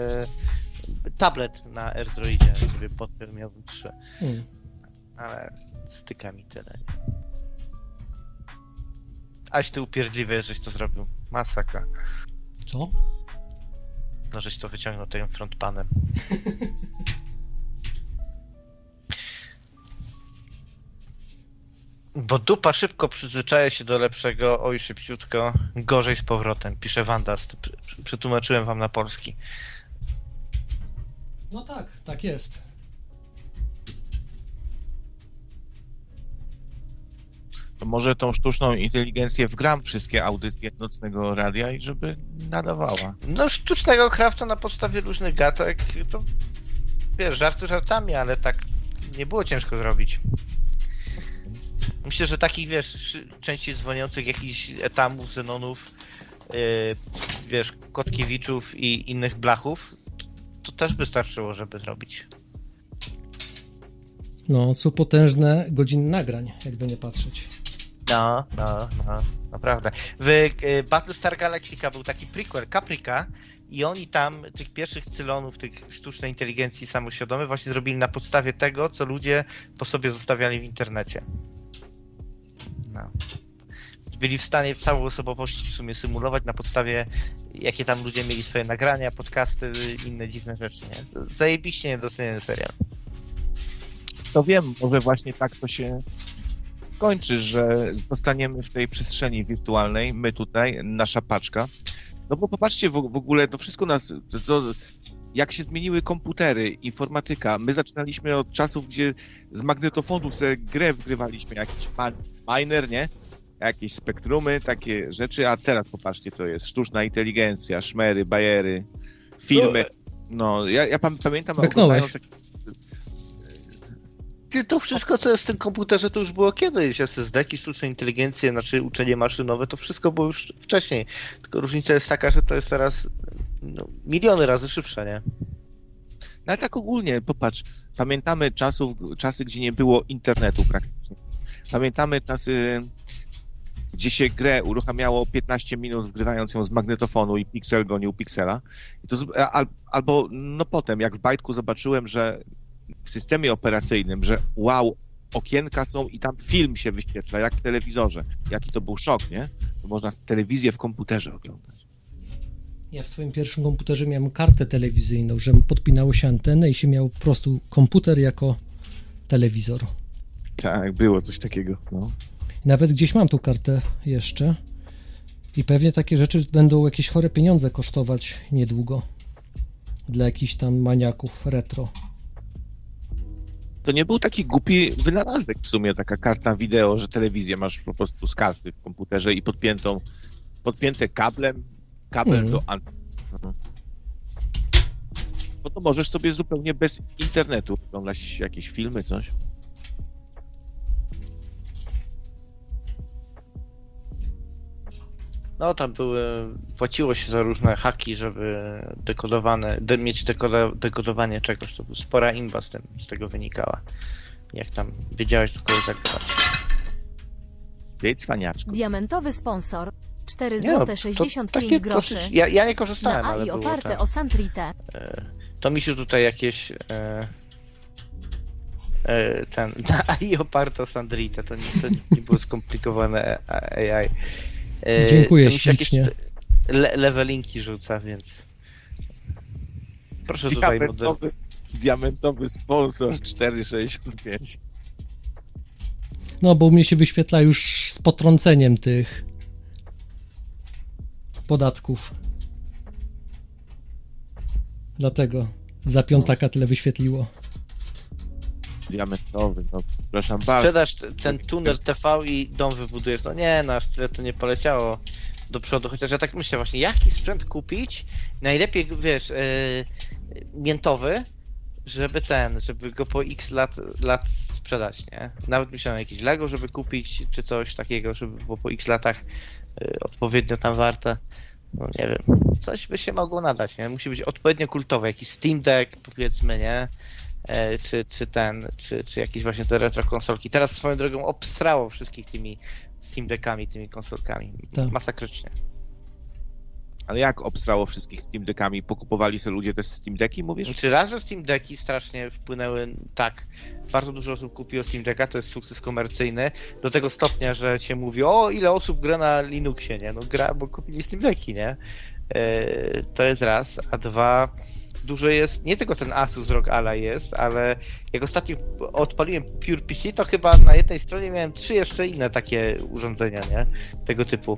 tablet na AirDroidzie sobie podpiął, miałbym trzy. Hmm. Ale styka mi tyle. Aś ty upierdliwy, żeś to zrobił. Masakra. Co? No, żeś to wyciągnął tym frontpanem. Bo dupa szybko przyzwyczaja się do lepszego, oj szybciutko, gorzej z powrotem, pisze Wandas. Przetłumaczyłem wam na polski. No tak, tak jest. To może tą sztuczną inteligencję wgram wszystkie audycje nocnego radia i żeby nadawała. No sztucznego krawca na podstawie różnych gatek, to wiesz, żarty żartami, ale tak nie było ciężko zrobić. Myślę, że takich, wiesz, częściej dzwoniących jakichś etamów, zenonów, yy, wiesz, kotkiewiczów i innych blachów, to, to też by starczyło, żeby zrobić. No, co potężne godziny nagrań, jakby nie patrzeć. No, no, no, naprawdę. W y, Battlestar Galactica był taki prequel, Caprica, i oni tam tych pierwszych cylonów, tych sztucznej inteligencji samoświadomych właśnie zrobili na podstawie tego, co ludzie po sobie zostawiali w internecie. No. Byli w stanie całą osobowość w sumie symulować na podstawie, jakie tam ludzie mieli swoje nagrania, podcasty, inne dziwne rzeczy. Nie? To zajebiście niedoceniony serial. To wiem, może właśnie tak to się kończy, że zostaniemy w tej przestrzeni wirtualnej, my tutaj, nasza paczka. No bo popatrzcie w, w ogóle, to wszystko nas, to, to, jak się zmieniły komputery, informatyka. My zaczynaliśmy od czasów, gdzie z magnetofonu sobie grę wgrywaliśmy, jakiś miner, nie? Jakieś spektrumy, takie rzeczy, a teraz popatrzcie, co jest. Sztuczna inteligencja, szmery, bajery, filmy. No, ja, ja pamiętam... Ty, to wszystko, co jest w tym komputerze, to już było kiedyś. SSD-ki, sztuczne inteligencje, znaczy uczenie maszynowe, to wszystko było już wcześniej. Tylko różnica jest taka, że to jest teraz no, miliony razy szybsze, nie? No ale tak ogólnie, popatrz, pamiętamy czasów, czasy, gdzie nie było internetu praktycznie. Pamiętamy czasy, gdzie się grę uruchamiało 15 minut, wgrywając ją z magnetofonu i piksel gonił piksela. I to, albo, no potem, jak w bajtku zobaczyłem, że w systemie operacyjnym, że wow, okienka są i tam film się wyświetla, jak w telewizorze. Jaki to był szok, nie? To można telewizję w komputerze oglądać. Ja w swoim pierwszym komputerze miałem kartę telewizyjną, że podpinało się antenę i się miał po prostu komputer jako telewizor. Tak, było coś takiego. No. Nawet gdzieś mam tą kartę jeszcze i pewnie takie rzeczy będą jakieś chore pieniądze kosztować niedługo dla jakichś tam maniaków retro. To nie był taki głupi wynalazek w sumie, taka karta wideo, że telewizję masz po prostu z karty w komputerze i podpiętą, podpięte kablem kabel mm. do anteny. Mhm. No to możesz sobie zupełnie bez internetu oglądać jakieś filmy, coś. No, tam były, płaciło się za różne haki, żeby dekodowane, de, mieć dekoda, dekodowanie czegoś, to spora imba z, tym, z tego wynikała. Jak tam wiedziałeś, co kogoś zagrać. Jej cwaniaczku. Diamentowy sponsor. 4 Nie no, zł to 65 takie groszy. dosyć- Ja, ja nie korzystałem, Na ale AI było oparte tak. o Santrite. E, To mi się tutaj jakieś. E, e, ten. Na AI oparte o Sandrite, to nie, to nie było skomplikowane AI. E, Dziękuję to mi się jakieś ślicznie. le, levelinki rzuca, więc. Proszę tutaj model. Diamentowy, diamentowy sponsor 4,65. No, bo u mnie się wyświetla już z potrąceniem tych podatków. Dlatego za piątaka tyle wyświetliło. Diamentowy, no przepraszam bardzo. Sprzedasz ten tuner TV i dom wybudujesz. No nie, aż tyle to nie poleciało do przodu. Chociaż ja tak myślę właśnie, jaki sprzęt kupić? Najlepiej, wiesz, yy, miętowy, żeby ten, żeby go po x lat, lat sprzedać, nie? Nawet myślałem jakieś Lego, żeby kupić, czy coś takiego, żeby było po x latach yy, odpowiednio tam warte. No nie wiem, coś by się mogło nadać, nie? Musi być odpowiednio kultowe, jakiś Steam Deck, powiedzmy, nie? E, czy, czy ten, czy, czy jakieś właśnie te retro konsolki. Teraz swoją drogą obsrało wszystkich tymi Steam Deckami, tymi konsolkami. Tak. Masakrycznie. Ale jak obstrało wszystkich Steam Deckami? Pokupowali sobie ludzie te Steam Decki, mówisz? Czy raz, że Steam Decki strasznie wpłynęły, tak, bardzo dużo osób kupiło Steam Decka, to jest sukces komercyjny, do tego stopnia, że się mówi, o ile osób gra na Linuxie, nie? No gra, bo kupili Steam Decki, nie? E, to jest raz, a dwa, dużo jest, nie tylko ten Asus ROG Ally jest, ale jak ostatnio odpaliłem Pure PC, to chyba na jednej stronie miałem trzy jeszcze inne takie urządzenia, nie? Tego typu.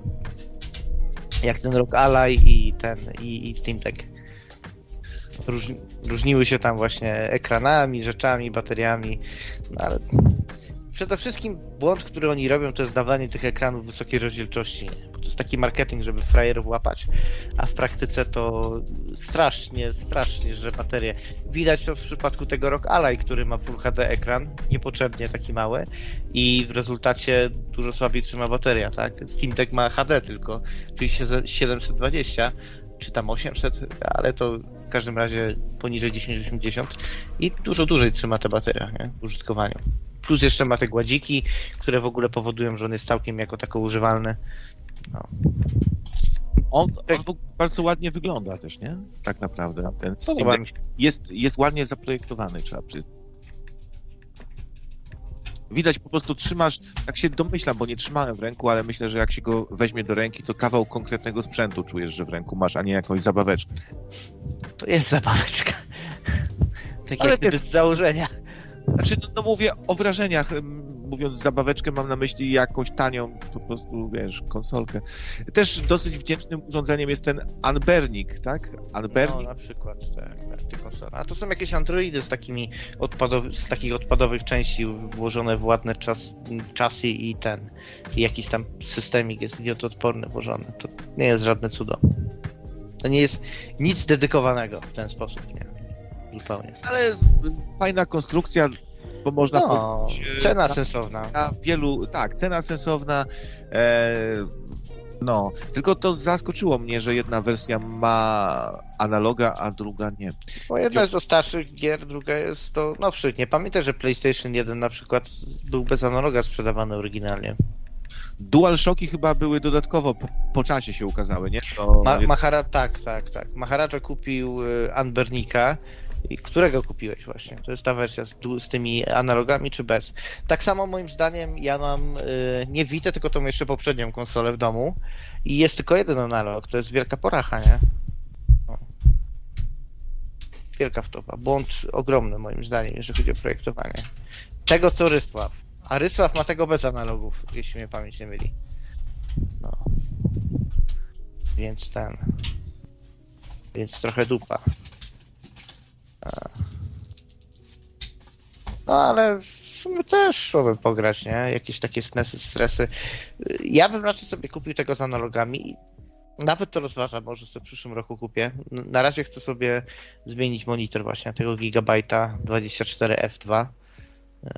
Jak ten ROG Ally i ten, i, i Steam Deck. Różni, różniły się tam właśnie ekranami, rzeczami, bateriami, no ale przede wszystkim błąd, który oni robią, to jest dawanie tych ekranów wysokiej rozdzielczości, to jest taki marketing, żeby frajerów łapać, a w praktyce to strasznie, strasznie żre baterie. Widać to w przypadku tego ROG Ally, który ma Full HD ekran, niepotrzebnie taki mały i w rezultacie dużo słabiej trzyma bateria, tak? Steam Deck ma HD tylko, czyli się- 720 czy tam 800, ale to w każdym razie poniżej 1080 i dużo dłużej trzyma ta bateria nie? w użytkowaniu. Plus jeszcze ma te gładziki, które w ogóle powodują, że on jest całkiem jako tako używalny. No. On, Tak. on bardzo ładnie wygląda też, nie? Tak naprawdę. Ten Steam jest, jest ładnie zaprojektowany, trzeba przyznać. Widać po prostu trzymasz, tak się domyślam, bo nie trzymałem w ręku, ale myślę, że jak się go weźmie do ręki, to kawał konkretnego sprzętu czujesz, że w ręku masz, a nie jakąś zabaweczkę. To jest zabaweczka. Tak Ale jak wiesz- z założenia. Znaczy, no, no mówię o wrażeniach. Mówiąc zabaweczkę, mam na myśli jakąś tanią, po prostu, wiesz, konsolkę. Też dosyć wdzięcznym urządzeniem jest ten Unbernik, tak? No, Unbernik. na przykład, tak, tak, te. A to są jakieś Androidy z takimi z takich odpadowych części włożone w ładne czas, czasy i ten, i jakiś tam systemik jest idiotoodporny włożony. To nie jest żadne cudo. To nie jest nic dedykowanego w ten sposób, nie. Zupełnie. Ale y, fajna konstrukcja, bo można No, powiedzieć, e, cena na, sensowna. na wielu, tak, cena sensowna. E, no, tylko to zaskoczyło mnie, że jedna wersja ma analoga, a druga nie. Bo jedna jest do starszych gier, druga jest do nowszych. Nie pamiętaj, że PlayStation 1 na przykład był bez analoga sprzedawany oryginalnie. DualShocki chyba były dodatkowo po, po czasie się ukazały, nie? To Ma, Mahara, tak, tak, tak. Maharaja kupił y, Anbernika. Którego kupiłeś właśnie? To jest ta wersja z, z tymi analogami czy bez? Tak samo moim zdaniem ja mam y, nie Vita, tylko tą jeszcze poprzednią konsolę w domu i jest tylko jeden analog. To jest wielka poracha, nie? Wielka wtopa. Błąd ogromny moim zdaniem, jeżeli chodzi o projektowanie. Tego co Rysław. A Rysław ma tego bez analogów, jeśli mnie pamięć nie myli. No. Więc ten. Więc trochę dupa. No ale w sumie też szłoby pograć, nie? Jakieś takie snesy, stresy. Ja bym raczej sobie kupił tego z analogami. Nawet to rozważam, może sobie w przyszłym roku kupię. Na razie chcę sobie zmienić monitor właśnie tego Gigabajta 24F2. Eee,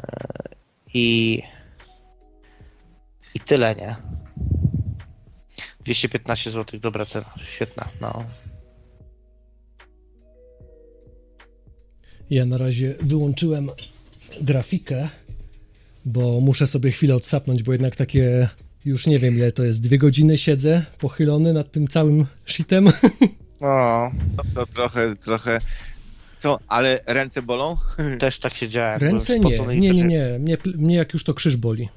I i tyle, nie? 215 zł, dobra cena, świetna, no. Ja na razie wyłączyłem grafikę bo muszę sobie chwilę odsapnąć, bo jednak takie już nie wiem ile to jest, dwie godziny siedzę pochylony nad tym całym shitem. No, To, trochę, trochę... Co, ale ręce bolą? też tak siedziałem. Ręce byłem nie, nie, nie, nie, mnie, mnie jak już to krzyż boli.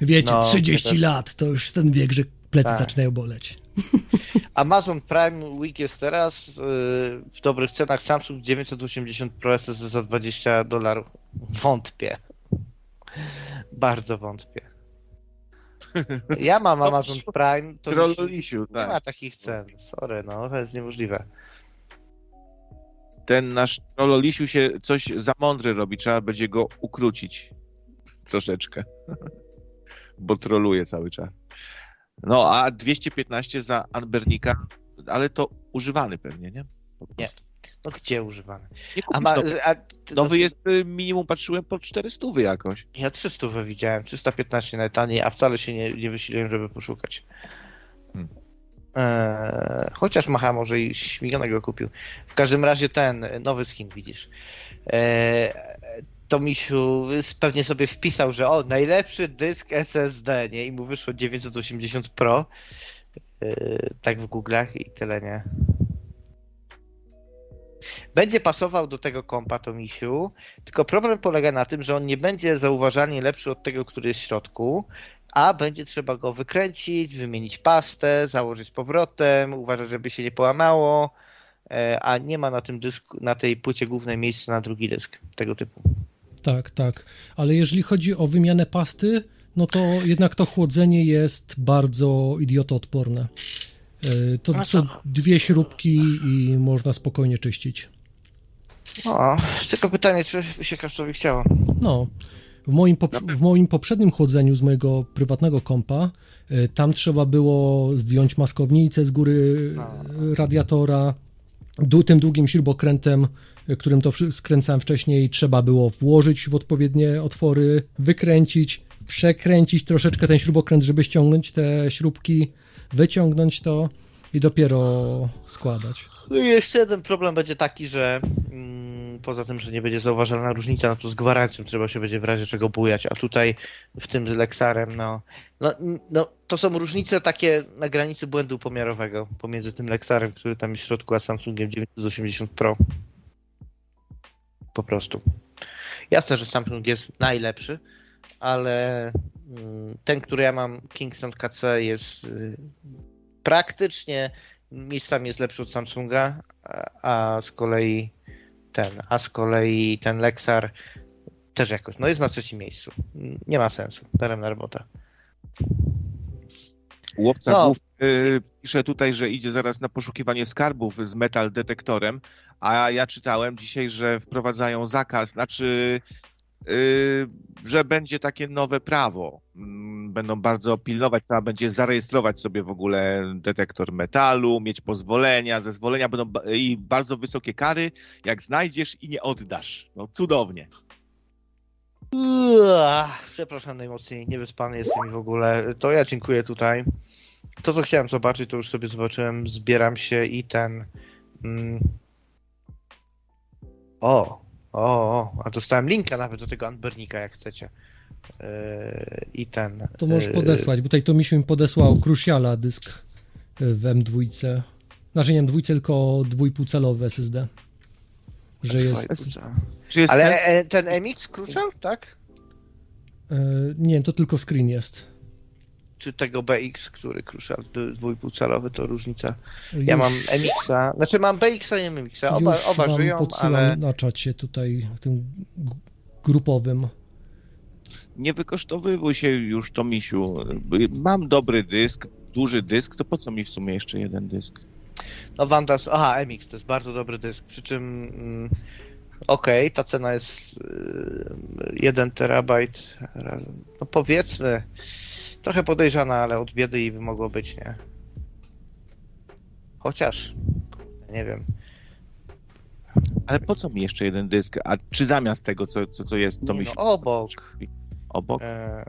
Wiecie, No, 30 mnie też. lat to już ten wiek, że plecy Tak. zaczynają boleć. Amazon Prime Week jest teraz yy, w dobrych cenach Samsung 980 Pro SSD za 20 dolarów. Wątpię. Bardzo wątpię. Ja mam Amazon Prime, to się, Trollolisiu, nie ma tak. takich cen. Sorry, no, to jest niemożliwe. Ten nasz Trollolisiu się coś za mądry robi, trzeba będzie go ukrócić troszeczkę. Bo troluje cały czas. No, a 215 za Anbernika, ale to używany pewnie, nie? Nie. No gdzie używany? Nie A ma, nowy. a, Nowy jest y, minimum, patrzyłem po 400 jakoś. Ja 300 widziałem, 315 najtaniej, a wcale się nie, nie wysiliłem, żeby poszukać. Hmm. Eee, chociaż Macha może i śmigionego kupił. W każdym razie ten nowy skin widzisz. Eee, to Misiu pewnie sobie wpisał, że o, najlepszy dysk SSD, nie? I mu wyszło 980 Pro. Eee, tak w Google'ach i tyle, nie? Będzie pasował do tego kompa to Misiu, tylko problem polega na tym, że on nie będzie zauważalnie lepszy od tego, który jest w środku, a będzie trzeba go wykręcić, wymienić pastę, założyć z powrotem, uważać, żeby się nie połamało, e, a nie ma na tym dysku, na tej płycie głównej miejsca na drugi dysk tego typu. Tak, tak. Ale jeżeli chodzi o wymianę pasty, no to jednak to chłodzenie jest bardzo idiotoodporne. Yy, To No są to- dwie śrubki i można spokojnie czyścić. O, tylko pytanie, czy się Kasztowi chciało? No, w moim, pop- w moim poprzednim chłodzeniu z mojego prywatnego kompa, y, tam trzeba było zdjąć maskownicę z góry No. y, radiatora, tym długim śrubokrętem, którym to skręcałem wcześniej, trzeba było włożyć w odpowiednie otwory, wykręcić, przekręcić troszeczkę ten śrubokręt, żeby ściągnąć te śrubki, wyciągnąć to i dopiero składać. No i jeszcze jeden problem będzie taki, że mm, poza tym, że nie będzie zauważalna różnica, no to z gwarancją trzeba się będzie w razie czego bujać, a tutaj w tym z Lexarem, no, no, no to są różnice takie na granicy błędu pomiarowego pomiędzy tym Lexarem, który tam jest w środku, a Samsungiem 980 Pro. Po prostu. Jasne, że Samsung jest najlepszy, ale mm, ten, który ja mam, Kingston KC jest y, praktycznie miejscami jest lepszy od Samsunga, a, a z kolei ten, a z kolei ten Lexar też jakoś, no jest na trzecim miejscu. Nie ma sensu. Daremna robota. Łowca No. głów pisze tutaj, że idzie zaraz na poszukiwanie skarbów z metal detektorem, a ja czytałem dzisiaj, że wprowadzają zakaz, znaczy, y, że będzie takie nowe prawo. Mm, Będą bardzo pilnować, trzeba będzie zarejestrować sobie w ogóle detektor metalu, mieć pozwolenia, zezwolenia, będą i bardzo wysokie kary, jak znajdziesz i nie oddasz. No cudownie. Uah, Przepraszam najmocniej, niewyspany jestem w ogóle. To ja dziękuję tutaj. To, co chciałem zobaczyć, to już sobie zobaczyłem. Zbieram się i ten. Mm, o, o, o, a dostałem linka nawet do tego Anbernika, jak chcecie. Yy, I ten. To możesz yy, podesłać, bo tutaj to mi podesłał Cruciala dysk w M2. Znaczy nie M2, tylko 2,5 calowy SSD. Że jest. Czy jest Ale e, ten MX kruczał, tak? E, nie, to tylko screen jest. Czy tego BX, który kruszał dwójpół calowy, to różnica. Już, Ja mam MX-a, znaczy mam BX-a i MX-a, oba, już oba wam żyją, ale na czacie tutaj, tym grupowym. nie wykosztowywuj się już, Tomisiu. Mam dobry dysk, duży dysk, to po co mi w sumie jeszcze jeden dysk? no Wanda, aha, MX to jest bardzo dobry dysk, przy czym okej, ta cena jest y, 1 terabajt, razem- no powiedzmy, trochę podejrzana, ale od biedy i by mogło być, nie? Chociaż, nie wiem. Ale po co mi jeszcze jeden dysk? A czy zamiast tego, co, co, co jest, to Nie, mi no, się... obok. Obok? E,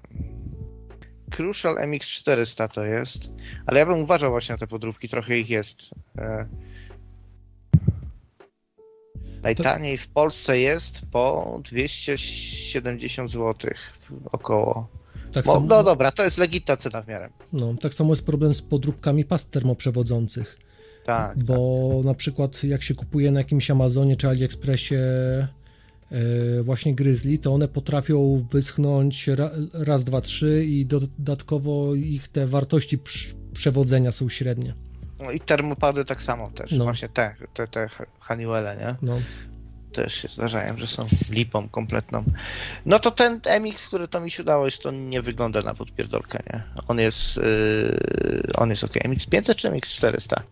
Crucial MX400 to jest, ale ja bym uważał właśnie na te podróbki, trochę ich jest. E, Najtaniej w Polsce jest po 270 zł około. Tak Bo, samo, no dobra, to jest legitna cena w miarę. no, tak samo jest problem z podróbkami pas termoprzewodzących. Tak, bo na przykład jak się kupuje na jakimś Amazonie czy AliExpressie e, właśnie Grizzly, to one potrafią wyschnąć ra, raz, dwa, trzy i dodatkowo ich te wartości przewodzenia są średnie. No i termopady tak samo też, No. właśnie te, te, te Honeywelle, nie? No, Też się zdarzają, że są lipą kompletną. No to ten MX, który to mi się dałeś, to nie wygląda na podpierdolkę, nie? On jest, yy, on jest ok. MX 500 czy MX 400?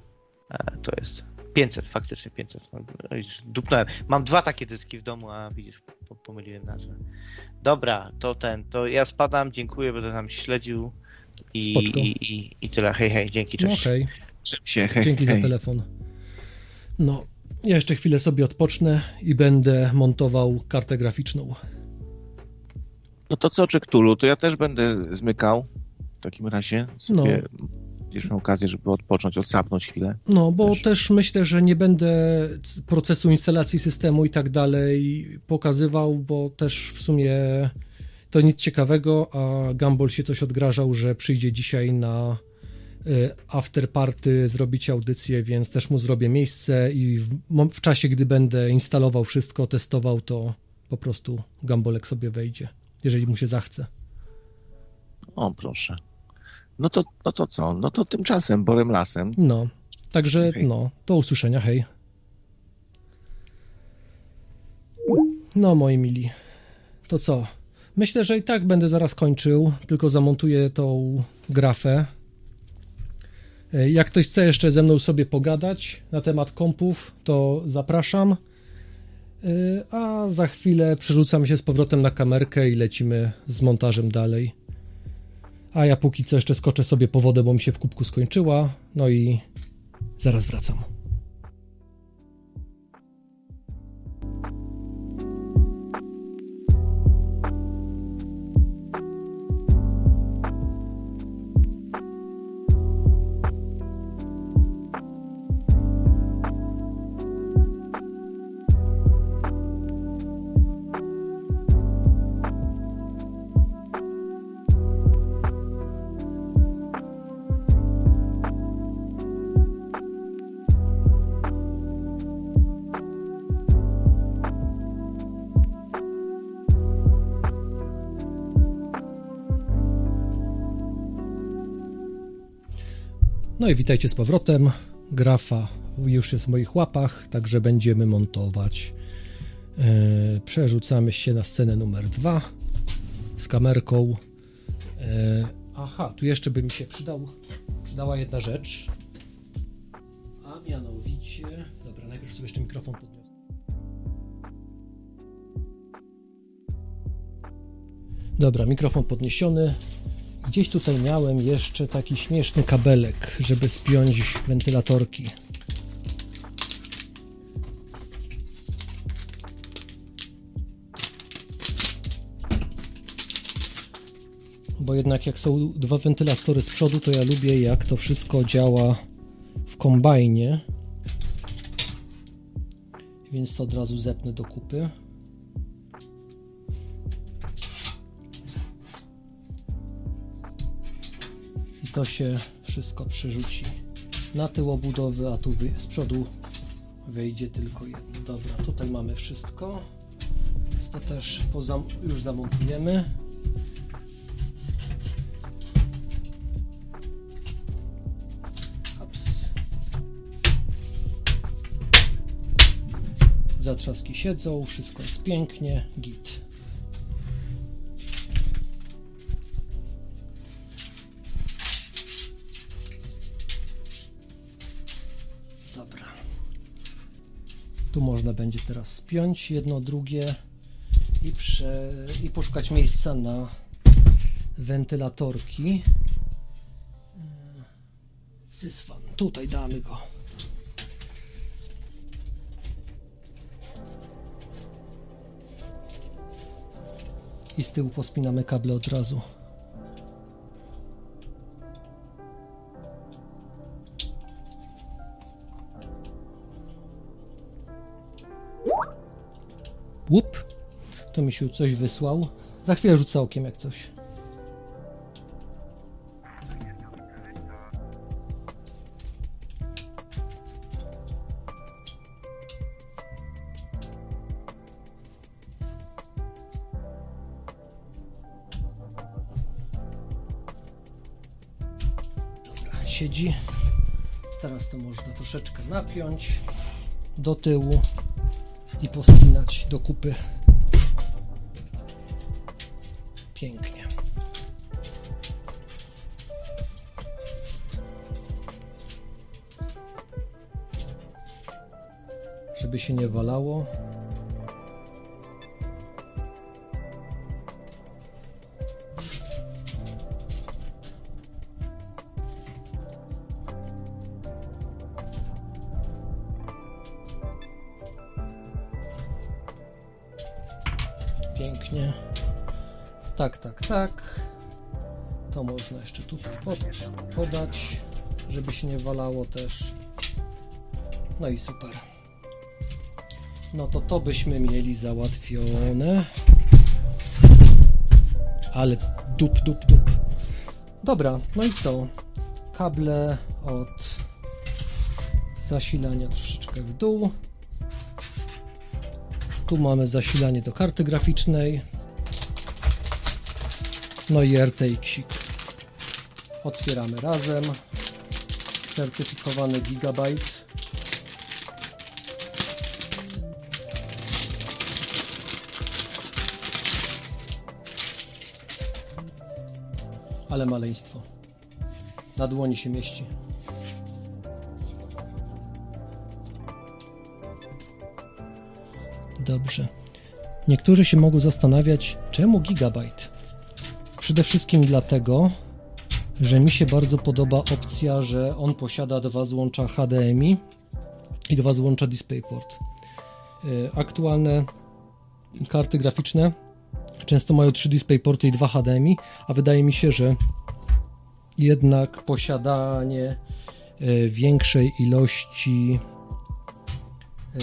E, to jest 500, faktycznie 500. No, widzisz, dupnąłem. Mam dwa takie dyski w domu, a widzisz, po- pomyliłem nazwę. Dobra, to ten, to ja spadam, dziękuję, będę tam śledził i, i, i, i tyle. Hej, hej, dzięki, no cześć. Się, hej, dzięki hej. za telefon. No, ja jeszcze chwilę sobie odpocznę i będę montował kartę graficzną. No to co, Czektulu, to ja też będę zmykał w takim razie. Sobie Będziesz miał okazję, żeby odpocząć, odsapnąć chwilę. No, bo Też. też myślę, że nie będę procesu instalacji systemu i tak dalej pokazywał, bo też w sumie to nic ciekawego, a Gumball się coś odgrażał, że przyjdzie dzisiaj na y, after party zrobić audycję, więc też mu zrobię miejsce i w, w czasie, gdy będę instalował wszystko, testował, to po prostu Gumbolek sobie wejdzie, jeżeli mu się zachce. O, proszę. No to, no to co? No to tymczasem, borem lasem. No, także Hej. no, do usłyszenia, hej. No, moi mili, to co? Myślę, że i tak będę zaraz kończył, tylko zamontuję tą grafę. E, Jak ktoś chce jeszcze ze mną sobie pogadać na temat kompów, to zapraszam. E, A za chwilę przerzucam się z powrotem na kamerkę i lecimy z montażem dalej. A ja póki co jeszcze skoczę sobie po wodę, bo mi się w kubku skończyła. No i zaraz wracam. I witajcie z powrotem. Grafa już jest w moich łapach, także będziemy montować. E, Przerzucamy się na scenę numer dwa z kamerką. E, Aha, tu jeszcze by mi się przydał, przydała jedna rzecz. A mianowicie. Dobra, najpierw sobie jeszcze mikrofon podniosę. Dobra, mikrofon podniesiony. Gdzieś tutaj miałem jeszcze taki śmieszny kabelek, żeby spiąć wentylatorki. Bo jednak jak są dwa wentylatory z przodu, to ja lubię jak to wszystko działa w kombajnie. Więc to od razu zepnę do kupy. To się wszystko przerzuci na tył obudowy, a tu z przodu wejdzie tylko jedno. Dobra, tutaj mamy wszystko. Więc to też pozam- już zamontujemy. Ups. Zatrzaski siedzą, wszystko jest pięknie, git. Tu można będzie teraz spiąć jedno, drugie i, prze... i poszukać miejsca na wentylatorki. E, Sysfan, tutaj damy go. I z tyłu pospinamy kable od razu. To mi się coś wysłał. Za chwilę rzucę okiem jak coś. Siedzi. Teraz to można troszeczkę napiąć do tyłu i pospinać do kupy. Się nie walało. Pięknie. Tak, tak, tak. To można jeszcze tutaj pod, podać, żeby się nie walało też. No i super. No to to byśmy mieli załatwione. Ale dup, dup, dup. Dobra, no i co? Kable od zasilania troszeczkę w dół. Tu mamy zasilanie do karty graficznej. No i RTX. Otwieramy razem. Certyfikowany gigabajt. Ale maleństwo. Na dłoni się mieści. Dobrze. Niektórzy się mogą zastanawiać, czemu gigabajt? Przede wszystkim dlatego, że mi się bardzo podoba opcja, że on posiada dwa złącza HDMI i dwa złącza DisplayPort. Y, Aktualne karty graficzne często mają trzy DisplayPorty i dwa HDMI, a wydaje mi się, że jednak posiadanie y, większej ilości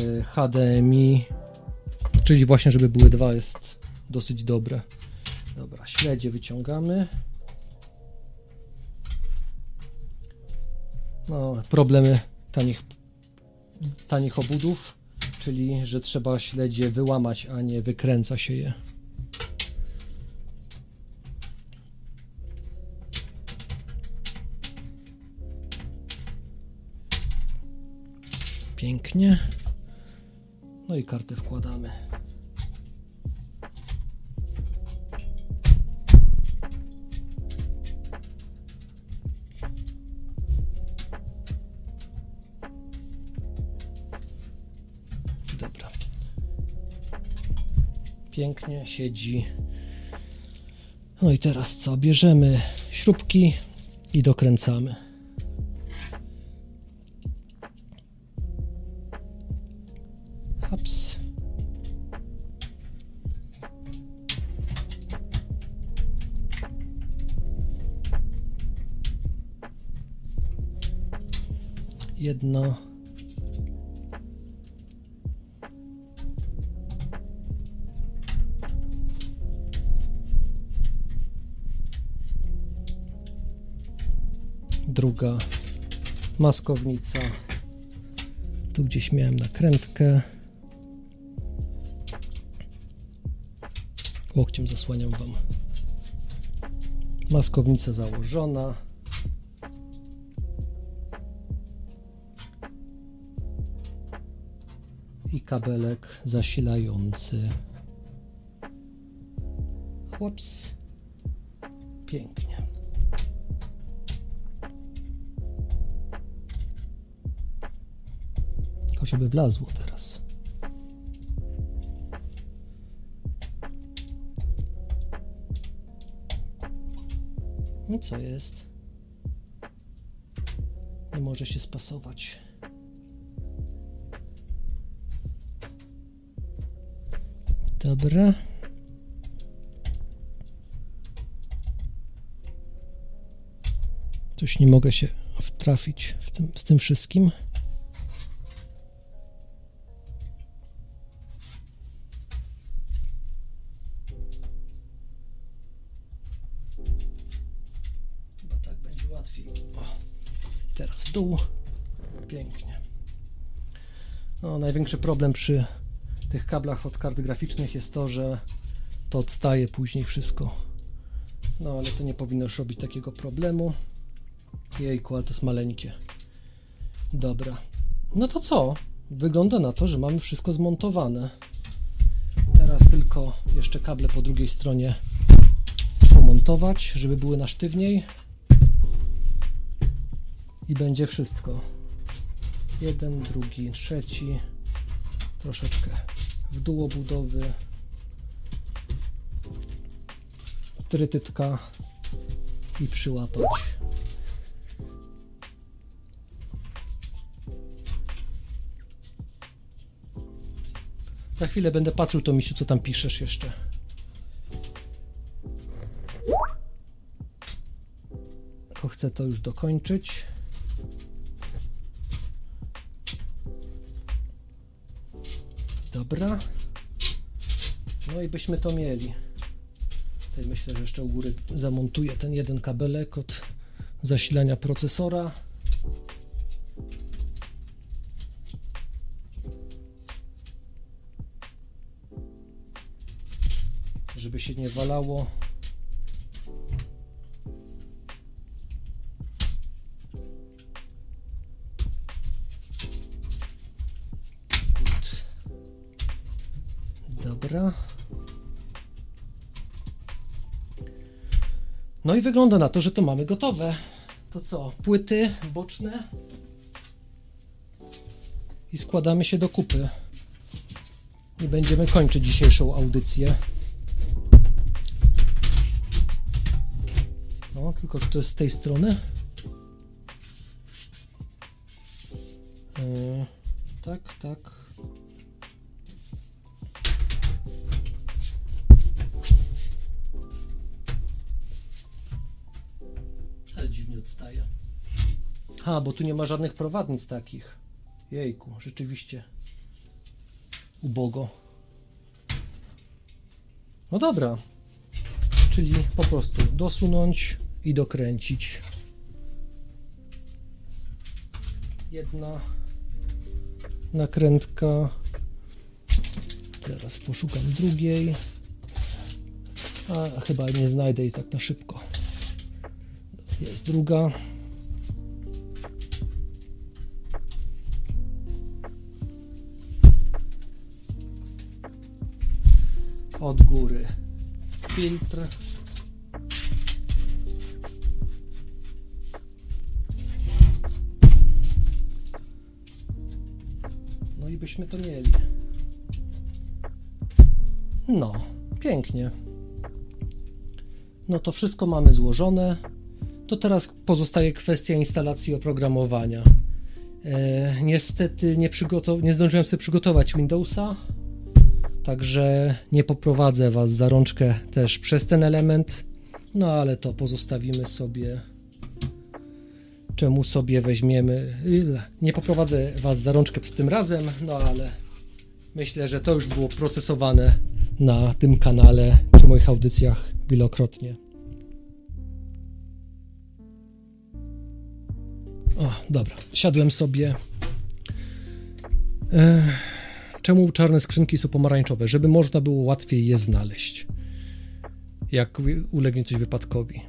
y, HDMI, czyli właśnie, żeby były dwa, jest dosyć dobre. Dobra, śledzie wyciągamy. No, problemy tanich, tanich obudów, czyli że trzeba śledzie wyłamać, a nie wykręca się je. Pięknie. No i kartę wkładamy. Dobra. Pięknie siedzi. No i teraz co? Bierzemy śrubki i dokręcamy. Jedno. Druga maskownica. Tu gdzieś miałem nakrętkę. Łokciem zasłaniam Wam. Maskownica założona. Kabelek zasilający. Chłops. Pięknie. Tylko żeby wlazło teraz. No co jest? Nie może się spasować. Dobra. Coś nie mogę się wtrafić w tym, z tym wszystkim. Chyba tak będzie łatwiej. O, teraz w dół. Pięknie. No, największy problem przy tych kablach od kart graficznych jest to, że to odstaje później wszystko. No, ale to nie powinno już robić takiego problemu. Jejku, ale to jest maleńkie. Dobra. No to co? Wygląda na to, że mamy wszystko zmontowane. Teraz tylko jeszcze kable po drugiej stronie pomontować, żeby były na sztywniej. I będzie wszystko. Jeden, drugi, trzeci. Troszeczkę w dół obudowy. Trytytka i przyłapać. Za chwilę będę patrzył, to misiu, co tam piszesz jeszcze. Tylko chcę to już dokończyć. Dobra. No i byśmy to mieli. Tutaj myślę, że jeszcze u góry zamontuję ten jeden kabelek od zasilania procesora. Żeby się nie walało. No i wygląda na to, że to mamy gotowe. To co? Płyty boczne. I składamy się do kupy. I będziemy kończyć dzisiejszą audycję. No, tylko że to jest z tej strony. Yy, tak, tak. Ha, bo tu nie ma żadnych prowadnic takich. Jejku, rzeczywiście. Ubogo. No dobra. Czyli po prostu dosunąć i dokręcić. Jedna nakrętka. Teraz poszukam drugiej. A chyba nie znajdę jej tak na szybko. Jest druga. Od góry filtr. No i byśmy to mieli. No, pięknie. No to wszystko mamy złożone. To teraz pozostaje kwestia instalacji oprogramowania. E, niestety nie, nie zdążyłem sobie przygotować Windowsa, także nie poprowadzę Was za rączkę też przez ten element. No ale to pozostawimy sobie. Czemu sobie weźmiemy. Nie poprowadzę Was za rączkę przed tym razem, no ale myślę, że to już było procesowane na tym kanale przy moich audycjach wielokrotnie. O, dobra, siadłem sobie. Ech, czemu czarne skrzynki są pomarańczowe? Żeby można było łatwiej je znaleźć. Jak ulegnie coś wypadkowi.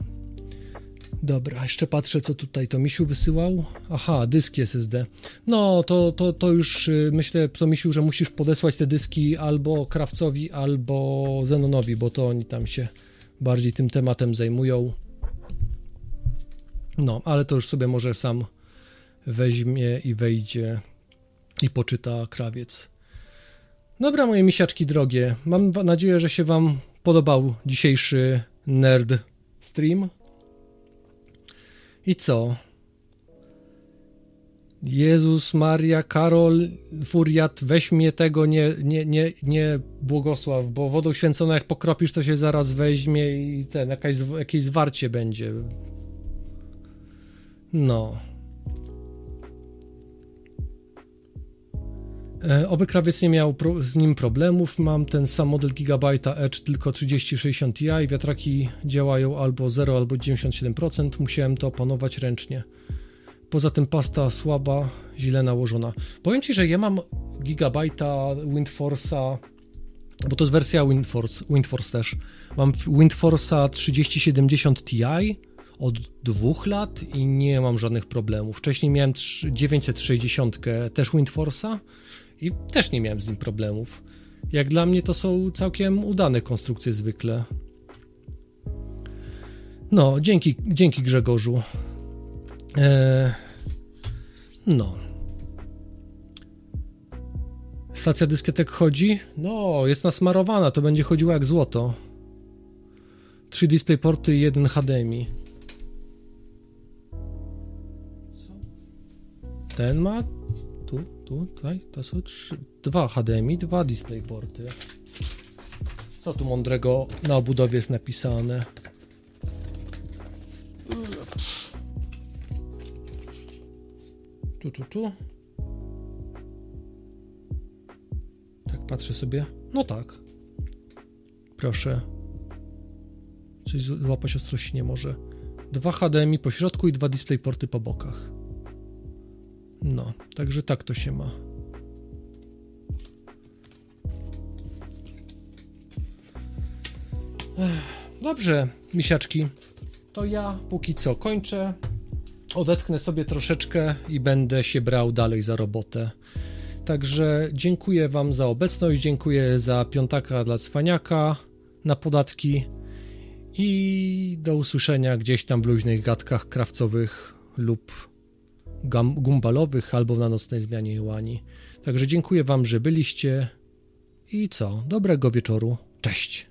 Dobra, jeszcze patrzę, co tutaj to Misiu wysyłał. Aha, dyski SSD. No, to, to, to już y, myślę, to Misiu, że musisz podesłać te dyski albo Krawcowi, albo Zenonowi, bo to oni tam się bardziej tym tematem zajmują. No, ale to już sobie może sam weźmie i wejdzie i poczyta krawiec. Dobra, moje misiaczki drogie, mam nadzieję, że się Wam podobał dzisiejszy nerd stream. I co? Jezus Maria, Karol, Furiat, weź mnie tego, nie, nie, nie, nie błogosław, bo wodą święconą jak pokropisz, to się zaraz weźmie i ten, jakaś, jakieś zwarcie będzie. No. Oby krawiec nie miał pro, z nim problemów. Mam ten sam model Gigabyte'a Edge, tylko 3060 Ti. Wiatraki działają albo 0, albo 97%. Musiałem to opanować ręcznie. Poza tym pasta słaba, źle nałożona. Powiem Ci, że ja mam Gigabyte'a Windforce'a, bo to jest wersja Windforce, Windforce też. Mam Windforce'a 3070 Ti od dwóch lat i nie mam żadnych problemów. Wcześniej miałem 960 też Windforce'a i też nie miałem z nim problemów. Jak dla mnie to są całkiem udane konstrukcje zwykle. No, dzięki, dzięki Grzegorzu. Eee, no. Stacja dyskietek chodzi? No, jest nasmarowana, to będzie chodziło jak złoto. Trzy DisplayPorty i jeden HDMI. Co? Ten ma tutaj, to są trzy, dwa HDMI, dwa DisplayPorty. Co tu mądrego na obudowie jest napisane? Tu, tu, tu. Tak patrzę sobie. No tak. Proszę. Coś złapać ostrości nie może. Dwa HDMI po środku i dwa DisplayPorty po bokach. No, także tak to się ma. Dobrze, misiaczki. To ja póki co kończę. Odetchnę sobie troszeczkę i będę się brał dalej za robotę. Także dziękuję Wam za obecność, dziękuję za piątaka dla cwaniaka na podatki i do usłyszenia gdzieś tam w luźnych gadkach krawcowych lub gumbalowych albo na nocnej zmianie Joani. Także dziękuję Wam, że byliście i co? Dobrego wieczoru. Cześć.